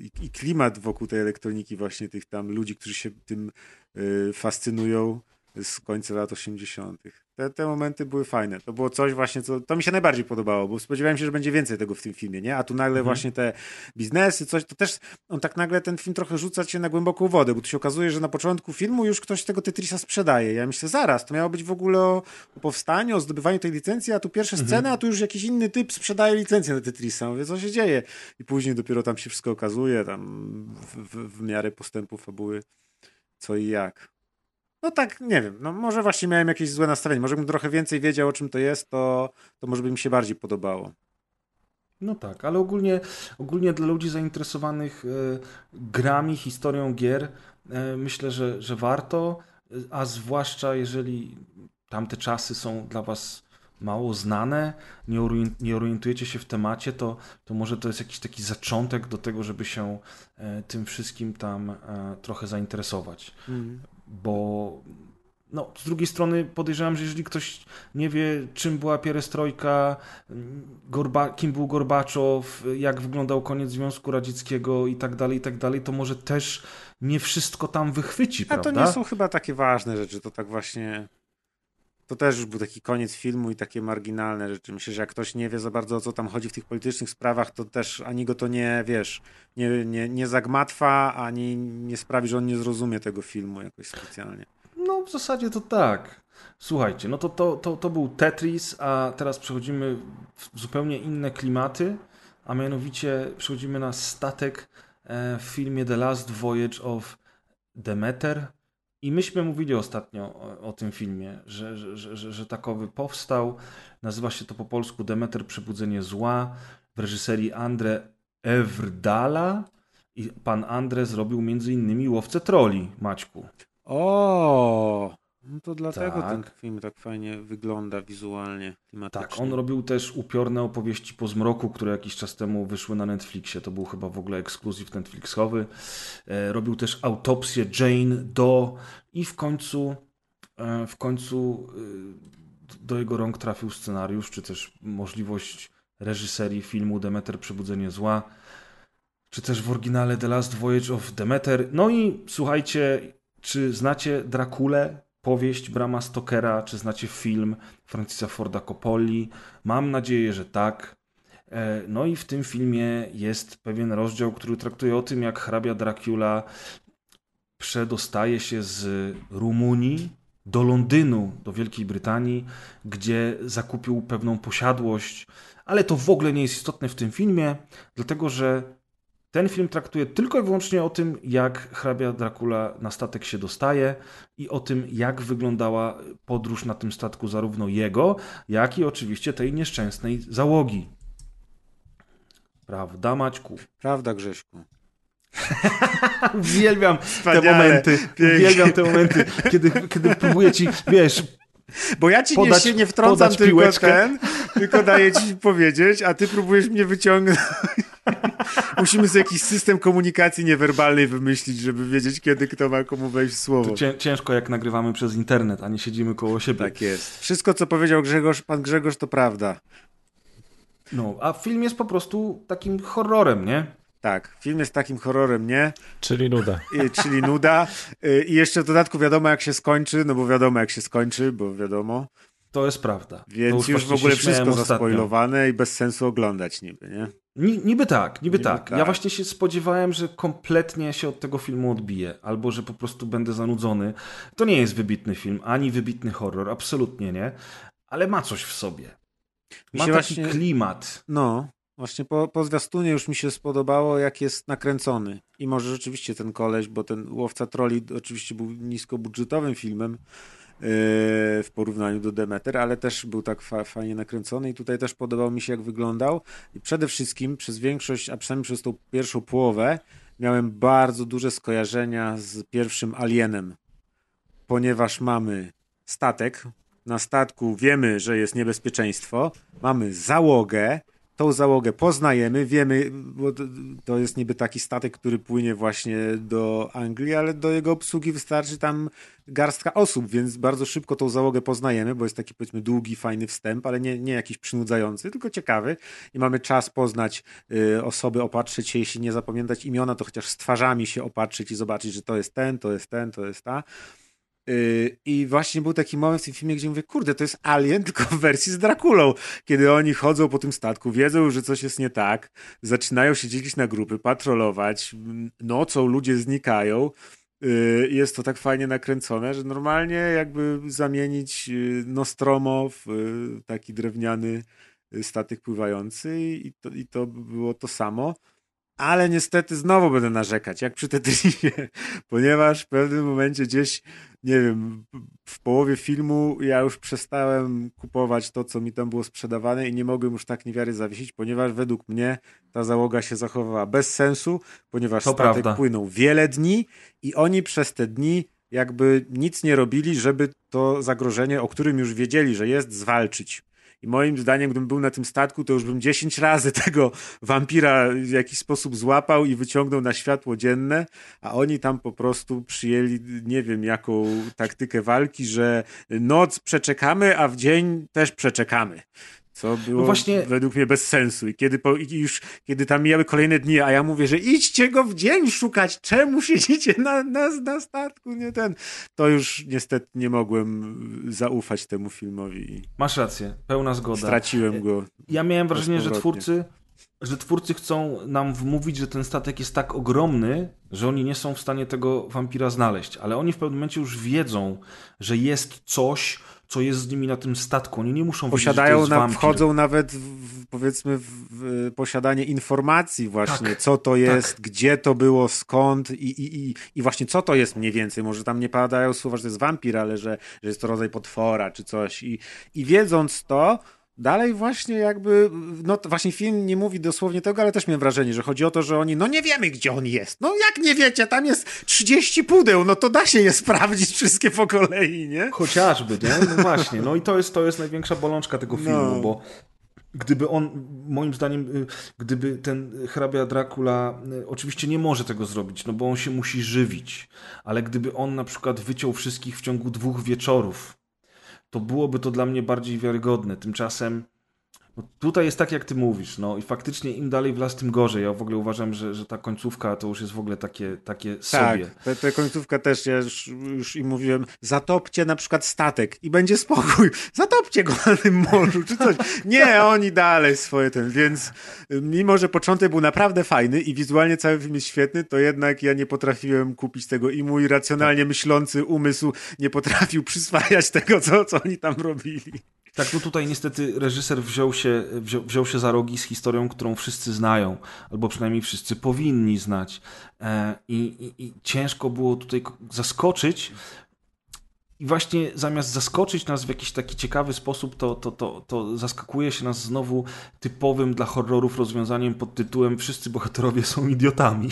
Speaker 4: i- i klimat wokół tej elektroniki właśnie tych tam ludzi, którzy się tym y, fascynują z końca lat 80. Te, te momenty były fajne. To było coś właśnie, co to mi się najbardziej podobało, bo spodziewałem się, że będzie więcej tego w tym filmie, nie? A tu nagle właśnie te biznesy, coś, to też on tak nagle ten film trochę rzuca cię na głęboką wodę, bo tu się okazuje, że na początku filmu już ktoś tego Tetrisa sprzedaje. Ja myślę, zaraz, to miało być w ogóle o, o powstaniu, o zdobywaniu tej licencji, a tu pierwsze sceny, a tu już jakiś inny typ sprzedaje licencję na Tetrisa. Mówię, co się dzieje? I później dopiero tam się wszystko okazuje, tam w, w, w miarę postępu fabuły, co i jak. No tak, nie wiem, no może właśnie miałem jakieś złe nastawienie. Może bym trochę więcej wiedział, o czym to jest, to, to może by mi się bardziej podobało.
Speaker 1: No tak, ale ogólnie, ogólnie dla ludzi zainteresowanych e, grami, historią gier, e, myślę, że, że warto, e, a zwłaszcza jeżeli tamte czasy są dla Was mało znane, nie, orien- nie orientujecie się w temacie, to, to może to jest jakiś taki zaczątek do tego, żeby się tym wszystkim tam trochę zainteresować. Bo no, z drugiej strony podejrzewam, że jeżeli ktoś nie wie, czym była pierestrojka, Gorba, kim był Gorbaczow, jak wyglądał koniec Związku Radzieckiego i tak dalej, i tak dalej, to może też nie wszystko tam wychwyci,
Speaker 4: A
Speaker 1: prawda?
Speaker 4: to nie są chyba takie ważne rzeczy, to tak właśnie... To też już był taki koniec filmu i takie marginalne rzeczy. Myślę, że jak ktoś nie wie za bardzo o co tam chodzi w tych politycznych sprawach, to też ani go to nie, wiesz, nie, nie, nie zagmatwa, ani nie sprawi, że on nie zrozumie tego filmu jakoś specjalnie.
Speaker 1: No, w zasadzie to tak. Słuchajcie, no to, to, to, to był Tetris, a teraz przechodzimy w zupełnie inne klimaty, a mianowicie przechodzimy na statek e, w filmie The Last Voyage of Demeter. I myśmy mówili ostatnio o, o tym filmie, że, że, że, że, takowy powstał. Nazywa się to po polsku Demeter Przebudzenie Zła w reżyserii Andre Evrdala. I pan Andre zrobił między innymi Łowcę Troli, Maćku.
Speaker 4: O, no to dlatego
Speaker 1: Tak.
Speaker 4: ten film tak fajnie wygląda wizualnie, klimatycznie.
Speaker 1: Tak, on robił też upiorne opowieści po zmroku, które jakiś czas temu wyszły na Netflixie. To był chyba w ogóle ekskluzyw Netflixowy. E, robił też autopsję Jane do i w końcu e, w końcu e, do jego rąk trafił scenariusz, czy też możliwość reżyserii filmu Demeter Przebudzenie Zła, czy też w oryginale The Last Voyage of Demeter. No i słuchajcie, czy znacie Drakulę, powieść Brama Stokera, czy znacie film Francisa Forda Coppoli? Mam nadzieję, że tak. E, No i w tym filmie jest pewien rozdział, który traktuje o tym, jak hrabia Dracula przedostaje się z Rumunii do Londynu, do Wielkiej Brytanii, gdzie zakupił pewną posiadłość, ale to w ogóle nie jest istotne w tym filmie, dlatego że ten film traktuje tylko i wyłącznie o tym, jak hrabia Dracula na statek się dostaje i o tym, jak wyglądała podróż na tym statku zarówno jego, jak i oczywiście tej nieszczęsnej załogi. Prawda, Maćku?
Speaker 4: Prawda, Grześku?
Speaker 1: Uwielbiam te
Speaker 4: Wspaniale,
Speaker 1: momenty,
Speaker 4: pięknie.
Speaker 1: uwielbiam te momenty, kiedy, kiedy próbuję ci, wiesz,
Speaker 4: Bo ja ci
Speaker 1: Podać-
Speaker 4: nie, się nie wtrącam tylko
Speaker 1: piłeczkę.
Speaker 4: ten, tylko daję ci powiedzieć, a ty próbujesz mnie wyciągnąć. Musimy sobie jakiś system komunikacji niewerbalnej wymyślić, żeby wiedzieć, kiedy kto ma komu wejść w słowo.
Speaker 1: to cię, ciężko jak nagrywamy przez internet, a nie siedzimy koło siebie.
Speaker 4: Tak jest. Wszystko, co powiedział Grzegorz, pan Grzegorz, to prawda.
Speaker 1: No, a film jest po prostu takim horrorem, nie?
Speaker 4: Tak, film jest takim horrorem, nie?
Speaker 3: Czyli nuda.
Speaker 4: I, czyli nuda. Y, I jeszcze w dodatku wiadomo, jak się skończy, no bo wiadomo, jak się skończy, bo wiadomo.
Speaker 1: To jest prawda.
Speaker 4: Więc już w
Speaker 1: właśnie
Speaker 4: ogóle wszystko zaspoilowane i bez sensu oglądać niby, nie?
Speaker 1: Ni, niby tak, niby,
Speaker 4: Niby
Speaker 1: tak.
Speaker 4: tak.
Speaker 1: Ja właśnie się spodziewałem, że kompletnie się od tego filmu odbiję, albo że po prostu będę zanudzony. To nie jest wybitny film, ani wybitny horror, absolutnie nie, ale ma coś w sobie. Ma taki
Speaker 4: właśnie-
Speaker 1: klimat.
Speaker 4: No, właśnie po, po zwiastunie już mi się spodobało, jak jest nakręcony. I może rzeczywiście ten koleś, bo ten Łowca Troli oczywiście był niskobudżetowym filmem w porównaniu do Demeter, ale też był tak fa fajnie nakręcony i tutaj też podobał mi się, jak wyglądał. I przede wszystkim przez większość, a przynajmniej przez tą pierwszą połowę, miałem bardzo duże skojarzenia z pierwszym Alienem, ponieważ mamy statek, na statku wiemy, że jest niebezpieczeństwo, mamy załogę, tą załogę poznajemy, wiemy, bo to- jest niby taki statek, który płynie właśnie do Anglii, ale do jego obsługi wystarczy tam garstka osób, więc bardzo szybko tą załogę poznajemy, bo jest taki powiedzmy długi, fajny wstęp, ale nie, nie jakiś przynudzający, tylko ciekawy i mamy czas poznać y, osoby, opatrzyć się, jeśli nie zapamiętać imiona, to chociaż z twarzami się opatrzyć i zobaczyć, że to jest ten, to jest ten, to jest ta. Yy, I właśnie był taki moment w tym filmie, gdzie mówię, kurde, to jest Alien, tylko w wersji z Drakulą. Kiedy oni chodzą po tym statku, wiedzą, że coś jest nie tak, zaczynają się dzielić na grupy, patrolować, m, nocą ludzie znikają. I Jest to tak fajnie nakręcone, że normalnie jakby zamienić yy, Nostromo w taki drewniany statek pływający i to, i to by było to samo. Ale niestety znowu będę narzekać, jak przy Tetrisie, ponieważ w pewnym momencie gdzieś nie wiem, w połowie filmu ja już przestałem kupować to, co mi tam było sprzedawane i nie mogłem już tak niewiary zawiesić, ponieważ według mnie ta załoga się zachowała bez sensu, ponieważ
Speaker 1: To
Speaker 4: statek
Speaker 1: prawda.
Speaker 4: płynął wiele dni i oni przez te dni jakby nic nie robili, żeby to zagrożenie, o którym już wiedzieli, że jest, zwalczyć. I moim zdaniem, gdybym był na tym statku, to już bym 10 razy tego wampira w jakiś sposób złapał i wyciągnął na światło dzienne, a oni tam po prostu przyjęli, nie wiem, jaką taktykę walki, że noc przeczekamy, a w dzień też przeczekamy. Co było
Speaker 1: No właśnie-
Speaker 4: według mnie bez sensu. I kiedy, po, i już, kiedy tam mijały kolejne dni, a ja mówię, że idźcie go w dzień szukać, czemu siedzicie na, na, na statku, nie ten. To już niestety nie mogłem zaufać temu filmowi i
Speaker 1: Masz rację, pełna zgoda.
Speaker 4: straciłem go.
Speaker 1: Ja miałem wrażenie, że twórcy, że twórcy chcą nam wmówić, że ten statek jest tak ogromny, że oni nie są w stanie tego wampira znaleźć. Ale oni w pewnym momencie już wiedzą, że jest coś, co jest z nimi na tym statku. Oni nie muszą wiedzieć,
Speaker 4: Posiadają,
Speaker 1: jest
Speaker 4: na, wchodzą nawet w, powiedzmy w, w posiadanie informacji właśnie,
Speaker 1: Tak,
Speaker 4: co to jest, gdzie to było, skąd i, i, i, i właśnie co to jest mniej więcej. Może tam nie padają słowa, że to jest wampir, ale że, że jest to rodzaj potwora czy coś. I, i wiedząc to, dalej właśnie jakby, no to właśnie film nie mówi dosłownie tego, ale też miałem wrażenie, że chodzi o to, że oni, no nie wiemy, gdzie on jest. No jak nie wiecie, tam jest 30 pudeł, no to da się je sprawdzić wszystkie po kolei, nie?
Speaker 1: Chociażby, nie? No właśnie. No i to jest, to jest największa bolączka tego filmu,
Speaker 4: No.
Speaker 1: bo gdyby on, moim zdaniem, y, gdyby ten hrabia Dracula y, oczywiście nie może tego zrobić, no bo on się musi żywić, ale gdyby on na przykład wyciął wszystkich w ciągu dwóch wieczorów, to byłoby to dla mnie bardziej wiarygodne. Tymczasem no tutaj jest tak, jak ty mówisz, no i faktycznie im dalej w las, tym gorzej. Ja w ogóle uważam, że, że ta końcówka to już jest w oggle takie, takie sobie.
Speaker 4: Tak, te końcówka też, ja już, już im mówiłem, zatopcie na przykład statek i będzie spokój, zatopcie go na tym morzu, czy coś. Nie, oni dalej swoje ten, więc mimo, że początek był naprawdę fajny i wizualnie cały film jest świetny, to jednak ja nie potrafiłem kupić tego i mój racjonalnie myślący umysł nie potrafił przyswajać tego, co, co oni tam robili.
Speaker 1: Tak, no tutaj niestety reżyser wziął się, wziął, wziął się za rogi z historią, którą wszyscy znają, albo przynajmniej wszyscy powinni znać. E, i, i, I ciężko było tutaj zaskoczyć. I właśnie zamiast zaskoczyć nas w jakiś taki ciekawy sposób, to, to, to, to zaskakuje się nas znowu typowym dla horrorów rozwiązaniem pod tytułem Wszyscy bohaterowie są idiotami.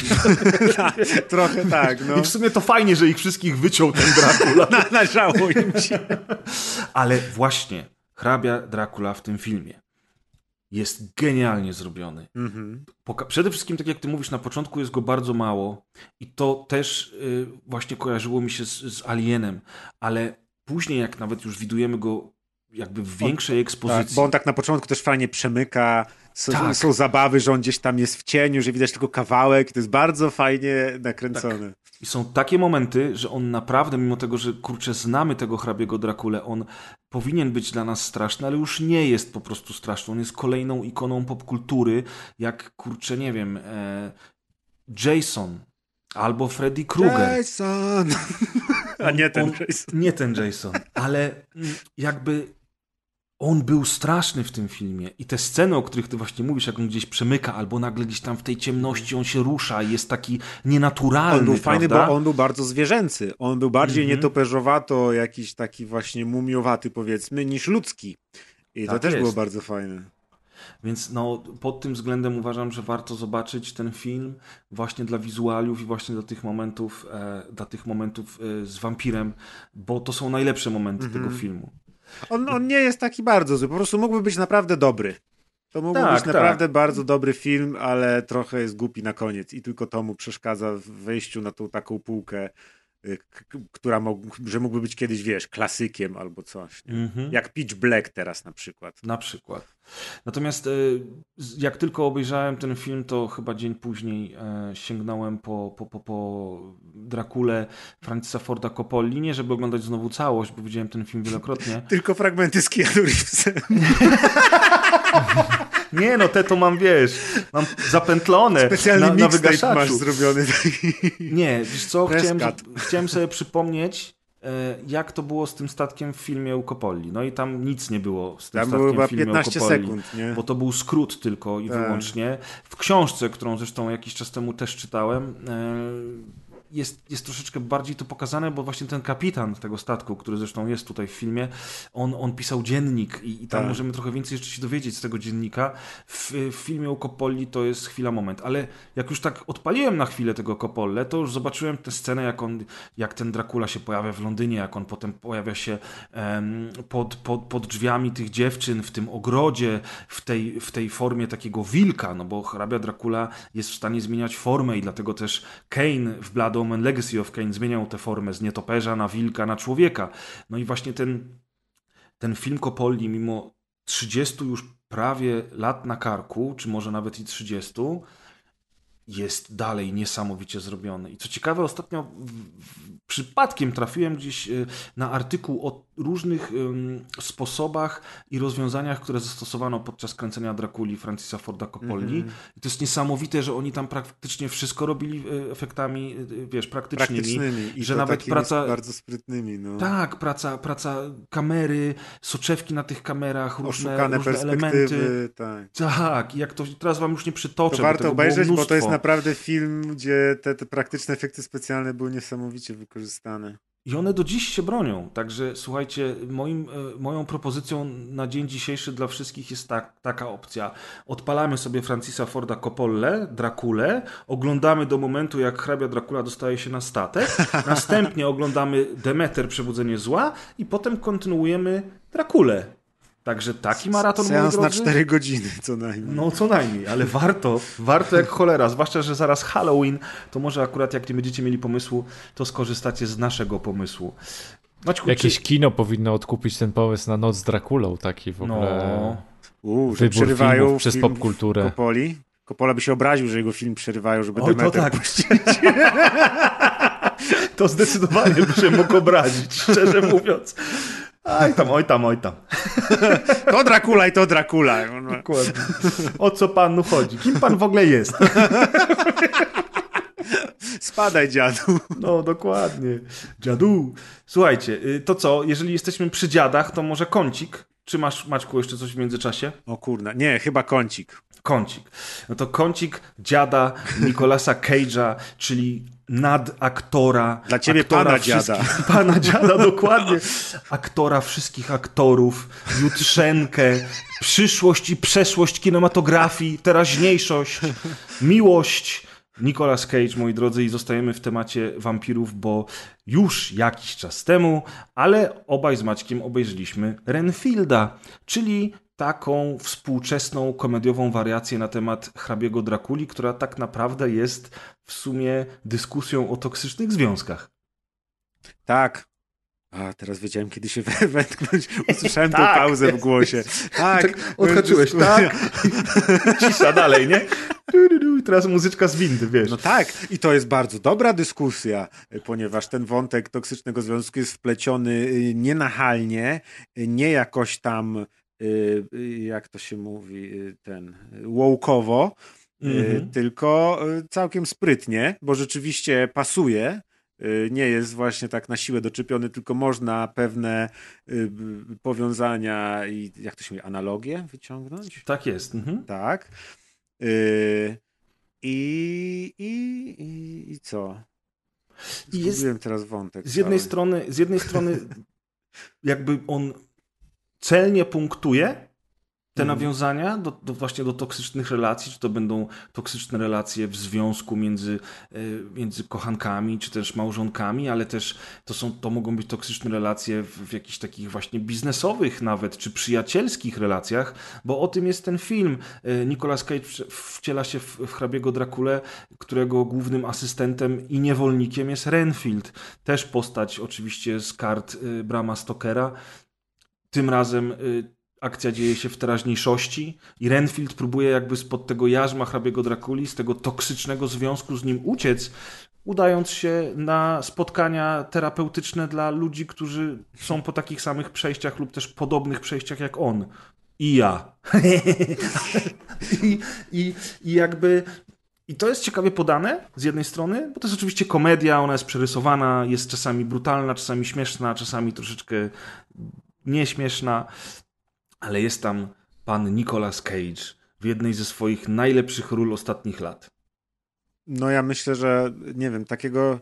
Speaker 4: Trochę tak, no.
Speaker 1: I w sumie to fajnie, że ich wszystkich wyciął ten Dracula.
Speaker 4: Należało im się.
Speaker 1: Ale właśnie hrabia Dracula w tym filmie jest genialnie zrobiony.
Speaker 4: Mhm.
Speaker 1: Poka- Przede wszystkim, tak jak ty mówisz, na początku jest go bardzo mało i to też y, właśnie kojarzyło mi się z, z Alienem, ale później, jak nawet już widujemy go jakby w większej
Speaker 4: Tak,
Speaker 1: ekspozycji,
Speaker 4: bo on tak na początku też fajnie przemyka. S-
Speaker 1: Tak.
Speaker 4: Są zabawy, że on gdzieś tam jest w cieniu, że widać tylko kawałek i to jest bardzo fajnie nakręcone.
Speaker 1: I są takie momenty, że on naprawdę, mimo tego, że kurczę, znamy tego hrabiego Drakulę, on powinien być dla nas straszny, ale już nie jest po prostu straszny. On jest kolejną ikoną popkultury, jak kurczę, nie wiem, e, Jason albo Freddy Krueger.
Speaker 4: Jason! A nie ten
Speaker 1: on,
Speaker 4: Jason.
Speaker 1: Nie ten Jason, ale mm, jakby on był straszny w tym filmie i te sceny, o których ty właśnie mówisz, jak on gdzieś przemyka, albo nagle gdzieś tam w tej ciemności on się rusza i jest taki nienaturalny,
Speaker 4: On był fajny,
Speaker 1: prawda?
Speaker 4: bo on był bardzo zwierzęcy. On był bardziej
Speaker 1: Mhm.
Speaker 4: nietoperzowato, jakiś taki właśnie mumiowaty powiedzmy, niż ludzki. I to
Speaker 1: Tak
Speaker 4: też
Speaker 1: jest.
Speaker 4: było bardzo fajne.
Speaker 1: Więc no, pod tym względem uważam, że warto zobaczyć ten film właśnie dla wizualiów i właśnie dla tych momentów, e, dla tych momentów e, z wampirem, bo to są najlepsze momenty
Speaker 4: Mhm.
Speaker 1: tego filmu.
Speaker 4: On, on nie jest taki bardzo zły, po prostu mógłby być naprawdę dobry. To mógłby
Speaker 1: Tak,
Speaker 4: być
Speaker 1: tak.
Speaker 4: naprawdę bardzo dobry film, ale trochę jest głupi na koniec i tylko to mu przeszkadza w wejściu na tą taką półkę, która mógł, że mógłby być kiedyś, wiesz, klasykiem albo coś.
Speaker 1: Mhm.
Speaker 4: Jak Pitch Black teraz na przykład.
Speaker 1: Na przykład. Natomiast z- jak tylko obejrzałem ten film, to chyba dzień później e, sięgnąłem po, po, po, po Drakulę Francisa Forda Coppoli. Nie, żeby oglądać znowu całość, bo widziałem ten film wielokrotnie.
Speaker 4: Tylko fragmenty z Keanu Reevesem.
Speaker 1: Nie, no te to mam, wiesz, mam zapętlone
Speaker 4: Specjalny
Speaker 1: na, na
Speaker 4: mixtape masz
Speaker 1: wygaszaczu.
Speaker 4: zrobiony.
Speaker 1: Nie, wiesz co, chciałem, chciałem sobie przypomnieć, e, jak to było z tym statkiem w filmie u Coppoli. No i tam nic nie było z tym
Speaker 4: Tam
Speaker 1: statkiem
Speaker 4: było chyba
Speaker 1: w filmie
Speaker 4: 15
Speaker 1: u
Speaker 4: sekund, nie?
Speaker 1: Bo to był skrót tylko i
Speaker 4: Tak.
Speaker 1: wyłącznie. W książce, którą zresztą jakiś czas temu też czytałem, e, jest, jest troszeczkę bardziej to pokazane, bo właśnie ten kapitan tego statku, który zresztą jest tutaj w filmie, on, on pisał dziennik i, i tam
Speaker 4: Tak.
Speaker 1: możemy trochę więcej jeszcze się dowiedzieć z tego dziennika. W, w filmie o Coppoli to jest chwila, moment, ale jak już tak odpaliłem na chwilę tego Coppole, to już zobaczyłem tę scenę, jak, on, jak ten Dracula się pojawia w Londynie, jak on potem pojawia się em, pod, pod, pod drzwiami tych dziewczyn, w tym ogrodzie, w tej, w tej formie takiego wilka, no bo hrabia Dracula jest w stanie zmieniać formę i dlatego też Kane w Blood Omen Legacy of Kane zmieniał tę formę z nietoperza na wilka, na człowieka. No i właśnie ten, ten film Coppoli, mimo 30 już prawie lat na karku, czy może nawet i 30, jest dalej niesamowicie zrobiony. I co ciekawe, ostatnio przypadkiem trafiłem gdzieś y, na artykuł o różnych ym, sposobach i rozwiązaniach, które zastosowano podczas kręcenia Drakuli Francisa Forda Coppoli.
Speaker 4: Mhm.
Speaker 1: I to jest niesamowite, że oni tam praktycznie wszystko robili y, efektami, y, wiesz, praktycznymi.
Speaker 4: Praktycznymi i
Speaker 1: że nawet praca-
Speaker 4: bardzo sprytnymi. No.
Speaker 1: Tak, praca, praca kamery, soczewki na tych kamerach, różne,
Speaker 4: Oszukane
Speaker 1: różne elementy.
Speaker 4: Tak.
Speaker 1: Tak, jak to teraz wam już nie przytoczę.
Speaker 4: To
Speaker 1: bo
Speaker 4: warto
Speaker 1: było
Speaker 4: obejrzeć, bo to jest naprawdę film, gdzie te, te praktyczne efekty specjalne były niesamowicie wykorzystane.
Speaker 1: I one do dziś się bronią. Także słuchajcie, moim, e, moją propozycją na dzień dzisiejszy dla wszystkich jest tak, taka opcja. Odpalamy sobie Francisa Forda Coppole, Drakulę, oglądamy do momentu, jak hrabia Dracula dostaje się na statek, następnie oglądamy Demeter, Przebudzenie Zła i potem kontynuujemy Drakulę. Także taki maraton,
Speaker 4: Seans na
Speaker 1: drodzy.
Speaker 4: 4 godziny co najmniej.
Speaker 1: No co najmniej, ale warto, warto jak cholera, zwłaszcza, że zaraz Halloween, to może akurat jak nie będziecie mieli pomysłu, to skorzystacie z naszego pomysłu. Maćku,
Speaker 3: Jakieś
Speaker 1: czy...
Speaker 3: kino powinno odkupić ten pomysł na Noc z Drakulą, taki w ogóle
Speaker 1: No,
Speaker 4: Uu, że
Speaker 3: wybór
Speaker 4: przerywają
Speaker 3: filmów przez
Speaker 4: film
Speaker 3: popkulturę.
Speaker 4: Kopoli. Kopola by się obraził, że jego film przerywają, żeby
Speaker 1: Oj, to
Speaker 4: Demeter
Speaker 1: tak.
Speaker 4: puścić.
Speaker 1: to zdecydowanie by się mógł obrazić, szczerze mówiąc. Oj tam, oj tam, oj tam.
Speaker 4: To Dracula i to Dracula.
Speaker 1: Dokładnie. O co panu chodzi? Kim pan w ogóle jest?
Speaker 4: Spadaj, dziadu.
Speaker 1: No, dokładnie. Dziadu. Słuchajcie, y, to co, jeżeli jesteśmy przy dziadach, to może kącik? Czy masz, Maćku, jeszcze coś w międzyczasie?
Speaker 4: O kurna, nie, chyba kącik.
Speaker 1: Kącik. No to kącik dziada Nicolasa Cage'a, czyli nadaktora.
Speaker 4: Dla ciebie
Speaker 1: aktora
Speaker 4: pana dziada.
Speaker 1: Pana dziada, dokładnie. Aktora wszystkich aktorów, jutrzenkę, przyszłość i przeszłość kinematografii, teraźniejszość, miłość. Nicolas Cage, moi drodzy, i zostajemy w temacie wampirów, bo już jakiś czas temu, ale obaj z Maćkiem obejrzeliśmy Renfielda, czyli taką współczesną komediową wariację na temat hrabiego Drakuli, która tak naprawdę jest w sumie dyskusją o toksycznych związkach.
Speaker 4: Tak. A, teraz wiedziałem, kiedy się wetknąć. Usłyszałem
Speaker 1: Tak.
Speaker 4: tą pauzę w głosie. Tak.
Speaker 1: Tak odhaczyłeś, tak? Cisza dalej, nie? Du, du, du. I teraz muzyczka z windy, wiesz.
Speaker 4: No tak, i to jest bardzo dobra dyskusja, ponieważ ten wątek toksycznego związku jest wpleciony y, nienachalnie, y, nie jakoś tam, y, jak to się mówi, ten, łoukowo, y,
Speaker 1: Mhm.
Speaker 4: tylko y, całkiem sprytnie, bo rzeczywiście pasuje. y, Nie jest właśnie tak na siłę doczepiony, tylko można pewne y, powiązania i jak to się mówi, analogie wyciągnąć.
Speaker 1: Tak jest. Mhm.
Speaker 4: Tak. I, i, i, I co?
Speaker 1: I jest-
Speaker 4: Zgubiłem teraz wątek.
Speaker 1: Z jednej
Speaker 4: cały.
Speaker 1: strony, z jednej strony jakby on celnie punktuje te
Speaker 4: Mhm.
Speaker 1: nawiązania do, do właśnie do toksycznych relacji, czy to będą toksyczne relacje w związku między, e, między kochankami, czy też małżonkami, ale też to, są, to mogą być toksyczne relacje w, w jakichś takich właśnie biznesowych nawet, czy przyjacielskich relacjach, bo o tym jest ten film. E, Nicolas Cage wciela się w, w hrabiego Drakule, którego głównym asystentem i niewolnikiem jest Renfield. Też postać oczywiście z kart y, Brama Stokera. Tym razem akcja dzieje się w teraźniejszości i Renfield próbuje jakby spod tego jarzma hrabiego Drakuli, z tego toksycznego związku z nim uciec, udając się na spotkania terapeutyczne dla ludzi, którzy są po takich samych przejściach lub też podobnych przejściach jak on. I ja. I, i, I jakby i to jest ciekawie podane z jednej strony, bo to jest oczywiście komedia, ona jest przerysowana, jest czasami brutalna, czasami śmieszna, czasami troszeczkę nieśmieszna, ale jest tam pan Nicolas Cage w jednej ze swoich najlepszych ról ostatnich lat.
Speaker 4: No ja myślę, że nie wiem, takiego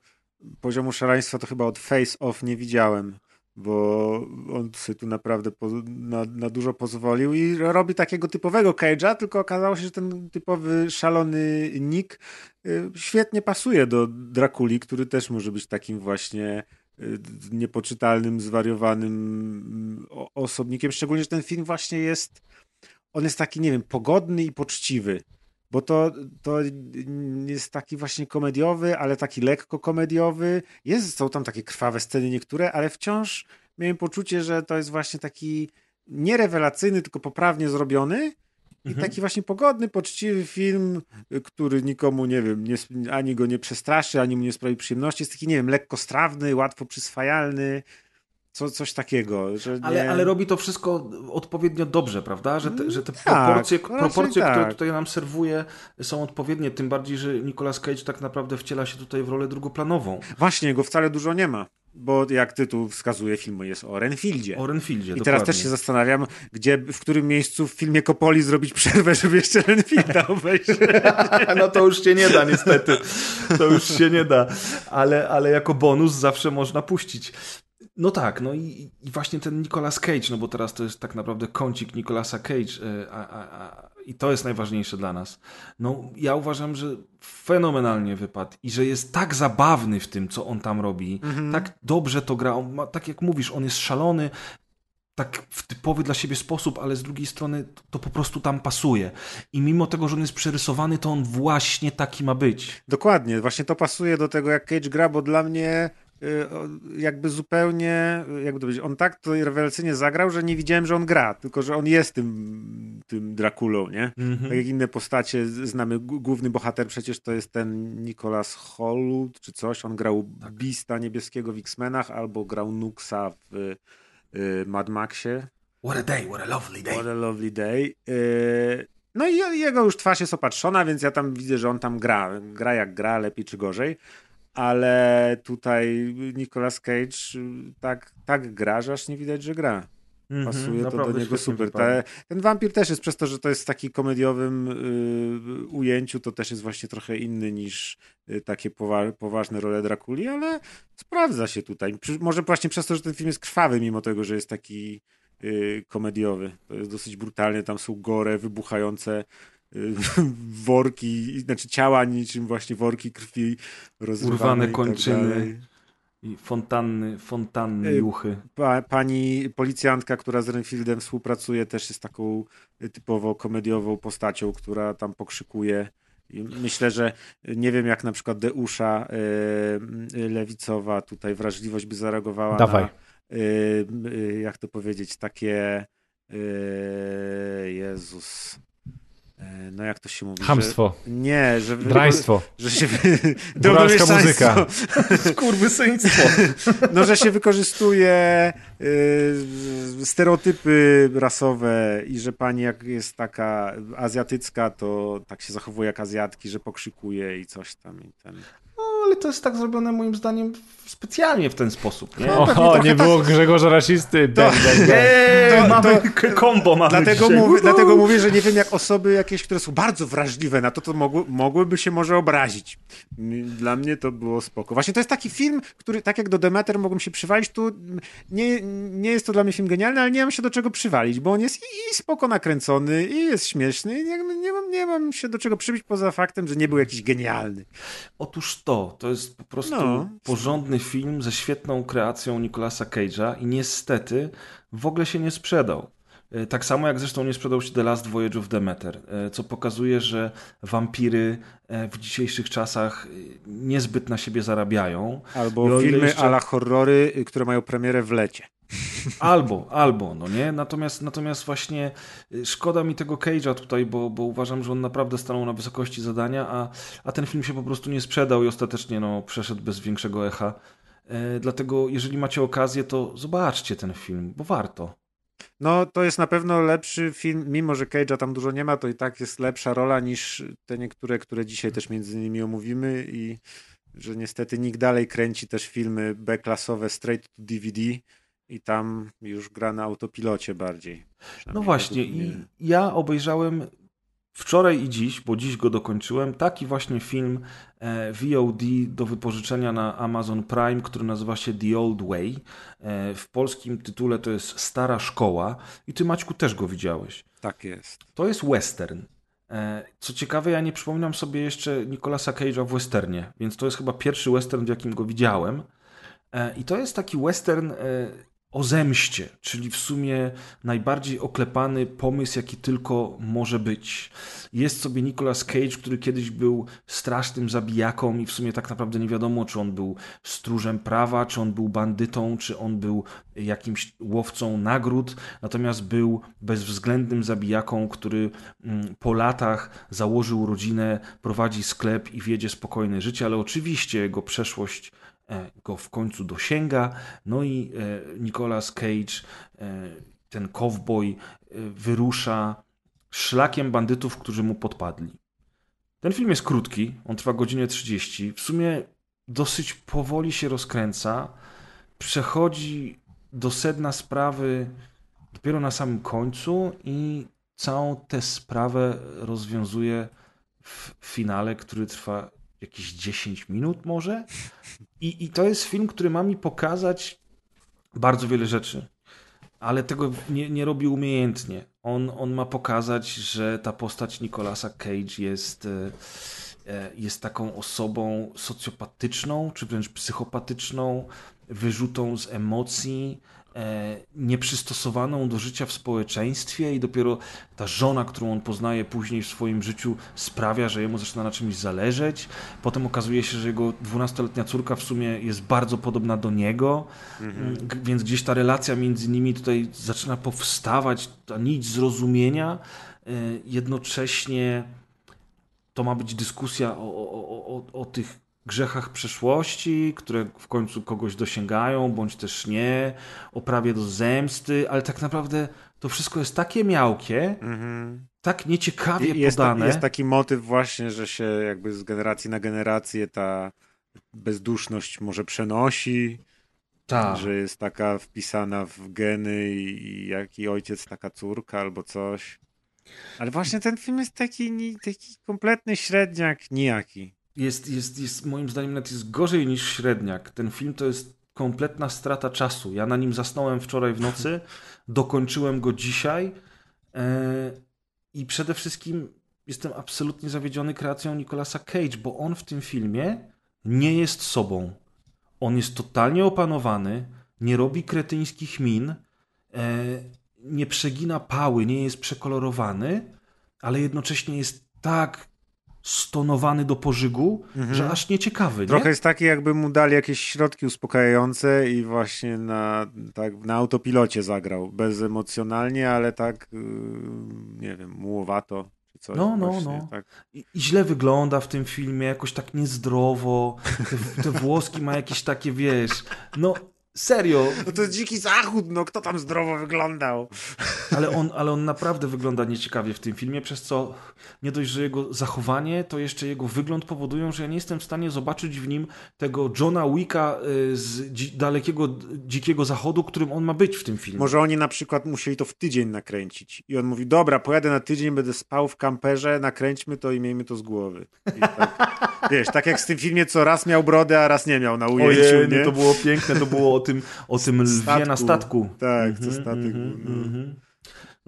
Speaker 4: poziomu szaleństwa to chyba od Face Off nie widziałem, bo on sobie tu naprawdę na, na, dużo pozwolił i robi takiego typowego Cage'a, tylko okazało się, że ten typowy szalony Nick y, świetnie pasuje do Drakuli, który też może być takim właśnie niepoczytalnym, zwariowanym mm, osobnikiem, szczególnie, że ten film właśnie jest on jest taki, nie wiem, pogodny i poczciwy bo to, to jest taki właśnie komediowy, ale taki lekko komediowy. Jest, są tam takie krwawe sceny niektóre, ale wciąż miałem poczucie, że to jest właśnie taki nierewelacyjny, tylko poprawnie zrobiony i mhm. taki właśnie pogodny, poczciwy film, który nikomu, nie wiem, nie, ani go nie przestraszy, ani mu nie sprawi przyjemności. Jest taki, nie wiem, lekko strawny, łatwo przyswajalny. Co, coś takiego. Że
Speaker 1: ale,
Speaker 4: nie...
Speaker 1: ale robi to wszystko odpowiednio dobrze, prawda? Że te, że te tak, proporcje, proporcje tak. które tutaj nam serwuje, są odpowiednie. Tym bardziej, że Nicolas Cage tak naprawdę wciela się tutaj w rolę drugoplanową.
Speaker 4: Właśnie, go wcale dużo nie ma. Bo jak tytuł wskazuje, film jest o Renfieldzie.
Speaker 1: O Renfieldzie,
Speaker 4: I
Speaker 1: dokładnie.
Speaker 4: teraz też się zastanawiam, gdzie, w którym miejscu w filmie Kopoli zrobić przerwę, żeby jeszcze Renfielda obejrzeć.
Speaker 1: no to już się nie da, niestety. To już się nie da. Ale, ale jako bonus zawsze można puścić. No tak, no i, i, właśnie ten Nicolas Cage, no bo teraz to jest tak naprawdę kącik Nicolasa Cage e, a, a, a, i to jest najważniejsze dla nas. No ja uważam, że fenomenalnie wypadł i że jest tak zabawny w tym, co on tam robi, mhm. tak dobrze to gra, ma, tak jak mówisz, on jest szalony, tak w typowy dla siebie sposób, ale z drugiej strony to, to, po prostu tam pasuje. I mimo tego, że on jest przerysowany, to on właśnie taki ma być.
Speaker 4: Dokładnie, właśnie to pasuje do tego, jak Cage gra, bo dla mnie jakby zupełnie, jakby to powiedzieć, on tak to rewelacyjnie zagrał, że nie widziałem, że on gra, tylko że on jest tym, tym Drakulą, nie? Mm-hmm. Tak jak inne postacie znamy, główny bohater przecież to jest ten Nicholas Hollwood czy coś, on grał tak. Bista niebieskiego w X-Menach albo grał Nuxa w y, Mad Maxie.
Speaker 1: What a day, what a lovely day.
Speaker 4: What a lovely day. Y, no i jego już twarz jest opatrzona, więc ja tam widzę, że on tam gra. Gra jak gra, lepiej czy gorzej ale tutaj Nicolas Cage tak, tak gra, że aż nie widać, że gra. Mhm, Pasuje mm -hmm, to do niego super. Ta, ten wampir też jest przez to, że to jest w takim komediowym y, ujęciu, to też jest właśnie trochę inny niż y, takie powa poważne role Drakuli, ale sprawdza się tutaj. Przy, może właśnie przez to, że ten film jest krwawy, mimo tego, że jest taki y, komediowy. To jest dosyć brutalnie, tam są gore, wybuchające worki, znaczy ciała niczym właśnie worki krwi rozrywane
Speaker 1: Urwane tak kończyny. Tak i fontanny, fontanny juchy.
Speaker 4: Pa, pani policjantka, która z Renfieldem współpracuje, też jest taką typowo komediową postacią, która tam pokrzykuje. I myślę, że nie wiem, jak na przykład Deusza y, Lewicowa tutaj wrażliwość by zareagowała
Speaker 3: Dawaj.
Speaker 4: na, y, jak to powiedzieć, takie Jezus no jak to się mówi?
Speaker 3: Hamstwo.
Speaker 4: Że, nie, że...
Speaker 3: Draństwo.
Speaker 4: Że się...
Speaker 3: Góralska muzyka.
Speaker 1: Skurwysyństwo.
Speaker 4: no, że się wykorzystuje y, stereotypy rasowe i że pani jak jest taka azjatycka, to tak się zachowuje jak azjatki, że pokrzykuje i coś tam. I ten
Speaker 1: ale to jest tak zrobione moim zdaniem specjalnie w ten sposób.
Speaker 3: Nie, o, nie było tak... Grzegorza rasisty. To,
Speaker 1: nie, to, mamy to, kombo mamy
Speaker 4: dlatego, mówię, dlatego mówię, że nie wiem jak osoby jakieś, które są bardzo wrażliwe na to, to mogły, mogłyby się może obrazić. Dla mnie to było spoko. Właśnie to jest taki film, który tak jak do Demeter mogłem się przywalić, tu nie, nie jest to dla mnie film genialny, ale nie mam się do czego przywalić, bo on jest i, i spoko nakręcony, i jest śmieszny, i nie, nie, mam, nie mam się do czego przybić poza faktem, że nie był jakiś genialny.
Speaker 1: Otóż to, to jest po prostu no. porządny film ze świetną kreacją Nicolasa Cage'a i niestety w ogóle się nie sprzedał. E, tak samo jak zresztą nie sprzedał się The Last Voyage of Demeter, e, co pokazuje, że wampiry e, w dzisiejszych czasach niezbyt na siebie zarabiają.
Speaker 4: Albo filmy jeszcze... ala horrory, y, które mają premierę w lecie.
Speaker 1: Albo, albo, no nie? Natomiast, natomiast właśnie y, szkoda mi tego Cage'a tutaj, bo, bo uważam, że on naprawdę stanął na wysokości zadania, a, a ten film się po prostu nie sprzedał i ostatecznie no, przeszedł bez większego echa. E, dlatego, jeżeli macie okazję, to zobaczcie ten film, bo warto.
Speaker 4: No, to jest na pewno lepszy film, mimo że Cage'a tam dużo nie ma, to i tak jest lepsza rola niż te niektóre, które dzisiaj też między innymi omówimy i że niestety nikt dalej kręci też filmy B-klasowe straight to DVD, i tam już gra na autopilocie bardziej.
Speaker 1: No właśnie, i ja obejrzałem Wczoraj i dziś, bo dziś go dokończyłem, taki właśnie film e, VOD do wypożyczenia na Amazon Prime, który nazywa się The Old Way. E, w polskim tytule to jest Stara Szkoła i ty Maćku też go widziałeś.
Speaker 4: Tak jest.
Speaker 1: To jest western. E, co ciekawe, ja nie przypominam sobie jeszcze Nicolasa Cage'a w westernie, więc to jest chyba pierwszy western, w jakim go widziałem. I to jest taki western o zemście, czyli w sumie najbardziej oklepany pomysł, jaki tylko może być. Jest sobie Nicolas Cage, który kiedyś był strasznym zabijaką i w sumie tak naprawdę nie wiadomo, czy on był stróżem prawa, czy on był bandytą, czy on był jakimś łowcą nagród, natomiast był bezwzględnym zabijaką, który mm, po latach założył rodzinę, prowadzi sklep i wiedzie spokojne życie, ale oczywiście jego przeszłość go w końcu dosięga. No i e, Nicolas Cage, e, ten cowboy, wyrusza szlakiem bandytów, którzy mu podpadli. Ten film jest krótki, on trwa godzinę 30. W sumie dosyć powoli się rozkręca. Przechodzi do sedna sprawy dopiero na samym końcu i całą tę sprawę rozwiązuje w finale, który trwa jakieś 10 minut może. I, I to jest film, który ma mi pokazać bardzo wiele rzeczy, ale tego nie, nie robi umiejętnie. On, on ma pokazać, że ta postać Nicolasa Cage jest, e, e, jest taką osobą socjopatyczną, czy wręcz psychopatyczną, wyrzutą z emocji, nieprzystosowaną do życia w społeczeństwie i dopiero ta żona, którą on poznaje później w swoim życiu sprawia, że jemu zaczyna na czymś zależeć. Potem okazuje się, że jego dwunastoletnia córka w sumie jest bardzo podobna do niego, mhm. więc gdzieś ta relacja między nimi tutaj zaczyna powstawać, ta nić zrozumienia. E, jednocześnie to ma być dyskusja o, o, o, o tych grzechach przeszłości, które w końcu kogoś dosięgają, bądź też nie, o prawie do zemsty, ale tak naprawdę to wszystko jest takie miałkie, mm-hmm. tak nieciekawie
Speaker 4: jest,
Speaker 1: podane.
Speaker 4: Jest taki motyw właśnie, że się jakby z generacji na generację ta bezduszność może przenosi, Ta. że jest taka wpisana w geny i jaki ojciec, taka córka albo coś. Ale właśnie ten film jest taki, taki kompletny średniak, nijaki
Speaker 1: jest, jest, jest moim zdaniem nawet jest gorzej niż średniak. Ten film to jest kompletna strata czasu. Ja na nim zasnąłem wczoraj w nocy, dokończyłem go dzisiaj e, i przede wszystkim jestem absolutnie zawiedziony kreacją Nicolasa Cage, bo on w tym filmie nie jest sobą. On jest totalnie opanowany, nie robi kretyńskich min, e, nie przegina pały, nie jest przekolorowany, ale jednocześnie jest tak stonowany do pożygu, mhm. że aż nieciekawy.
Speaker 4: Trochę
Speaker 1: nie?
Speaker 4: jest taki, jakby mu dali jakieś środki uspokajające i właśnie na, tak, na autopilocie zagrał. Bezemocjonalnie, ale tak, yy, nie wiem, mułowato. Coś
Speaker 1: no, no, właśnie, no. Tak. I, I, źle wygląda w tym filmie, jakoś tak niezdrowo. Te, te włoski ma jakieś takie, wiesz, no Serio.
Speaker 4: No to jest dziki zachód, no kto tam zdrowo wyglądał?
Speaker 1: Ale on, ale on naprawdę wygląda nieciekawie w tym filmie, przez co nie dość, że jego zachowanie, to jeszcze jego wygląd powodują, że ja nie jestem w stanie zobaczyć w nim tego Johna Wicka y, z dzi dalekiego, dzikiego zachodu, którym on ma być w tym filmie.
Speaker 4: Może oni na przykład musieli to w tydzień nakręcić. I on mówi, dobra, pojadę na tydzień, będę spał w kamperze, nakręćmy to i miejmy to z głowy. Tak, wiesz, tak jak z tym filmie, co raz miał brodę, a raz nie miał na ujęciu, Ojej, nie?
Speaker 1: To było piękne, to było tym, o tym lwie statku. na statku.
Speaker 4: Tak, co mhm, statek. Mm-hmm, no.
Speaker 1: mm-hmm.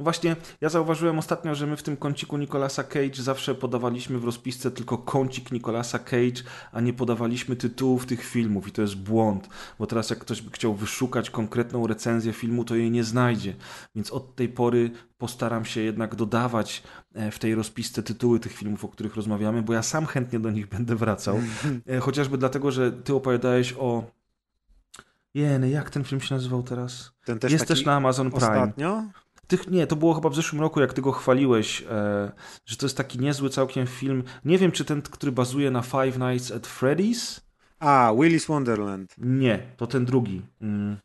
Speaker 1: No właśnie, ja zauważyłem ostatnio, że my w tym kąciku Nicolasa Cage zawsze podawaliśmy w rozpisce tylko kącik Nicolasa Cage, a nie podawaliśmy tytułów tych filmów i to jest błąd, bo teraz jak ktoś by chciał wyszukać konkretną recenzję filmu, to jej nie znajdzie. Więc od tej pory postaram się jednak dodawać e, w tej rozpisce tytuły tych filmów, o których rozmawiamy, bo ja sam chętnie do nich będę wracał. E, chociażby dlatego, że ty opowiadałeś o Jeny, jak ten film się nazywał teraz?
Speaker 4: Ten też
Speaker 1: Jest też na Amazon Prime.
Speaker 4: Ostatnio?
Speaker 1: Tych, nie, to było chyba w zeszłym roku, jak ty go chwaliłeś, e, że to jest taki niezły całkiem film. Nie wiem, czy ten, który bazuje na Five Nights at Freddy's?
Speaker 4: A, Willy's Wonderland.
Speaker 1: Nie, to ten drugi. Mm.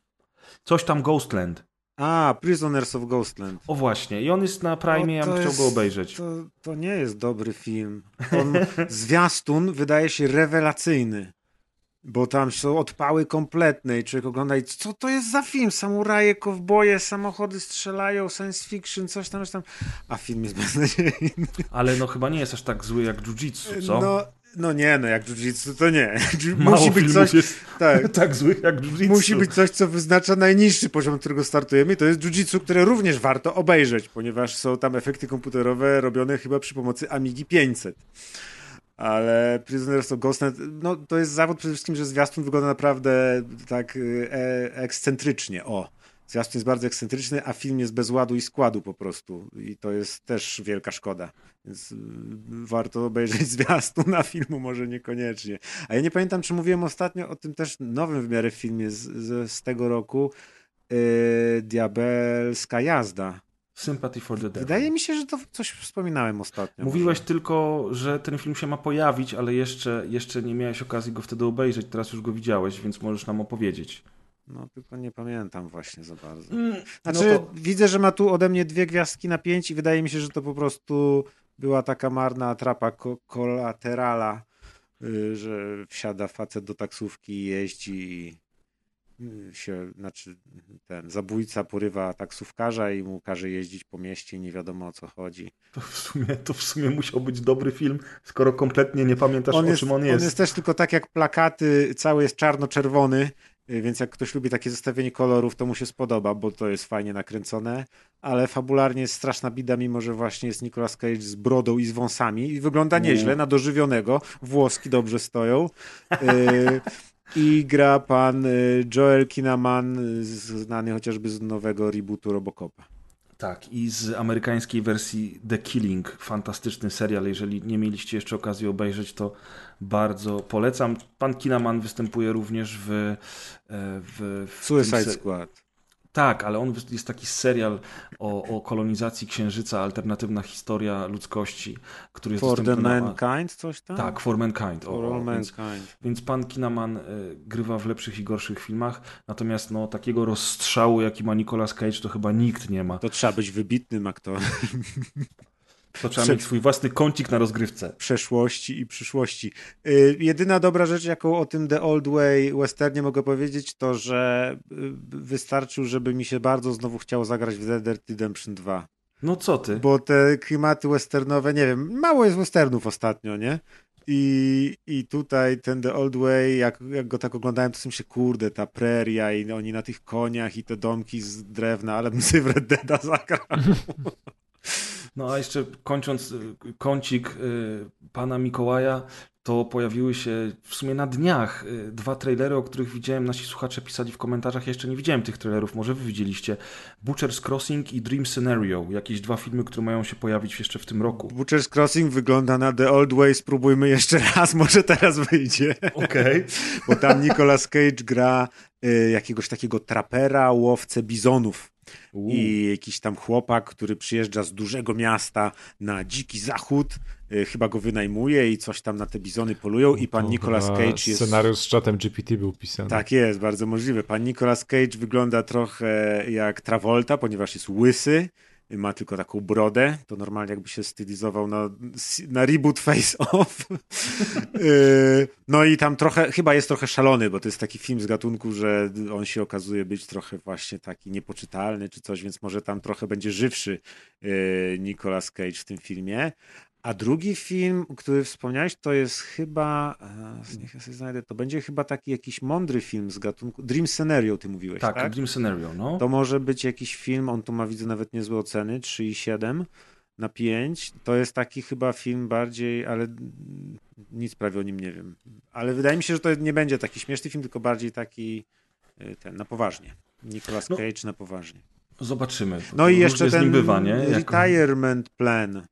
Speaker 1: Coś tam Ghostland.
Speaker 4: A, Prisoners of Ghostland.
Speaker 1: O właśnie, i on jest na Prime, ja bym chciał go obejrzeć.
Speaker 4: To, to nie jest dobry film. On, zwiastun wydaje się rewelacyjny. Bo tam są odpały kompletne i człowiek ogląda i co to jest za film? Samuraje, kowboje, samochody strzelają, science fiction, coś tam, coś tam, a film jest beznadziejny.
Speaker 1: Ale no chyba nie jest aż tak zły jak Jiu-Jitsu, co?
Speaker 4: No, no nie, no jak jiu-jitsu to nie.
Speaker 1: Mało
Speaker 4: Musi być coś,
Speaker 1: jest
Speaker 4: tak,
Speaker 1: tak złych jak Jiu-Jitsu.
Speaker 4: musi być coś, co wyznacza najniższy poziom, którego startujemy i to jest jiu-jitsu, które również warto obejrzeć, ponieważ są tam efekty komputerowe robione chyba przy pomocy Amigi 500. Ale Prisoners of Ghostnet, no to jest zawód przede wszystkim, że zwiastun wygląda naprawdę tak e, ekscentrycznie, o. Zwiastun jest bardzo ekscentryczny, a film jest bez ładu i składu po prostu. I to jest też wielka szkoda. Więc y, warto obejrzeć zwiastun, a filmu może niekoniecznie. A ja nie pamiętam, czy mówiłem ostatnio o tym też nowym w miarę filmie z, z, z tego roku. Yy, Diabelska jazda.
Speaker 1: Sympathy for the Devil.
Speaker 4: Wydaje mi się, że to coś wspominałem ostatnio.
Speaker 1: Mówiłeś
Speaker 4: może.
Speaker 1: tylko, że ten film się ma pojawić, ale jeszcze, jeszcze nie miałeś okazji go wtedy obejrzeć, teraz już go widziałeś, więc możesz nam opowiedzieć.
Speaker 4: No tylko nie pamiętam właśnie za bardzo.
Speaker 1: Mm,
Speaker 4: Znaczy,
Speaker 1: no to,
Speaker 4: widzę, że ma tu ode mnie dwie gwiazdki na pięć i wydaje mi się, że to po prostu była taka marna atrapa ko- kolaterala, y, że wsiada facet do taksówki i jeździ i się, znaczy ten zabójca porywa taksówkarza i mu każe jeździć po mieście i nie wiadomo o co chodzi.
Speaker 1: to, w sumie, to w sumie musiał być dobry film, skoro kompletnie nie pamiętasz o czym on jest.
Speaker 4: On jest też tylko tak jak plakaty, cały jest czarno-czerwony, y, więc jak ktoś lubi takie zestawienie kolorów, to mu się spodoba, bo to jest fajnie nakręcone, ale fabularnie jest straszna bida, mimo że właśnie jest Nicolas Cage z brodą i z wąsami i wygląda nieźle, na dożywionego, włoski dobrze stoją. I gra pan y, Joel Kinnaman, y, znany chociażby z nowego rebootu Robocopa.
Speaker 1: Tak, i z amerykańskiej wersji The Killing, fantastyczny serial. Jeżeli nie mieliście jeszcze okazji obejrzeć, to bardzo polecam. Pan Kinaman występuje również w. e, w, w
Speaker 4: Suicide Squad.
Speaker 1: Tak, ale on jest taki serial o, o kolonizacji Księżyca, alternatywna historia ludzkości, który jest
Speaker 4: For the
Speaker 1: dostępny na-
Speaker 4: Mankind coś tam?
Speaker 1: Tak, For Mankind.
Speaker 4: For
Speaker 1: o,
Speaker 4: all
Speaker 1: więc,
Speaker 4: Mankind.
Speaker 1: więc pan Kinaman y, grywa w lepszych i gorszych filmach, natomiast no, takiego rozstrzału, jaki ma Nicolas Cage, to chyba nikt nie ma.
Speaker 4: To trzeba być wybitnym aktorem.
Speaker 1: To trzeba mieć swój własny kącik na rozgrywce.
Speaker 4: przeszłości i przyszłości. Y, jedyna dobra rzecz, jaką o tym The Old Way westernie mogę powiedzieć, to że y, wystarczył, żeby mi się bardzo znowu chciało zagrać w Red Dead Redemption 2.
Speaker 1: No co ty?
Speaker 4: Bo te klimaty westernowe, nie wiem, mało jest westernów ostatnio, nie? I, I tutaj ten The Old Way, jak, jak go tak oglądałem, to sobie się kurde, ta preria i oni na tych koniach i te domki z drewna, ale bym sobie w Red Deada zagrał.
Speaker 1: No a jeszcze kończąc y, kącik y, pana Mikołaja, to pojawiły się w sumie na dniach y, dwa trailery, o których widziałem, nasi słuchacze pisali w komentarzach. Ja jeszcze nie widziałem tych trailerów, może wy widzieliście. Butcher's Crossing i Dream Scenario. Jakieś dwa filmy, które mają się pojawić jeszcze w tym roku.
Speaker 4: Butcher's Crossing wygląda na The Old Way, spróbujmy jeszcze raz, może teraz wyjdzie.
Speaker 1: Okej.
Speaker 4: Bo tam Nicolas Cage gra y, jakiegoś takiego trapera, łowcę bizonów. I jakiś tam chłopak, który przyjeżdża z dużego miasta na dziki zachód, y, chyba go wynajmuje i coś tam na te bizony polują i pan Nicolas Cage jest...
Speaker 3: Scenariusz z czatem GPT był pisany.
Speaker 4: Tak jest, bardzo możliwe. Pan Nicolas Cage wygląda trochę jak Travolta, ponieważ jest łysy, ma tylko taką brodę. To normalnie jakby się stylizował na, na reboot Face Off. Yy, no i tam trochę, chyba jest trochę szalony, bo to jest taki film z gatunku, że on się okazuje być trochę właśnie taki niepoczytalny czy coś, więc może tam trochę będzie żywszy yy, Nicolas Cage w tym filmie. A drugi film, który wspomniałeś, to jest chyba, e, niech ja sobie znajdę, to będzie chyba taki jakiś mądry film z gatunku, Dream Scenario ty mówiłeś,
Speaker 1: Tak,
Speaker 4: tak?
Speaker 1: Dream Scenario, no.
Speaker 4: To może być jakiś film, on tu ma widzę nawet niezłe oceny, 3,7 na 5. To jest taki chyba film bardziej, ale nic prawie o nim nie wiem. Ale wydaje mi się, że to nie będzie taki śmieszny film, tylko bardziej taki y, ten, na poważnie. Nicolas
Speaker 1: No.
Speaker 4: Cage na poważnie.
Speaker 1: Zobaczymy.
Speaker 4: No i jeszcze ten
Speaker 1: bywa, nie?
Speaker 4: Retirement Plan.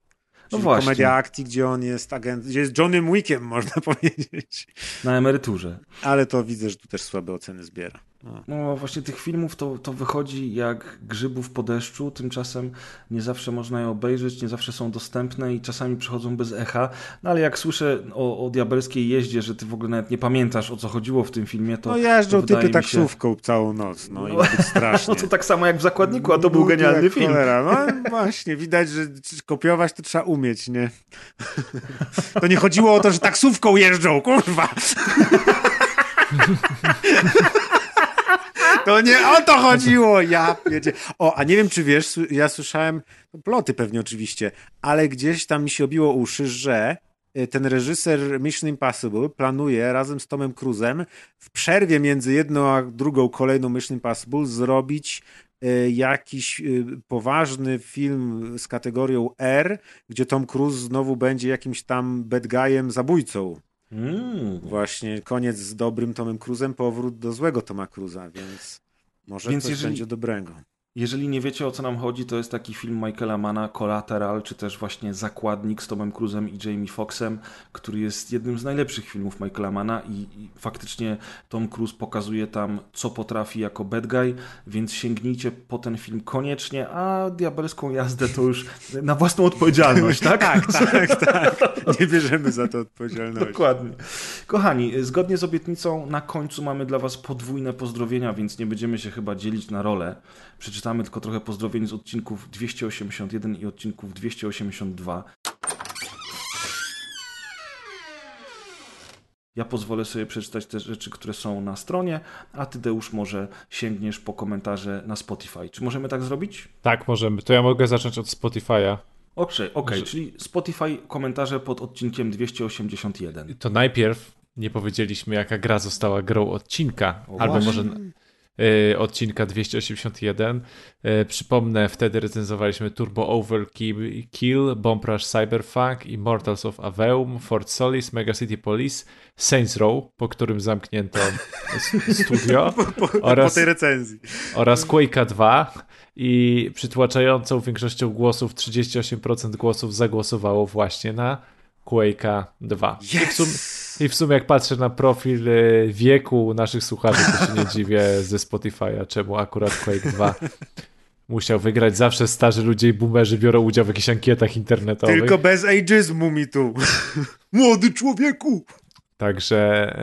Speaker 1: No właśnie.
Speaker 4: komedia akcji, gdzie on jest agent, gdzie jest Johnnym Wickiem, można powiedzieć.
Speaker 1: Na emeryturze.
Speaker 4: Ale to widzę, że tu też słabe oceny zbiera. No.
Speaker 1: Właśnie tych filmów to, to wychodzi jak grzybów po deszczu, tymczasem nie zawsze można je obejrzeć, nie zawsze są dostępne i czasami przychodzą bez echa. No ale jak słyszę o, o diabelskiej jeździe, że ty w ogóle nawet nie pamiętasz o co chodziło w tym filmie, to
Speaker 4: No jeżdżą
Speaker 1: to
Speaker 4: typy
Speaker 1: się-
Speaker 4: taksówką całą noc, no, i
Speaker 1: No.
Speaker 4: być strasznie.
Speaker 1: No to tak samo jak w Zakładniku, a to był genialny film.
Speaker 4: Cholera. No właśnie, widać, że kopiować to trzeba umieć, nie? To nie chodziło o to, że taksówką jeżdżą, kurwa! To nie o to chodziło, ja wiedzie. O, a nie wiem, czy wiesz, ja słyszałem, ploty pewnie oczywiście, ale gdzieś tam mi się obiło uszy, że y, ten reżyser Mission Impossible planuje razem z Tomem Cruzem w przerwie między jedną a drugą kolejną Mission Impossible zrobić y, jakiś y, poważny film z kategorią R, gdzie Tom Cruise znowu będzie jakimś tam bad guyem, zabójcą.
Speaker 1: Mm.
Speaker 4: Właśnie koniec z dobrym Tomem Cruzem, powrót do złego Toma Cruza, więc może
Speaker 1: Więc
Speaker 4: coś
Speaker 1: jeżeli-
Speaker 4: będzie dobrego.
Speaker 1: Jeżeli nie wiecie o co nam chodzi, to jest taki film Michaela Mana, Collateral, czy też właśnie Zakładnik z Tomem Cruzem i Jamie Foxxem, który jest jednym z najlepszych filmów Michaela Mana i, i faktycznie Tom Cruise pokazuje tam, co potrafi jako bad guy, więc sięgnijcie po ten film koniecznie, a diabelską jazdę to już na własną odpowiedzialność, tak?
Speaker 4: Tak, tak, tak. Nie bierzemy za to odpowiedzialności.
Speaker 1: Dokładnie. Kochani, zgodnie z obietnicą na końcu mamy dla Was podwójne pozdrowienia, więc nie będziemy się chyba dzielić na role. Przeczytamy tylko trochę pozdrowień z odcinków 281 i odcinków 282. Ja pozwolę sobie przeczytać te rzeczy, które są na stronie, a Ty, Deusz, może sięgniesz po komentarze na Spotify. Czy możemy tak zrobić?
Speaker 3: Tak, możemy. To ja mogę zacząć od Spotify'a.
Speaker 1: Okej, okej,
Speaker 3: Że-
Speaker 1: czyli Spotify komentarze pod odcinkiem 281.
Speaker 3: To najpierw nie powiedzieliśmy, jaka gra została grą odcinka,
Speaker 1: O,
Speaker 3: albo
Speaker 1: właśnie.
Speaker 3: może odcinka 281. Y, przypomnę, wtedy recenzowaliśmy Turbo Overkill, Kill, Bomb Rush Cyberpunk, Immortals of Aveum, Fort Solis, Mega City Police, Saints Row, po którym zamknięto studio,
Speaker 4: Po, po
Speaker 3: Oraz-
Speaker 4: tej recenzji.
Speaker 3: oraz Quake'a 2 i przytłaczającą większością głosów 38% głosów zagłosowało właśnie na Quake'a 2. I, w sum, I w sumie jak patrzę na profil e, wieku naszych słuchaczy, to się nie dziwię ze Spotify'a, czemu akurat Quake 2 musiał wygrać. Zawsze starzy ludzie i boomerzy biorą udział w jakichś ankietach internetowych.
Speaker 4: Tylko bez ageizmu mi tu. Młody człowieku!
Speaker 3: Także,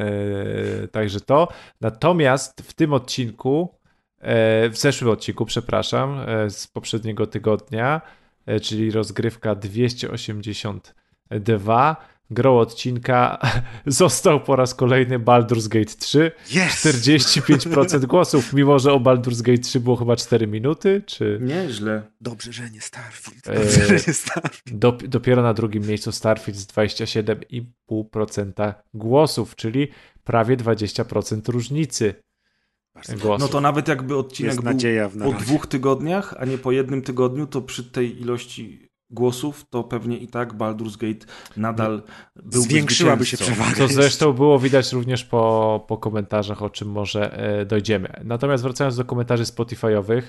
Speaker 3: e, także to. Natomiast w tym odcinku, e, w zeszłym odcinku, przepraszam, e, z poprzedniego tygodnia, czyli rozgrywka 282, grą odcinka został po raz kolejny Baldur's Gate 3.
Speaker 4: Yes!
Speaker 3: 45% głosów, mimo że o Baldur's Gate 3 było chyba 4 minuty, czy
Speaker 1: Nieźle.
Speaker 4: Dobrze, że nie Starfield.
Speaker 3: Eee,
Speaker 4: Dobrze, że nie Starfield.
Speaker 3: dop- dopiero na drugim miejscu Starfield z 27,5% głosów, czyli prawie 20% różnicy głosów.
Speaker 1: No to nawet jakby odcinek
Speaker 4: Jest
Speaker 1: był
Speaker 4: nadzieja w
Speaker 1: po dwóch tygodniach, a nie po jednym tygodniu, to przy tej ilości głosów, to pewnie i tak Baldur's Gate nadal byłby
Speaker 4: Zwiększyłaby się przewaga.
Speaker 3: Co zresztą było widać również po, po komentarzach, o czym może e, dojdziemy. Natomiast wracając do komentarzy Spotify'owych,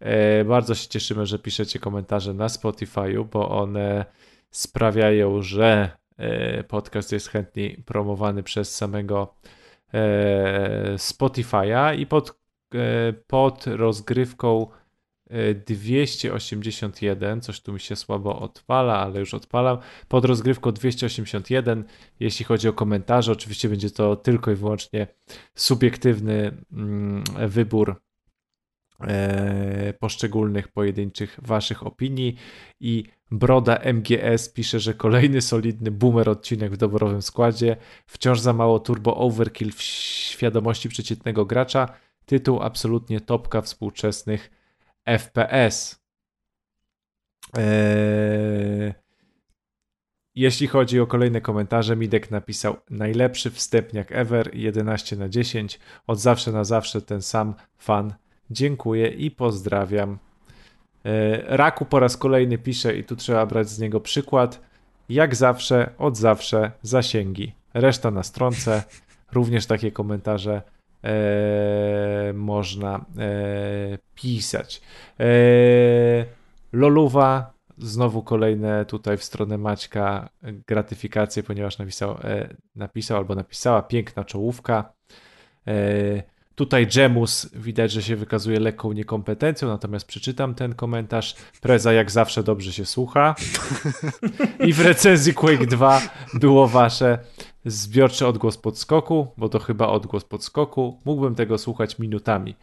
Speaker 3: e, bardzo się cieszymy, że piszecie komentarze na Spotify'u, bo one sprawiają, że e, podcast jest chętniej promowany przez samego Spotify'a i pod, pod rozgrywką 281, coś tu mi się słabo odpala, ale już odpalam. Pod rozgrywką 281, jeśli chodzi o komentarze, oczywiście będzie to tylko i wyłącznie subiektywny mm, wybór e, poszczególnych pojedynczych waszych opinii. I Broda MGS pisze, że kolejny solidny boomer odcinek w doborowym składzie, wciąż za mało turbo overkill w świadomości przeciętnego gracza, tytuł absolutnie topka współczesnych FPS. Eee, jeśli chodzi o kolejne komentarze, Midek napisał najlepszy wstępniak ever, 11 na 10. Od zawsze na zawsze ten sam fan. Dziękuję i pozdrawiam. E, Raku po raz kolejny pisze i tu trzeba brać z niego przykład. Jak zawsze, od zawsze zasięgi. Reszta na stronce. Również takie komentarze można e, pisać. E, Loluwa, znowu kolejne tutaj w stronę Maćka gratyfikacje, ponieważ napisał, e, napisał albo napisała piękna czołówka. E, Tutaj Jemus widać, że się wykazuje lekką niekompetencją, natomiast przeczytam ten komentarz. Preza jak zawsze dobrze się słucha. I w recenzji Quake 2 było wasze zbiorczy odgłos podskoku, bo to chyba odgłos podskoku. Mógłbym tego słuchać minutami.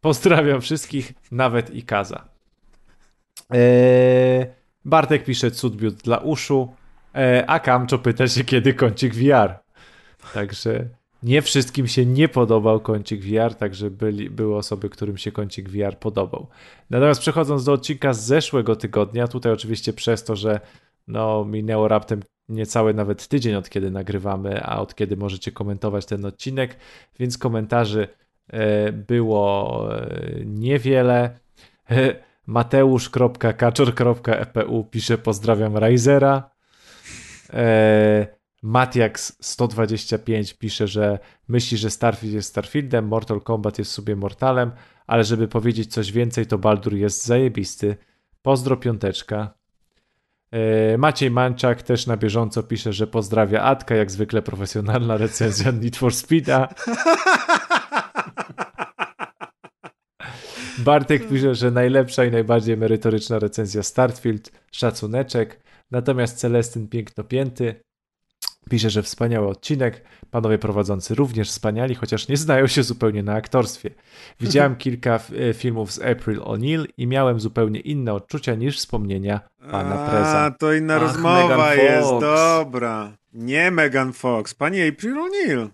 Speaker 3: Pozdrawiam wszystkich, nawet i Kaza. Eee, Bartek pisze cud dla uszu, eee, a Kamczo pyta się, kiedy kącik VR. Także Nie wszystkim się nie podobał kącik VR, także byli, były osoby, którym się kącik VR podobał. Natomiast przechodząc do odcinka z zeszłego tygodnia, tutaj oczywiście przez to, że no, minęło raptem niecały nawet tydzień od kiedy nagrywamy, a od kiedy możecie komentować ten odcinek, więc komentarzy e, było e, niewiele. Mateusz.kaczor.epu pisze pozdrawiam Risera. E, Matiax125 pisze, że myśli, że Starfield jest Starfieldem, Mortal Kombat jest sobie Mortalem, ale żeby powiedzieć coś więcej, to Baldur jest zajebisty. Pozdro piąteczka. E, Maciej Manczak też na bieżąco pisze, że pozdrawia Atka, jak zwykle profesjonalna recenzja Need for Speeda. Bartek pisze, że najlepsza i najbardziej merytoryczna recenzja Starfield, szacuneczek. Natomiast Celestyn piękno pięty pisze, że wspaniały odcinek. Panowie prowadzący również wspaniali, chociaż nie znają się zupełnie na aktorstwie. Widziałem kilka e, filmów z April O'Neil i miałem zupełnie inne odczucia niż wspomnienia pana
Speaker 4: A,
Speaker 3: Preza.
Speaker 4: to inna
Speaker 1: Ach,
Speaker 4: rozmowa
Speaker 1: Megan
Speaker 4: jest,
Speaker 1: Fox.
Speaker 4: dobra. Nie Megan Fox, pani April O'Neil.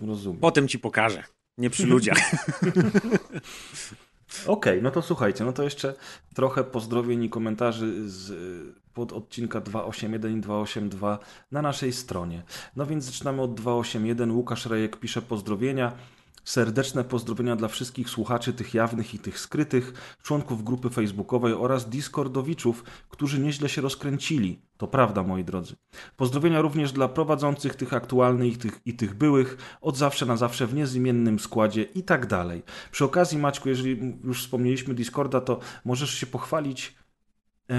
Speaker 1: Rozumiem.
Speaker 4: Potem ci pokażę. Nie przy ludziach.
Speaker 1: Okej, no to słuchajcie, no to jeszcze trochę pozdrowień i komentarzy z pod odcinka 281 i 282 na naszej stronie. No więc zaczynamy od 281. Łukasz Rejek pisze pozdrowienia. Serdeczne pozdrowienia dla wszystkich słuchaczy, tych jawnych i tych skrytych, członków grupy facebookowej oraz Discordowiczów, którzy nieźle się rozkręcili. To prawda, moi drodzy. Pozdrowienia również dla prowadzących tych aktualnych i tych, i tych byłych, od zawsze na zawsze w niezmiennym składzie i tak dalej. Przy okazji, Maćku, jeżeli już wspomnieliśmy Discorda, to możesz się pochwalić e,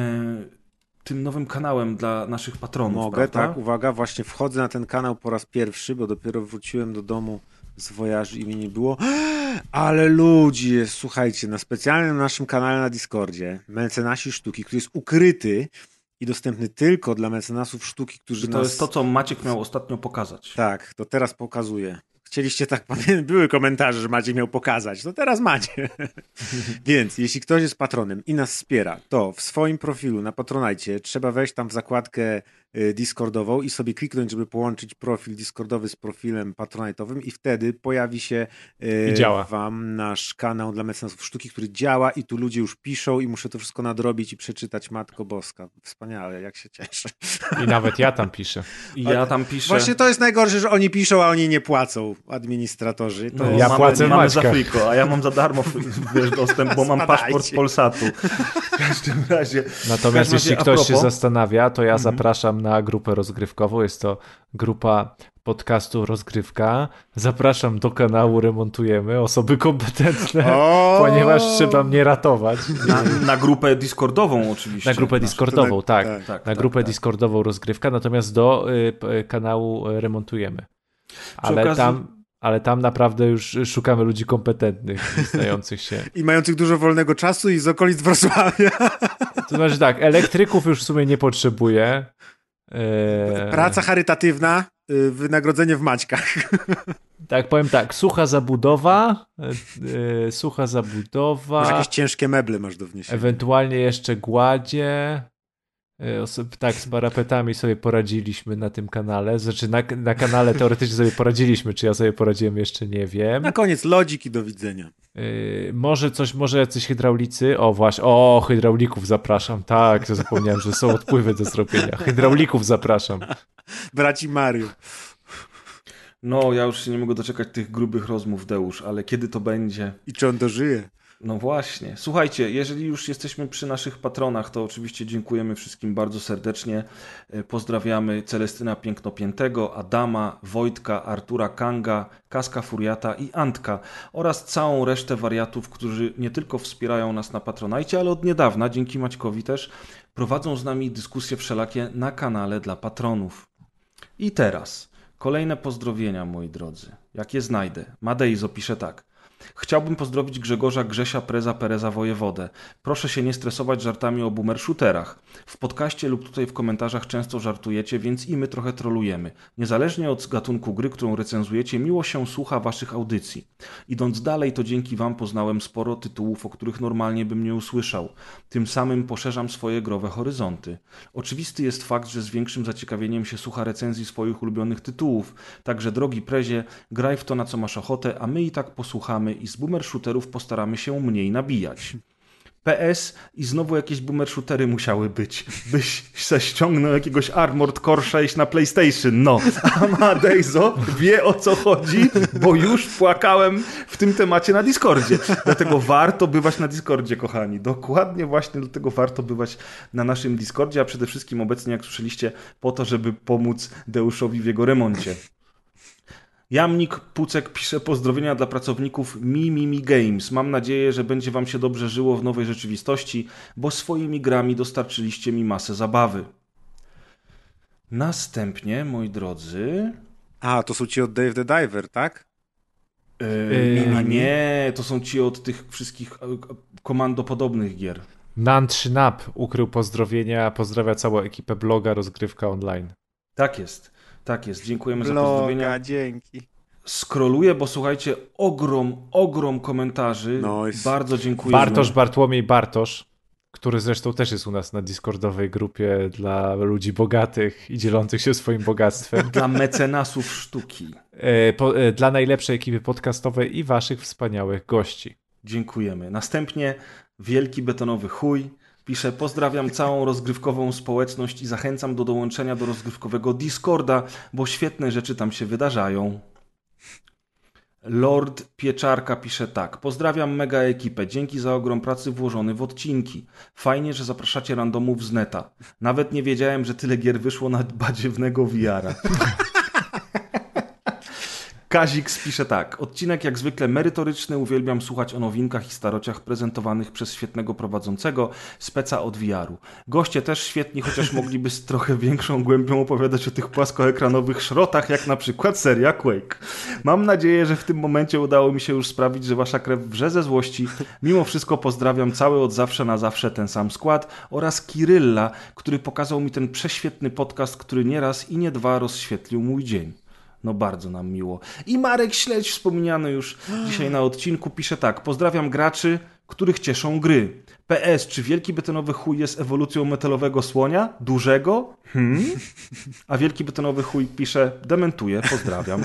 Speaker 1: tym nowym kanałem dla naszych patronów,
Speaker 4: Mogę,
Speaker 1: prawda?
Speaker 4: tak, uwaga, właśnie wchodzę na ten kanał po raz pierwszy, bo dopiero wróciłem do domu z wojaży i mnie nie było. Ale ludzi jest, słuchajcie, na specjalnym naszym kanale na Discordzie, Mecenasi Sztuki, który jest ukryty i dostępny tylko dla mecenasów sztuki, którzy
Speaker 1: To
Speaker 4: nas...
Speaker 1: jest to, co Maciek miał ostatnio pokazać.
Speaker 4: Tak, to teraz pokazuję. Chcieliście tak, były komentarze, że Maciek miał pokazać, to teraz macie. Więc jeśli ktoś jest patronem i nas wspiera, to w swoim profilu na Patronajcie trzeba wejść tam w zakładkę Discordową i sobie kliknąć, żeby połączyć profil Discordowy z profilem patronajtowym i wtedy pojawi się y, wam nasz kanał dla mecenasów sztuki, który działa i tu ludzie już piszą i muszę to wszystko nadrobić i przeczytać. Matko Boska, wspaniale, jak się cieszę.
Speaker 3: I nawet ja tam piszę.
Speaker 1: I ja tam piszę...
Speaker 4: Właśnie to jest najgorsze, że oni piszą, a oni nie płacą, administratorzy. To
Speaker 1: No,
Speaker 3: Ja
Speaker 1: mamy,
Speaker 3: płacę
Speaker 1: mamy za friko, a ja mam za darmo wiesz, dostęp, bo mam
Speaker 4: Spadajcie.
Speaker 1: paszport Polsatu. W każdym razie.
Speaker 3: Natomiast
Speaker 1: W każdym
Speaker 3: jeśli
Speaker 1: razie, a
Speaker 3: ktoś się zastanawia, to ja
Speaker 1: Mhm.
Speaker 3: zapraszam na grupę rozgrywkową. Jest to grupa podcastu Rozgrywka. Zapraszam do kanału Remontujemy, osoby kompetentne,
Speaker 4: O!
Speaker 3: ponieważ trzeba mnie ratować.
Speaker 1: Na, na grupę Discordową oczywiście.
Speaker 3: Na grupę
Speaker 1: Nasz-
Speaker 3: Discordową, tak.
Speaker 4: tak,
Speaker 1: tak,
Speaker 3: Na
Speaker 1: tak,
Speaker 3: grupę
Speaker 1: tak.
Speaker 3: Discordową Rozgrywka, natomiast do y, p- kanału y, Remontujemy. Ale
Speaker 1: okazji-
Speaker 3: tam, ale tam naprawdę już szukamy ludzi kompetentnych, znających się.
Speaker 4: I mających dużo wolnego czasu i z okolic Wrocławia.
Speaker 3: To znaczy tak, elektryków już w sumie nie potrzebuję. Eee,
Speaker 4: Praca charytatywna, y, wynagrodzenie w Maćkach.
Speaker 3: Tak, powiem tak, sucha zabudowa, e, e, sucha
Speaker 4: Może
Speaker 3: zabudowa,
Speaker 4: jakieś ciężkie meble masz do wniesienia.
Speaker 3: ewentualnie jeszcze gładzie. E, oso- tak, z parapetami sobie poradziliśmy na tym kanale. Znaczy, na, na kanale teoretycznie sobie poradziliśmy, czy ja sobie poradziłem, jeszcze nie wiem.
Speaker 4: Na koniec lodzik i do widzenia.
Speaker 3: E, może coś, może jacyś hydraulicy. O, właśnie, o, hydraulików zapraszam. Tak, to zapomniałem, że są odpływy do zrobienia. Hydraulików zapraszam.
Speaker 4: Braci Mario.
Speaker 1: No, ja już się nie mogę doczekać tych grubych rozmów, Deusz, ale kiedy to będzie?
Speaker 4: I czy on dożyje?
Speaker 1: No właśnie. Słuchajcie, jeżeli już jesteśmy przy naszych patronach, to oczywiście dziękujemy wszystkim bardzo serdecznie. E, Pozdrawiamy Celestyna Pięknopiętego, Adama, Wojtka, Artura Kanga, Kaska Furiata i Antka oraz całą resztę wariatów, którzy nie tylko wspierają nas na Patronajcie, ale od niedawna, dzięki Maćkowi też, prowadzą z nami dyskusje wszelakie na kanale dla patronów. I teraz kolejne pozdrowienia, moi drodzy. Jak je znajdę? Madeizo pisze tak. Chciałbym pozdrowić Grzegorza Grzesia Preza Pereza Wojewodę. Proszę się nie stresować żartami o boomer shooterach. W podcaście lub tutaj w komentarzach często żartujecie, więc i my trochę trolujemy. Niezależnie od gatunku gry, którą recenzujecie, miło się słucha waszych audycji. Idąc dalej, to dzięki wam poznałem sporo tytułów, o których normalnie bym nie usłyszał. Tym samym poszerzam swoje growe horyzonty. Oczywisty jest fakt, że z większym zaciekawieniem się słucha recenzji swoich ulubionych tytułów. Także drogi prezie, graj w to na co masz ochotę, a my i tak posłuchamy i z boomer shooterów postaramy się mniej nabijać. PS i znowu jakieś boomer shootery musiały być. Byś se ściągnął jakiegoś Armored Core 6 na PlayStation. No, Amadeizo wie o co chodzi, bo już płakałem w tym temacie na Discordzie. Dlatego warto bywać na Discordzie, kochani. Dokładnie właśnie dlatego warto bywać na naszym Discordzie, a przede wszystkim obecnie, jak słyszeliście, po to, żeby pomóc Deuszowi w jego remoncie. Jamnik Pucek pisze pozdrowienia dla pracowników Mimimi Games. Mam nadzieję, że będzie wam się dobrze żyło w nowej rzeczywistości, bo swoimi grami dostarczyliście mi masę zabawy. Następnie, moi drodzy...
Speaker 4: A, to są ci od Dave the Diver, tak?
Speaker 1: Yy, a nie, to są ci od tych wszystkich e, komandopodobnych gier.
Speaker 3: Nan3nap ukrył pozdrowienia, pozdrawia całą ekipę bloga Rozgrywka Online.
Speaker 1: Tak jest, tak jest. Dziękujemy
Speaker 4: Bloga,
Speaker 1: za pozdrowienia.
Speaker 4: dzięki.
Speaker 1: Skroluję, bo słuchajcie, ogrom, ogrom komentarzy.
Speaker 4: Nice.
Speaker 1: Bardzo dziękuję.
Speaker 3: Bartosz Bartłomiej Bartosz, który zresztą też jest u nas na Discordowej grupie dla ludzi bogatych i dzielących się swoim bogactwem.
Speaker 1: Dla mecenasów sztuki.
Speaker 3: E, po, e, dla najlepszej ekipy podcastowej i waszych wspaniałych gości.
Speaker 1: Dziękujemy. Następnie wielki betonowy chuj. Pisze, pozdrawiam całą rozgrywkową społeczność i zachęcam do dołączenia do rozgrywkowego Discorda, bo świetne rzeczy tam się wydarzają. Lord Pieczarka pisze tak. Pozdrawiam mega ekipę. Dzięki za ogrom pracy włożony w odcinki. Fajnie, że zapraszacie randomów z neta. Nawet nie wiedziałem, że tyle gier wyszło na badziewnego VR-a. Kazik pisze tak. Odcinek jak zwykle merytoryczny. Uwielbiam słuchać o nowinkach i starociach prezentowanych przez świetnego prowadzącego speca od VR-u. Goście też świetni, chociaż mogliby z trochę większą głębią opowiadać o tych płaskoekranowych szrotach, jak na przykład seria Quake. Mam nadzieję, że w tym momencie udało mi się już sprawić, że wasza krew wrze ze złości. Mimo wszystko pozdrawiam cały od zawsze na zawsze ten sam skład oraz Kirylla, który pokazał mi ten prześwietny podcast, który nieraz i nie dwa rozświetlił mój dzień. No bardzo nam miło. I Marek Śledź, wspomniany już dzisiaj na odcinku, pisze tak. Pozdrawiam graczy, których cieszą gry. PS, czy wielki betonowy chuj jest ewolucją metalowego słonia? Dużego? Hmm? A wielki betonowy chuj pisze, dementuje, pozdrawiam.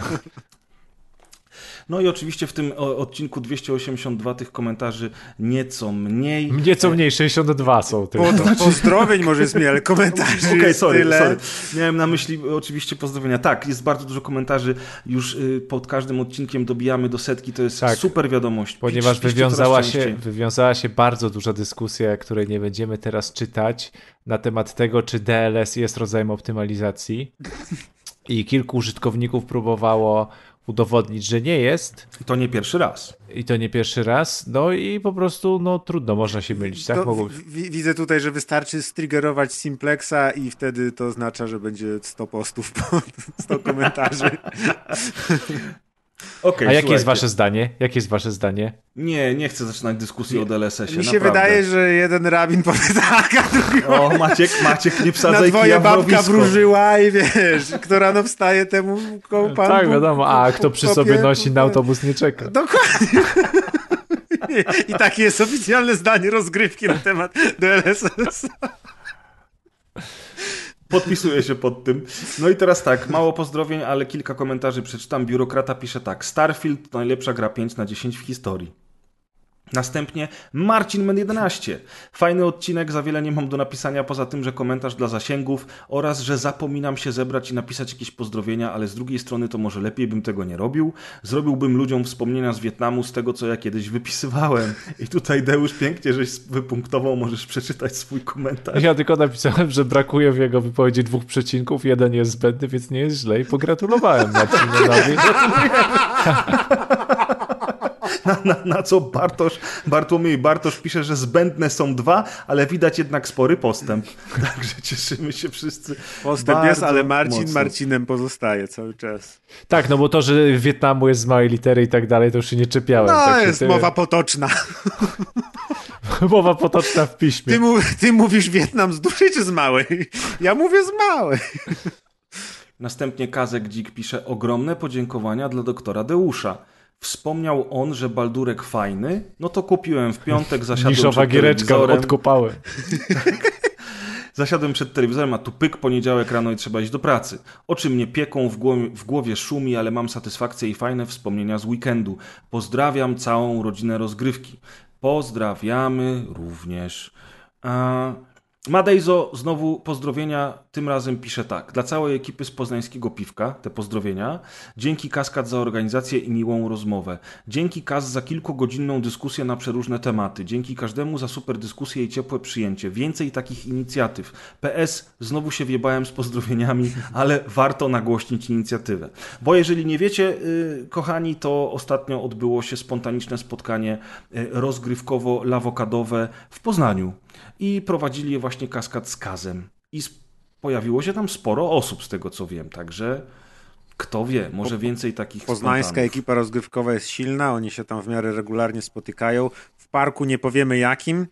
Speaker 1: No i oczywiście w tym odcinku 282 tych komentarzy nieco mniej.
Speaker 3: Nieco mniej, 62 są tylko.
Speaker 4: Pod, pozdrowień może jest mniej, ale komentarzy
Speaker 1: Okej,
Speaker 4: jest
Speaker 1: sorry,
Speaker 4: tyle.
Speaker 1: sorry. Miałem na myśli oczywiście pozdrowienia. Tak, jest bardzo dużo komentarzy. Już y, pod każdym odcinkiem dobijamy do setki. To jest
Speaker 3: Tak.
Speaker 1: super wiadomość.
Speaker 3: Ponieważ
Speaker 1: Pisz-
Speaker 3: wywiązała się, wywiązała się bardzo duża dyskusja, której nie będziemy teraz czytać, na temat tego, czy DLS jest rodzajem optymalizacji. I kilku użytkowników próbowało udowodnić, że nie jest.
Speaker 1: I to nie pierwszy raz.
Speaker 3: I to nie pierwszy raz. No i po prostu, no trudno, można się mylić, tak? Mogło...
Speaker 4: wi- widzę tutaj, że wystarczy striggerować Simplexa i wtedy to oznacza, że będzie 100 postów, pod 100 komentarzy.
Speaker 1: Okej,
Speaker 3: A jakie
Speaker 1: słuchajcie.
Speaker 3: jest wasze zdanie? Jakie jest wasze zdanie?
Speaker 1: Nie, nie chcę zaczynać dyskusji o DLSS-ie.
Speaker 4: Mi się
Speaker 1: naprawdę.
Speaker 4: wydaje, że jeden rabin powie tak, a drugi
Speaker 1: O, Maciek, Maciek, nie
Speaker 4: na
Speaker 1: wsadzaj
Speaker 4: dwoje
Speaker 1: kija w
Speaker 4: babka wróżyła i wiesz, kto rano wstaje, temu pan
Speaker 3: tak, wiadomo. A kto przy
Speaker 4: kopie-
Speaker 3: sobie nosi na autobus nie czeka.
Speaker 4: Dokładnie. I takie jest oficjalne zdanie rozgrywki na temat DLSS.
Speaker 1: Podpisuję się pod tym. No i teraz tak, mało pozdrowień, ale kilka komentarzy przeczytam. Biurokrata pisze tak. Starfield to najlepsza gra 5 na 10 w historii. Następnie Marcin Men 11. Fajny odcinek, za wiele nie mam do napisania, poza tym, że komentarz dla zasięgów oraz, że zapominam się zebrać i napisać jakieś pozdrowienia, ale z drugiej strony to może lepiej bym tego nie robił. Zrobiłbym ludziom wspomnienia z Wietnamu z tego, co ja kiedyś wypisywałem. I tutaj Deusz pięknie, żeś wypunktował, możesz przeczytać swój komentarz.
Speaker 3: Ja tylko napisałem, że brakuje w jego wypowiedzi dwóch przecinków, jeden jest zbędny, więc nie jest źle i pogratulowałem Marcinowi.
Speaker 1: Na, na, na co Bartosz, Bartłomiej Bartosz pisze, że zbędne są dwa, ale widać jednak spory postęp. Także cieszymy się wszyscy.
Speaker 4: Postęp jest, ale Marcin
Speaker 1: mocno.
Speaker 4: Marcinem pozostaje cały czas.
Speaker 3: Tak, no bo to, że Wietnamu jest z małej litery i tak dalej, to już się nie czepiałem.
Speaker 4: No,
Speaker 3: tak
Speaker 4: jest
Speaker 3: ty-
Speaker 4: mowa potoczna.
Speaker 3: mowa potoczna w piśmie.
Speaker 4: Ty, mu, ty mówisz Wietnam z dużej czy z małej? Ja mówię z małej.
Speaker 1: Następnie Kazek Dzik pisze ogromne podziękowania dla doktora Deusza. Wspomniał on, że Baldurek fajny, no to kupiłem w piątek, zasiadłem
Speaker 3: Niszowa
Speaker 1: przed
Speaker 3: giereczka, odkopałem.
Speaker 1: Zasiadłem przed telewizorem, a tu pyk, poniedziałek rano i trzeba iść do pracy. Oczy mnie pieką, w głowie, w głowie szumi, ale mam satysfakcję i fajne wspomnienia z weekendu. Pozdrawiam całą rodzinę rozgrywki. Pozdrawiamy również. A... Madejzo, znowu pozdrowienia, tym razem pisze tak. Dla całej ekipy z poznańskiego piwka, te pozdrowienia. Dzięki Kaskad za organizację i miłą rozmowę. Dzięki Kaz za kilkugodzinną dyskusję na przeróżne tematy. Dzięki każdemu za super dyskusję i ciepłe przyjęcie. Więcej takich inicjatyw. PS, znowu się wjebałem z pozdrowieniami, ale warto nagłośnić inicjatywę. Bo jeżeli nie wiecie, yy, kochani, to ostatnio odbyło się spontaniczne spotkanie yy, rozgrywkowo-lawokadowe w Poznaniu i prowadzili je właśnie kaskad z kazem. I pojawiło się tam sporo osób, z tego co wiem, także kto wie, może więcej takich
Speaker 4: Poznańska
Speaker 1: spontanów.
Speaker 4: ekipa rozgrywkowa jest silna, oni się tam w miarę regularnie spotykają. W parku nie powiemy jakim,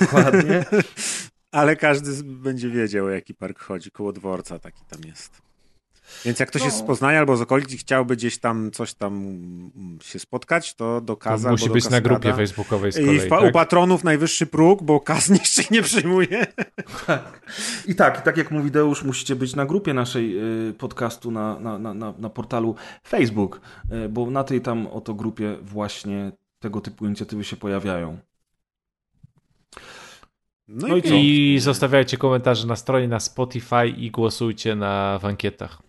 Speaker 1: Dokładnie.
Speaker 4: ale każdy będzie wiedział, o jaki park chodzi. Koło dworca taki tam jest. Więc jak ktoś
Speaker 1: No.
Speaker 4: jest z Poznania albo z okolic i chciałby gdzieś tam coś tam mm, się spotkać, to do
Speaker 3: To
Speaker 4: Kaza
Speaker 3: musi
Speaker 4: albo
Speaker 3: być
Speaker 4: do
Speaker 3: na
Speaker 4: Kaskada.
Speaker 3: grupie facebookowej z
Speaker 4: I
Speaker 3: kolei,
Speaker 4: w, pa- u
Speaker 3: tak?
Speaker 4: patronów najwyższy próg, bo Kaz jeszcze nie przyjmuje.
Speaker 1: I tak, i tak jak mówi Deusz, musicie być na grupie naszej y, podcastu na, na, na, na, na portalu Facebook, y, bo na tej tam oto grupie właśnie tego typu inicjatywy się pojawiają.
Speaker 4: No,
Speaker 1: No
Speaker 4: i,
Speaker 1: i.
Speaker 3: I zostawiajcie komentarze na stronie, na Spotify i głosujcie na w ankietach.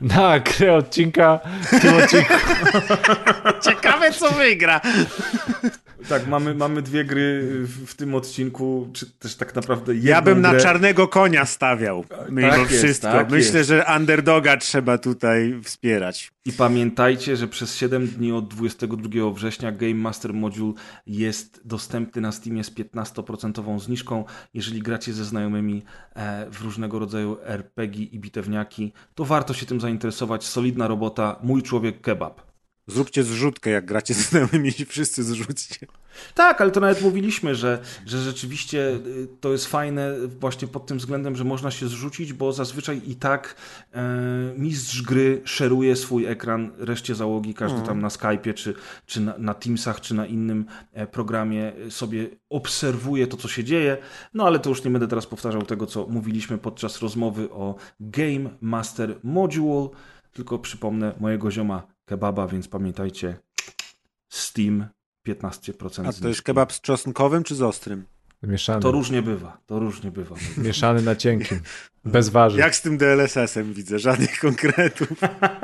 Speaker 3: Na grę odcinka w tym odcinku.
Speaker 4: Ciekawe, co wygra.
Speaker 1: Tak, mamy, mamy dwie gry w, w tym odcinku, czy też tak naprawdę jedną
Speaker 4: Ja bym na
Speaker 1: grę.
Speaker 4: czarnego konia stawiał. Mimo
Speaker 1: Tak jest,
Speaker 4: wszystko.
Speaker 1: tak
Speaker 4: Myślę,
Speaker 1: jest.
Speaker 4: że underdoga trzeba tutaj wspierać.
Speaker 1: I pamiętajcie, że przez 7 dni od 22 września Game Master Module jest dostępny na Steamie z 15% zniżką. Jeżeli gracie ze znajomymi e, w różnego rodzaju RPG i bitewniaki, to warto się tym zainteresować. Solidna robota, mój człowiek kebab.
Speaker 4: Zróbcie zrzutkę, jak gracie z znajomymi i wszyscy zrzućcie.
Speaker 1: Tak, ale to nawet mówiliśmy, że, że rzeczywiście y, to jest fajne właśnie pod tym względem, że można się zrzucić, bo zazwyczaj i tak e, mistrz gry szeruje swój ekran reszcie załogi, każdy tam na Skype'ie, czy, czy na, na Teamsach, czy na innym e, programie sobie obserwuje to, co się dzieje. No ale to już nie będę teraz powtarzał tego, co mówiliśmy podczas rozmowy o Game Master Module, tylko przypomnę mojego zioma kebaba, więc pamiętajcie, Steam 15%
Speaker 4: A to jest kebab z czosnkowym czy z ostrym?
Speaker 3: Mieszany.
Speaker 1: To różnie bywa, to różnie bywa.
Speaker 3: Mieszany na cienkim. Bez warzyw.
Speaker 4: Jak z tym DLSS-em widzę, żadnych konkretów.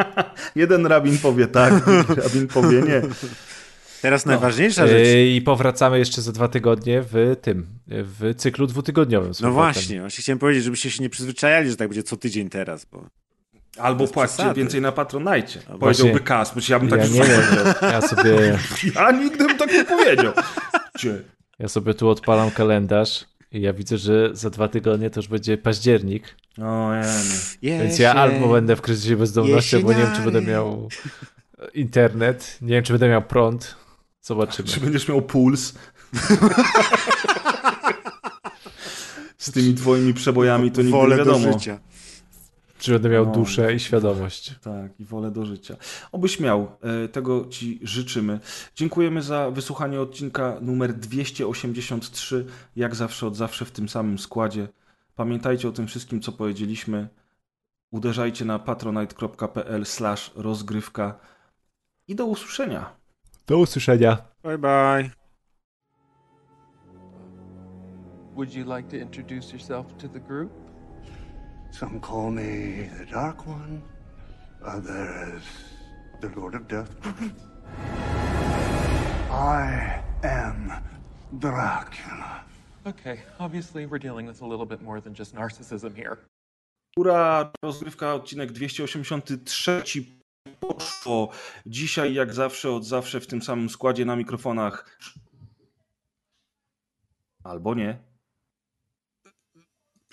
Speaker 1: Jeden rabin powie tak, drugi rabin powie nie.
Speaker 4: Teraz najważniejsza rzecz.
Speaker 3: Yy, I powracamy jeszcze za dwa tygodnie w tym, w cyklu dwutygodniowym.
Speaker 4: No właśnie, właśnie chciałem powiedzieć, żebyście się nie przyzwyczajali, że tak będzie co tydzień teraz, bo
Speaker 1: Albo
Speaker 4: przesady.
Speaker 1: więcej na Patronajcie.
Speaker 4: właśnie-
Speaker 1: Powiedziałby Kas, bo ja bym tak
Speaker 3: Ja
Speaker 1: już
Speaker 3: nie wiem,
Speaker 1: powiedział.
Speaker 3: ja sobie,
Speaker 1: Ja nigdy bym tak nie powiedział. Cie.
Speaker 3: ja sobie tu odpalam kalendarz i ja widzę, że za dwa tygodnie to już będzie październik,
Speaker 1: O, ja nie.
Speaker 3: więc ja albo będę w kryzysie bezdomności, albo nie wiem, czy będę miał internet, nie wiem, czy będę miał prąd. Zobaczymy.
Speaker 1: Czy będziesz miał puls? Z tymi twoimi przebojami to nigdy
Speaker 4: wolę
Speaker 1: nie
Speaker 4: do
Speaker 1: wiadomo.
Speaker 4: życia.
Speaker 3: Czy będę miał
Speaker 1: No.
Speaker 3: duszę i świadomość.
Speaker 1: Tak, i wolę do życia. Obyś miał, e, tego Ci życzymy. Dziękujemy za wysłuchanie odcinka numer 283, jak zawsze, od zawsze w tym samym składzie. Pamiętajcie o tym wszystkim, co powiedzieliśmy. Uderzajcie na patronite.pl rozgrywka i do usłyszenia.
Speaker 3: Do usłyszenia.
Speaker 4: Bye bye.
Speaker 7: Would you like to introduce yourself to the group?
Speaker 8: Some call me the Dark One, others the Lord of Death. I am Dracula.
Speaker 7: Okay, obviously we're dealing with a little bit more than just narcissism here.
Speaker 1: Ura, rozgrywka, odcinek 283 poszło. Dzisiaj, jak zawsze, od zawsze w tym samym składzie na mikrofonach. Albo nie.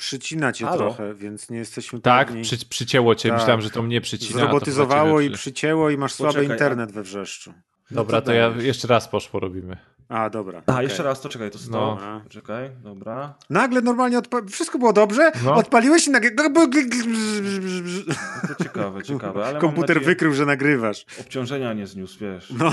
Speaker 4: Przycina cię
Speaker 1: Halo?
Speaker 4: trochę, więc nie jesteśmy
Speaker 3: Tak,
Speaker 4: pewni.
Speaker 3: przy, przycięło cię.
Speaker 4: Tak.
Speaker 3: Myślałem, że to mnie przycina. a to
Speaker 4: Zrobotyzowało i przycięło i masz słaby
Speaker 1: Poczekaj,
Speaker 4: internet we wrzeszczu.
Speaker 3: Dobra,
Speaker 1: to
Speaker 3: to ja jeszcze raz poszło robimy.
Speaker 4: A, dobra.
Speaker 1: A,
Speaker 4: okej.
Speaker 1: jeszcze raz, to czekaj, to sto.
Speaker 3: No.
Speaker 1: Czekaj, dobra.
Speaker 4: Nagle normalnie odpa- wszystko było dobrze,
Speaker 3: No.
Speaker 4: odpaliłeś i nagle...
Speaker 1: No to ciekawe, ciekawe, ale
Speaker 4: Komputer
Speaker 1: nadzieję,
Speaker 4: wykrył, że nagrywasz.
Speaker 1: obciążenia nie zniósł, wiesz.
Speaker 4: No,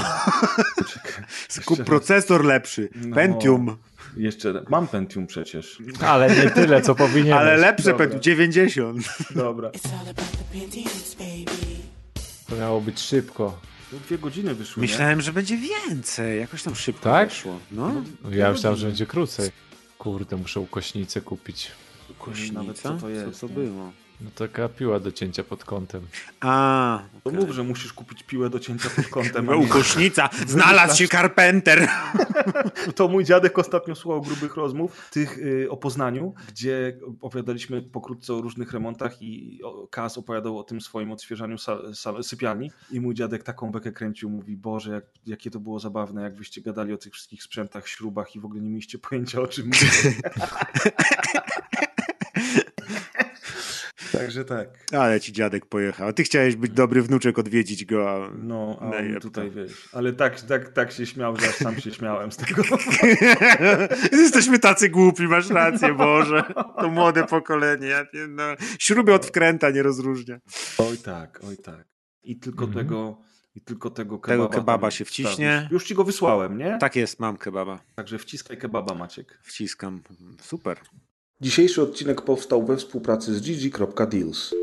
Speaker 1: Czekaj,
Speaker 4: kup procesor lepszy.
Speaker 1: No.
Speaker 4: Pentium.
Speaker 1: Jeszcze, mam Pentium przecież.
Speaker 3: Ale nie tyle, co powinieneś.
Speaker 4: Ale lepsze
Speaker 1: Dobra.
Speaker 4: Pentium, 90.
Speaker 1: Dobra.
Speaker 3: To miało być szybko.
Speaker 1: No, Dwie godziny wyszły, nie?
Speaker 4: Myślałem, że będzie więcej. Jakoś tam szybko
Speaker 3: Tak?
Speaker 4: wyszło. No,
Speaker 3: Ja myślałem, że będzie krócej. Kurde, muszę ukośnicę kupić.
Speaker 4: kośnica?
Speaker 1: Nawet co to jest,
Speaker 4: Co to
Speaker 1: nie?
Speaker 4: było?
Speaker 3: No taka piła do cięcia pod kątem.
Speaker 4: A,
Speaker 1: To mów, że musisz kupić piłę do cięcia pod kątem.
Speaker 4: no, ukośnica. Znalazł się Carpenter.
Speaker 1: To mój dziadek ostatnio słuchał grubych rozmów, tych y, o Poznaniu, gdzie opowiadaliśmy pokrótce o różnych remontach i Kaz opowiadał o tym swoim odświeżaniu sal, sal, sypialni i mój dziadek taką bekę kręcił, mówi, Boże, jak, jakie to było zabawne, jak wyście gadali o tych wszystkich sprzętach, śrubach i w ogóle nie mieliście pojęcia o czym mówicie. Także tak.
Speaker 4: Ale ci dziadek pojechał. Ty chciałeś być dobry wnuczek, odwiedzić go, a...
Speaker 1: No, a on tutaj wiesz. Ale tak, tak, tak się śmiał, że aż sam się śmiałem z tego.
Speaker 4: Jesteśmy tacy głupi, masz rację, Boże. To młode pokolenie. Pierdolę. Śruby od wkręta nie rozróżnia.
Speaker 1: Oj tak, oj tak. I tylko
Speaker 3: Mhm.
Speaker 1: tego. I tylko tego kebaba,
Speaker 4: Tego kebaba się wciśnie.
Speaker 1: Już ci go wysłałem, nie?
Speaker 4: Tak jest, mam kebaba.
Speaker 1: Także wciskaj kebaba, Maciek.
Speaker 4: Wciskam. Super.
Speaker 1: Dzisiejszy odcinek powstał we współpracy z gg.deals.